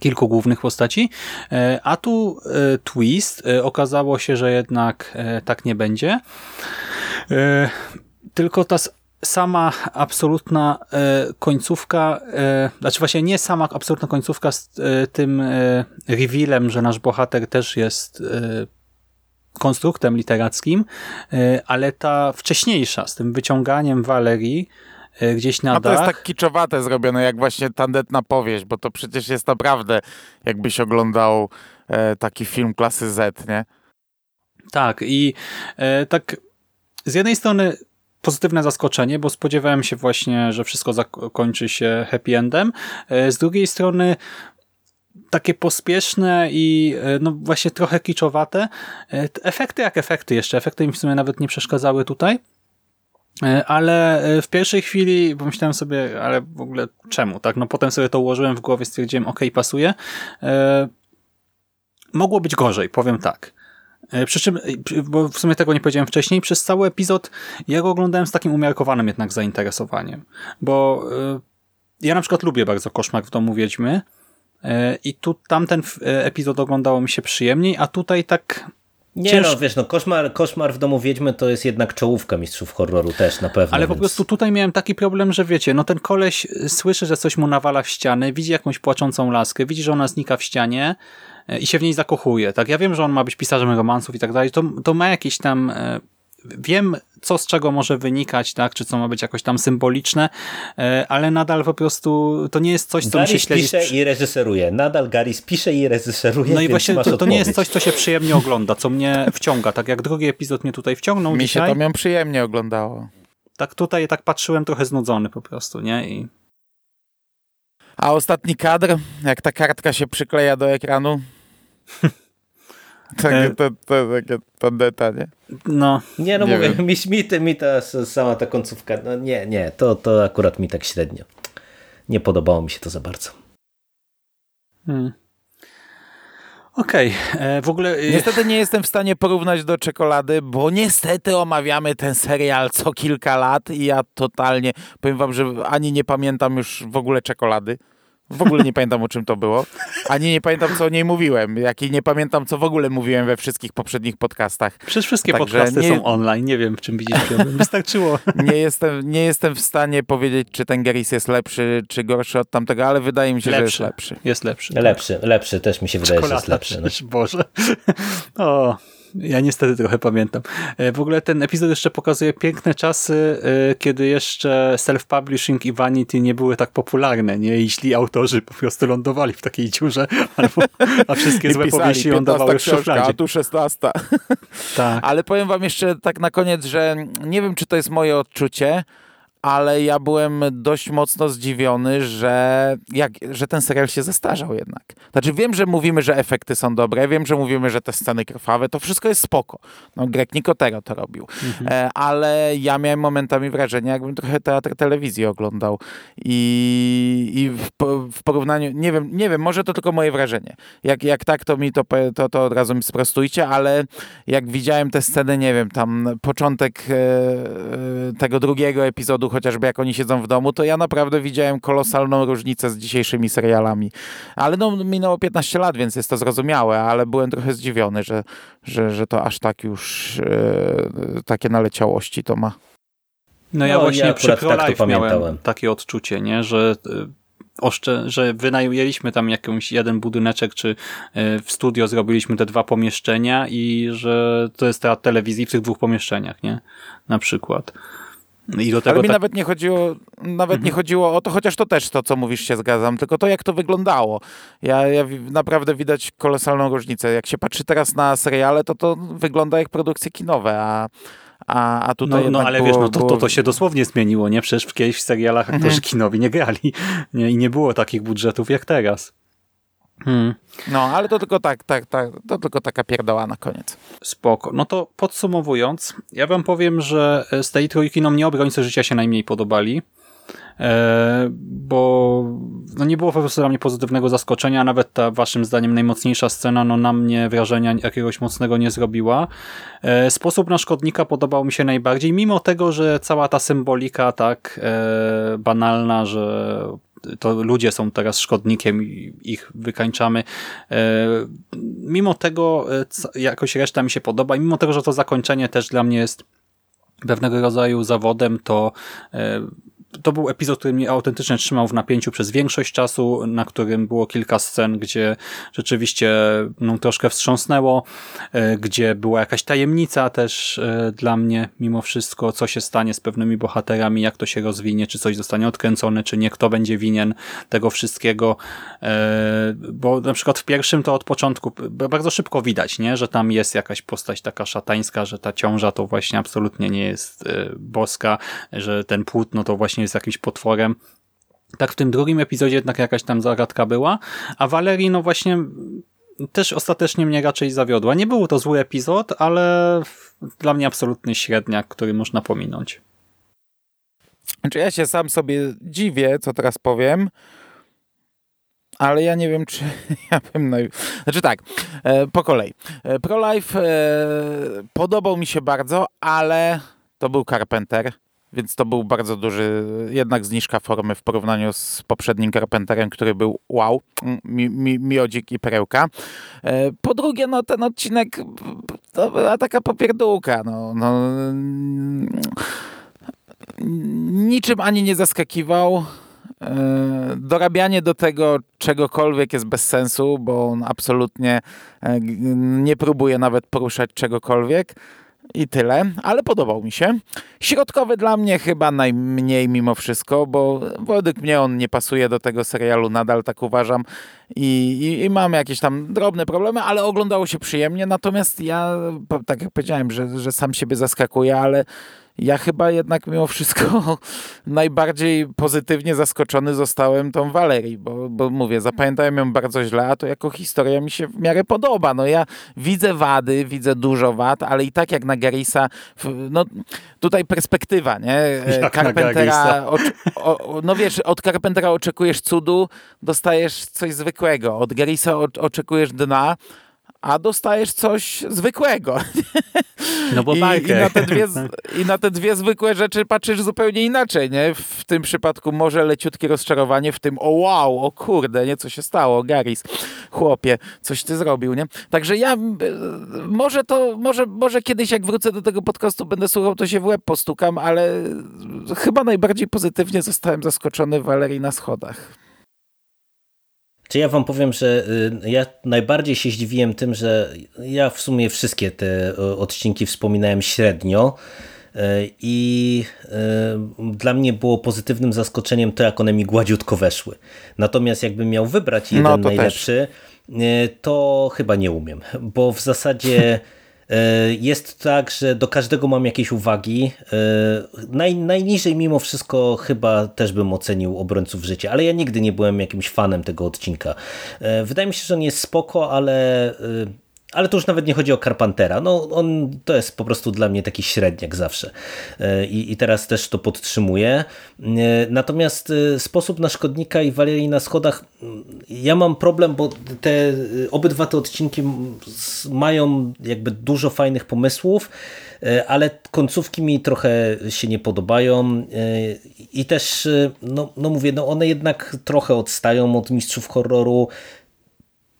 kilku głównych postaci, a tu twist, okazało się, że jednak tak nie będzie. Tylko ta sama absolutna e, końcówka, e, znaczy właśnie nie sama absolutna końcówka z e, tym revealem, że nasz bohater też jest konstruktem literackim, ale ta wcześniejsza, z tym wyciąganiem Walerii gdzieś na A to jest tak kiczowate zrobione, jak właśnie tandetna powieść, bo to przecież jest naprawdę, jakbyś oglądał taki film klasy Z, nie? Tak i tak z jednej strony pozytywne zaskoczenie, bo spodziewałem się właśnie, że wszystko zakończy się happy endem. E, z drugiej strony takie pospieszne i e, no właśnie trochę kiczowate. E, Efekty jak efekty jeszcze. Efekty mi w sumie nawet nie przeszkadzały tutaj. Ale w pierwszej chwili pomyślałem sobie, ale w ogóle czemu, tak? No potem sobie to ułożyłem w głowie, stwierdziłem, ok, pasuje. Mogło być gorzej, powiem tak. E, Przy czym, e, bo w sumie tego nie powiedziałem wcześniej, przez cały epizod ja go oglądałem z takim umiarkowanym jednak zainteresowaniem, bo e, ja na przykład lubię bardzo Koszmar w domu Wiedźmy i tu tamten epizod oglądało mi się przyjemniej, a tutaj tak Nie Cięż- no, wiesz, no, koszmar, koszmar w domu Wiedźmy to jest jednak czołówka mistrzów horroru też na pewno. Ale po więc- prostu tutaj miałem taki problem, że wiecie, no ten koleś słyszy, że coś mu nawala w ścianę, widzi jakąś płaczącą laskę, widzi, że ona znika w ścianie i się w niej zakochuje. Tak, ja wiem, że on ma być pisarzem romansów i tak dalej, to, to ma jakieś tam... y, Wiem, co z czego może wynikać, tak, czy co ma być jakoś tam symboliczne, y, ale nadal po prostu to nie jest coś, co mi się Garis śledzi. pisze i reżyseruje. Nadal Garis pisze i reżyseruje, No i właśnie to, to nie jest coś, co się przyjemnie ogląda, co mnie wciąga. Tak jak drugi epizod mnie tutaj wciągnął Mi się dzisiaj, to miał przyjemnie oglądało. tak tutaj tak patrzyłem trochę znudzony po prostu, nie? I A ostatni kadr, jak ta kartka się przykleja do ekranu. Takie, to, to, takie tandeta, nie? no, Nie no Nie mówię, wiem. mi, mi, te- mi ta sama ta końcówka, no nie, nie, to, to akurat mi tak średnio. Nie podobało mi się to za bardzo. Hmm. Okej, e, w ogóle... e, Niestety nie jestem w stanie porównać do czekolady, bo niestety omawiamy ten serial co kilka lat i ja totalnie, powiem wam, że ani nie pamiętam już w ogóle czekolady. W ogóle nie pamiętam o czym to było. Ani nie pamiętam co o niej mówiłem. Jak i nie pamiętam co w ogóle mówiłem we wszystkich poprzednich podcastach. Przecież wszystkie Także podcasty nie- są online, nie wiem w czym widzisz problem. Wystarczyło. Nie jestem, nie jestem w stanie powiedzieć, czy ten Geris jest lepszy, czy gorszy od tamtego, ale wydaje mi się, że jest Lepszy. lepszy. Jest lepszy. Lepszy, lepszy, też mi się wydaje, że jest lepszy. No. Boże. O, ja niestety trochę pamiętam. E, W ogóle ten epizod jeszcze pokazuje piękne czasy, e, kiedy jeszcze self-publishing i vanity nie były tak popularne, nie? I źli autorzy po prostu lądowali w takiej dziurze, albo, a wszystkie złe pisali, powieści lądowały w 15 książka, szufladzie. a tu 16. Tak. Ale powiem wam jeszcze tak na koniec, że nie wiem, czy to jest moje odczucie, ale ja byłem dość mocno zdziwiony, że, jak, że ten serial się zestarzał jednak. Znaczy wiem, że mówimy, że efekty są dobre, wiem, że mówimy, że te sceny krwawe, to wszystko jest spoko. No Greg Nicotero to robił. E, ale ja miałem momentami wrażenie, jakbym trochę teatr telewizji oglądał i, i w, w porównaniu, nie wiem, nie wiem, może to tylko moje wrażenie. Jak, jak tak, to mi to, to, to od razu mi sprostujcie, ale jak widziałem tę scenę, nie wiem, tam początek e, e, tego drugiego epizodu, chociażby jak oni siedzą w domu, to ja naprawdę widziałem kolosalną różnicę z dzisiejszymi serialami. Ale no, minęło 15 lat, więc jest to zrozumiałe, ale byłem trochę zdziwiony, że, że, że to aż tak już e, takie naleciałości to ma. No ja No, właśnie ja przy akurat Pro tak miałem pamiętałem. takie odczucie, nie? że oszczę, że wynajęliśmy tam jakąś jeden budyneczek, czy y, w studio zrobiliśmy te dwa pomieszczenia i że to jest teatr telewizji w tych dwóch pomieszczeniach, nie? Na przykład. I do tego Ale mi tak, nawet nie chodziło, nawet nie chodziło o to, chociaż to też to, co mówisz, się zgadzam, tylko to, jak to wyglądało. Ja, ja naprawdę widać kolosalną różnicę. Jak się patrzy teraz na seriale, to to wygląda jak produkcje kinowe, a, a, a tutaj no, no ale było, wiesz, no to, to, było- to się dosłownie zmieniło, nie? Przecież w kiedyś w serialach aktorzy Mhm. kinowi nie grali nie? i nie było takich budżetów jak teraz. Hmm. No, ale to tylko tak, tak, tak, to tylko taka pierdoła na koniec. Spoko. No to podsumowując, ja wam powiem, że z tej trójki no mnie obrońcy życia się najmniej podobali. E, bo no nie było po prostu dla mnie pozytywnego zaskoczenia, nawet ta waszym zdaniem najmocniejsza scena no na mnie wrażenia jakiegoś mocnego nie zrobiła. E, sposób na szkodnika podobał mi się najbardziej, mimo tego, że cała ta symbolika tak e, banalna, że to ludzie są teraz szkodnikiem i ich wykańczamy. Mimo tego jakoś reszta mi się podoba i mimo tego, że to zakończenie też dla mnie jest pewnego rodzaju zawodem, to to był epizod, który mnie autentycznie trzymał w napięciu przez większość czasu, na którym było kilka scen, gdzie rzeczywiście no, troszkę wstrząsnęło, e, gdzie była jakaś tajemnica też e, dla mnie mimo wszystko, co się stanie z pewnymi bohaterami, jak to się rozwinie, czy coś zostanie odkręcone, czy nie, kto będzie winien tego wszystkiego, e, bo na przykład w pierwszym to od początku bardzo szybko widać, nie, że tam jest jakaś postać taka szatańska, że ta ciąża to właśnie absolutnie nie jest boska, że ten płótno to właśnie jest jakimś potworem. Tak w tym drugim epizodzie jednak jakaś tam zagadka była, a Valerii no właśnie też ostatecznie mnie raczej zawiodła. Nie był to zły epizod, ale dla mnie absolutny średniak, który można pominąć. Znaczy ja się sam sobie dziwię, co teraz powiem, ale ja nie wiem, czy ja bym... Naj... Znaczy tak, e, po kolei. E, Pro-Life e, podobał mi się bardzo, ale to był Carpenter więc to był bardzo duży, jednak zniżka formy w porównaniu z poprzednim Carpenterem, który był wow, mi, mi, miodzik i perełka. E, po drugie, no ten odcinek to była taka popierdółka, no, no niczym ani nie zaskakiwał. E, dorabianie do tego czegokolwiek jest bez sensu, bo on absolutnie e, nie próbuje nawet poruszać czegokolwiek i tyle, ale podobał mi się. Środkowy dla mnie chyba najmniej mimo wszystko, bo według mnie on nie pasuje do tego serialu, nadal tak uważam i, i, i mam jakieś tam drobne problemy, ale oglądało się przyjemnie, natomiast ja, tak jak powiedziałem, że, że sam siebie zaskakuję, ale ja chyba jednak mimo wszystko najbardziej pozytywnie zaskoczony zostałem tą Walerii, bo, bo mówię, zapamiętałem ją bardzo źle, a to jako historia mi się w miarę podoba. No ja widzę wady, widzę dużo wad, ale i tak jak na Garisa, no tutaj perspektywa, nie? E, jak Carpentera, o, o, no wiesz, od Carpentera oczekujesz cudu, dostajesz coś zwykłego. Od Garisa oczekujesz dna, a dostajesz coś zwykłego. No bo I, i, na te dwie, I na te dwie zwykłe rzeczy patrzysz zupełnie inaczej, nie? W tym przypadku może leciutkie rozczarowanie, w tym o wow, o kurde, nie, co się stało, Garis, chłopie, coś ty zrobił, nie? Także ja, może to, może, może kiedyś jak wrócę do tego podcastu, będę słuchał, to się w łeb postukam, ale chyba najbardziej pozytywnie zostałem zaskoczony Walerii na schodach. Czy ja wam powiem, że y, ja najbardziej się zdziwiłem tym, że ja w sumie wszystkie te y, odcinki wspominałem średnio y, i dla mnie było pozytywnym zaskoczeniem to, jak one mi gładziutko weszły. Natomiast jakbym miał wybrać jeden no, najlepszy, też. to chyba nie umiem, bo w zasadzie jest tak, że do każdego mam jakieś uwagi. E, naj, najniżej mimo wszystko chyba też bym ocenił obrońców życia, ale ja nigdy nie byłem jakimś fanem tego odcinka. E, wydaje mi się, że on jest spoko, ale ale to już nawet nie chodzi o Carpentera. No, on to jest po prostu dla mnie taki średniak zawsze. E, I, I, teraz też to podtrzymuję. E, natomiast e, sposób na szkodnika i Walerii na schodach, mm, ja mam problem, bo te obydwa te odcinki mają jakby dużo fajnych pomysłów, ale końcówki mi trochę się nie podobają i też, no, no mówię, no one jednak trochę odstają od mistrzów horroru.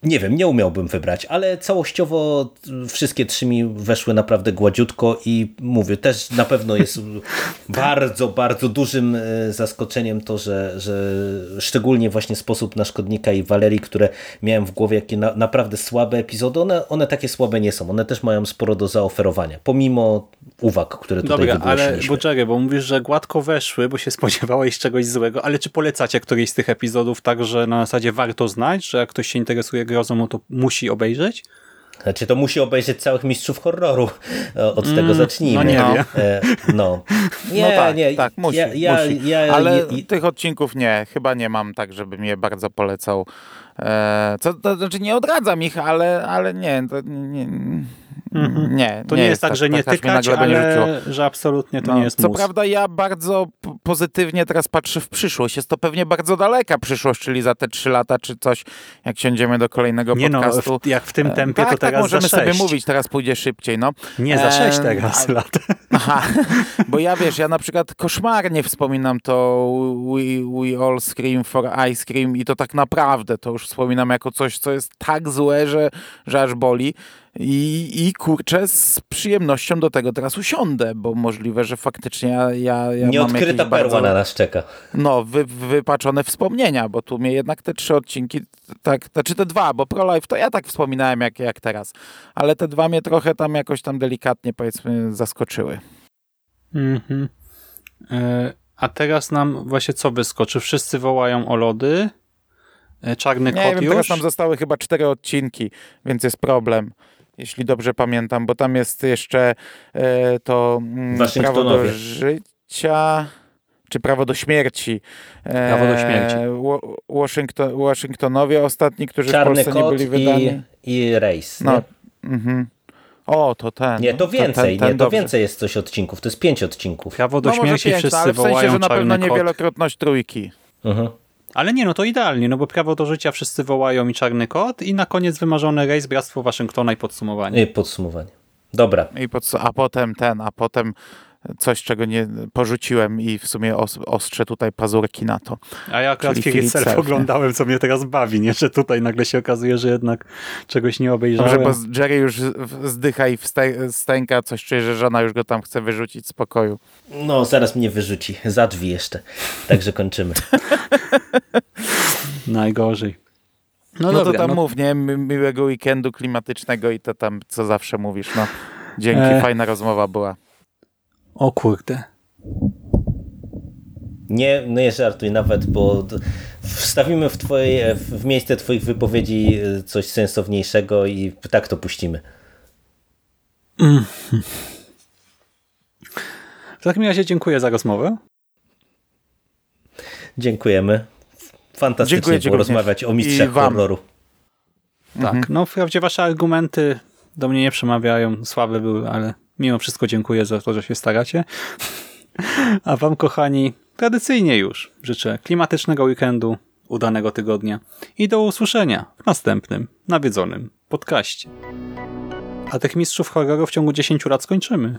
Nie wiem, nie umiałbym wybrać, ale całościowo wszystkie trzy mi weszły naprawdę gładziutko i mówię, też na pewno jest bardzo, bardzo dużym e, zaskoczeniem to, że, że szczególnie właśnie sposób na Szkodnika i Walerii, które miałem w głowie, jakie na, naprawdę słabe epizody, one, one takie słabe nie są, one też mają sporo do zaoferowania, pomimo uwag, które tutaj Dobra, ale poczekaj, bo mówisz, że gładko weszły, bo się spodziewałeś czegoś złego, ale czy polecacie któryś z tych epizodów tak, że na zasadzie warto znać, że jak ktoś się interesuje grozą, to musi obejrzeć? Znaczy to musi obejrzeć całych mistrzów horroru. Od mm, tego zacznijmy. No nie no. wiem. No. Nie, no tak, nie. Tak, musi, ja, ja, musi. Ja, Ale tych odcinków nie. Chyba nie mam tak, żebym je bardzo polecał. E, co, to znaczy nie odradzam ich, ale, ale nie, nie, Nie, To nie, jest tak, że nie mi tykać, ale że absolutnie to No, nie jest Co mus. prawda ja bardzo pozytywnie teraz patrzę w przyszłość. Jest to pewnie bardzo daleka przyszłość, czyli za te trzy lata czy coś, jak siądziemy do kolejnego Nie no, podcastu. w, jak w tym E, tempie, tak, to teraz tak, możemy sobie mówić, teraz pójdzie szybciej, no. Nie, za sześć Em, teraz a- lat. Aha, bo ja wiesz, ja na przykład koszmarnie wspominam to we, we All Scream for Ice Cream i to tak naprawdę to już wspominam jako coś, co jest tak złe, że, że aż boli. I, I kurczę, z przyjemnością do tego teraz usiądę, bo możliwe, że faktycznie ja, ja, ja mam Nieodkryta perła bardzo, na nas czeka. no, wy, wypaczone wspomnienia, bo tu mnie jednak te trzy odcinki, tak, znaczy te dwa, bo Pro Life to ja tak wspominałem jak, jak teraz, ale te dwa mnie trochę tam jakoś tam delikatnie powiedzmy zaskoczyły. Mhm. E, A teraz nam właśnie co wyskoczy? Wszyscy wołają o lody. E, Czarny Nie kot wiem, już. teraz nam zostały chyba cztery odcinki, więc jest problem, jeśli dobrze pamiętam, bo tam jest jeszcze e, to mm, prawo do życia, czy prawo do śmierci. E, Prawo do śmierci. Wa- Washington, Waszyngtonowie ostatni, którzy Czarny w Polsce nie kot byli wydani. i, i rejs. No, nie? mhm. O, to ten. Nie, to więcej, ten, ten nie, to dobrze. więcej jest coś odcinków, to jest pięć odcinków. Prawo do No śmierci pięć, wszyscy ale w sensie, wołają że na pewno czarny nie kot. wielokrotność trójki. Mhm. Ale nie, no to idealnie, no bo prawo do życia wszyscy wołają i czarny kot i na koniec wymarzony rejs Bractwo Waszyngtona i podsumowanie. I podsumowanie. Dobra, I pod, a potem ten, a potem coś, czego nie porzuciłem i w sumie os, ostrzę tutaj pazurki na to. A ja akurat Philip Self oglądałem, co mnie teraz bawi, nie? Że tutaj nagle się okazuje, że jednak czegoś nie obejrzałem. Dobrze, bo Jerry już zdycha i stęka, coś czuje, że żona już go tam chce wyrzucić z pokoju. no zaraz mnie wyrzuci, za drzwi jeszcze. Także kończymy. Najgorzej. No, No, dobra, to tam no, mów, nie? Mi- Miłego weekendu klimatycznego i to tam, co zawsze mówisz, no. Dzięki, E. fajna rozmowa była. O kurde. Nie, nie żartuj nawet, bo wstawimy w, twoje, w miejsce twoich wypowiedzi y, coś sensowniejszego i tak to puścimy. W takim razie dziękuję za rozmowę. Dziękujemy. Fantastycznie Dziękuję było rozmawiać o mistrzach horroru. Tak, no wprawdzie wasze argumenty do mnie nie przemawiają, słabe były, ale mimo wszystko dziękuję za to, że się staracie. A wam, kochani, tradycyjnie już życzę klimatycznego weekendu, udanego tygodnia i do usłyszenia w następnym, nawiedzonym podcaście. A tych mistrzów horroru w ciągu 10 lat skończymy.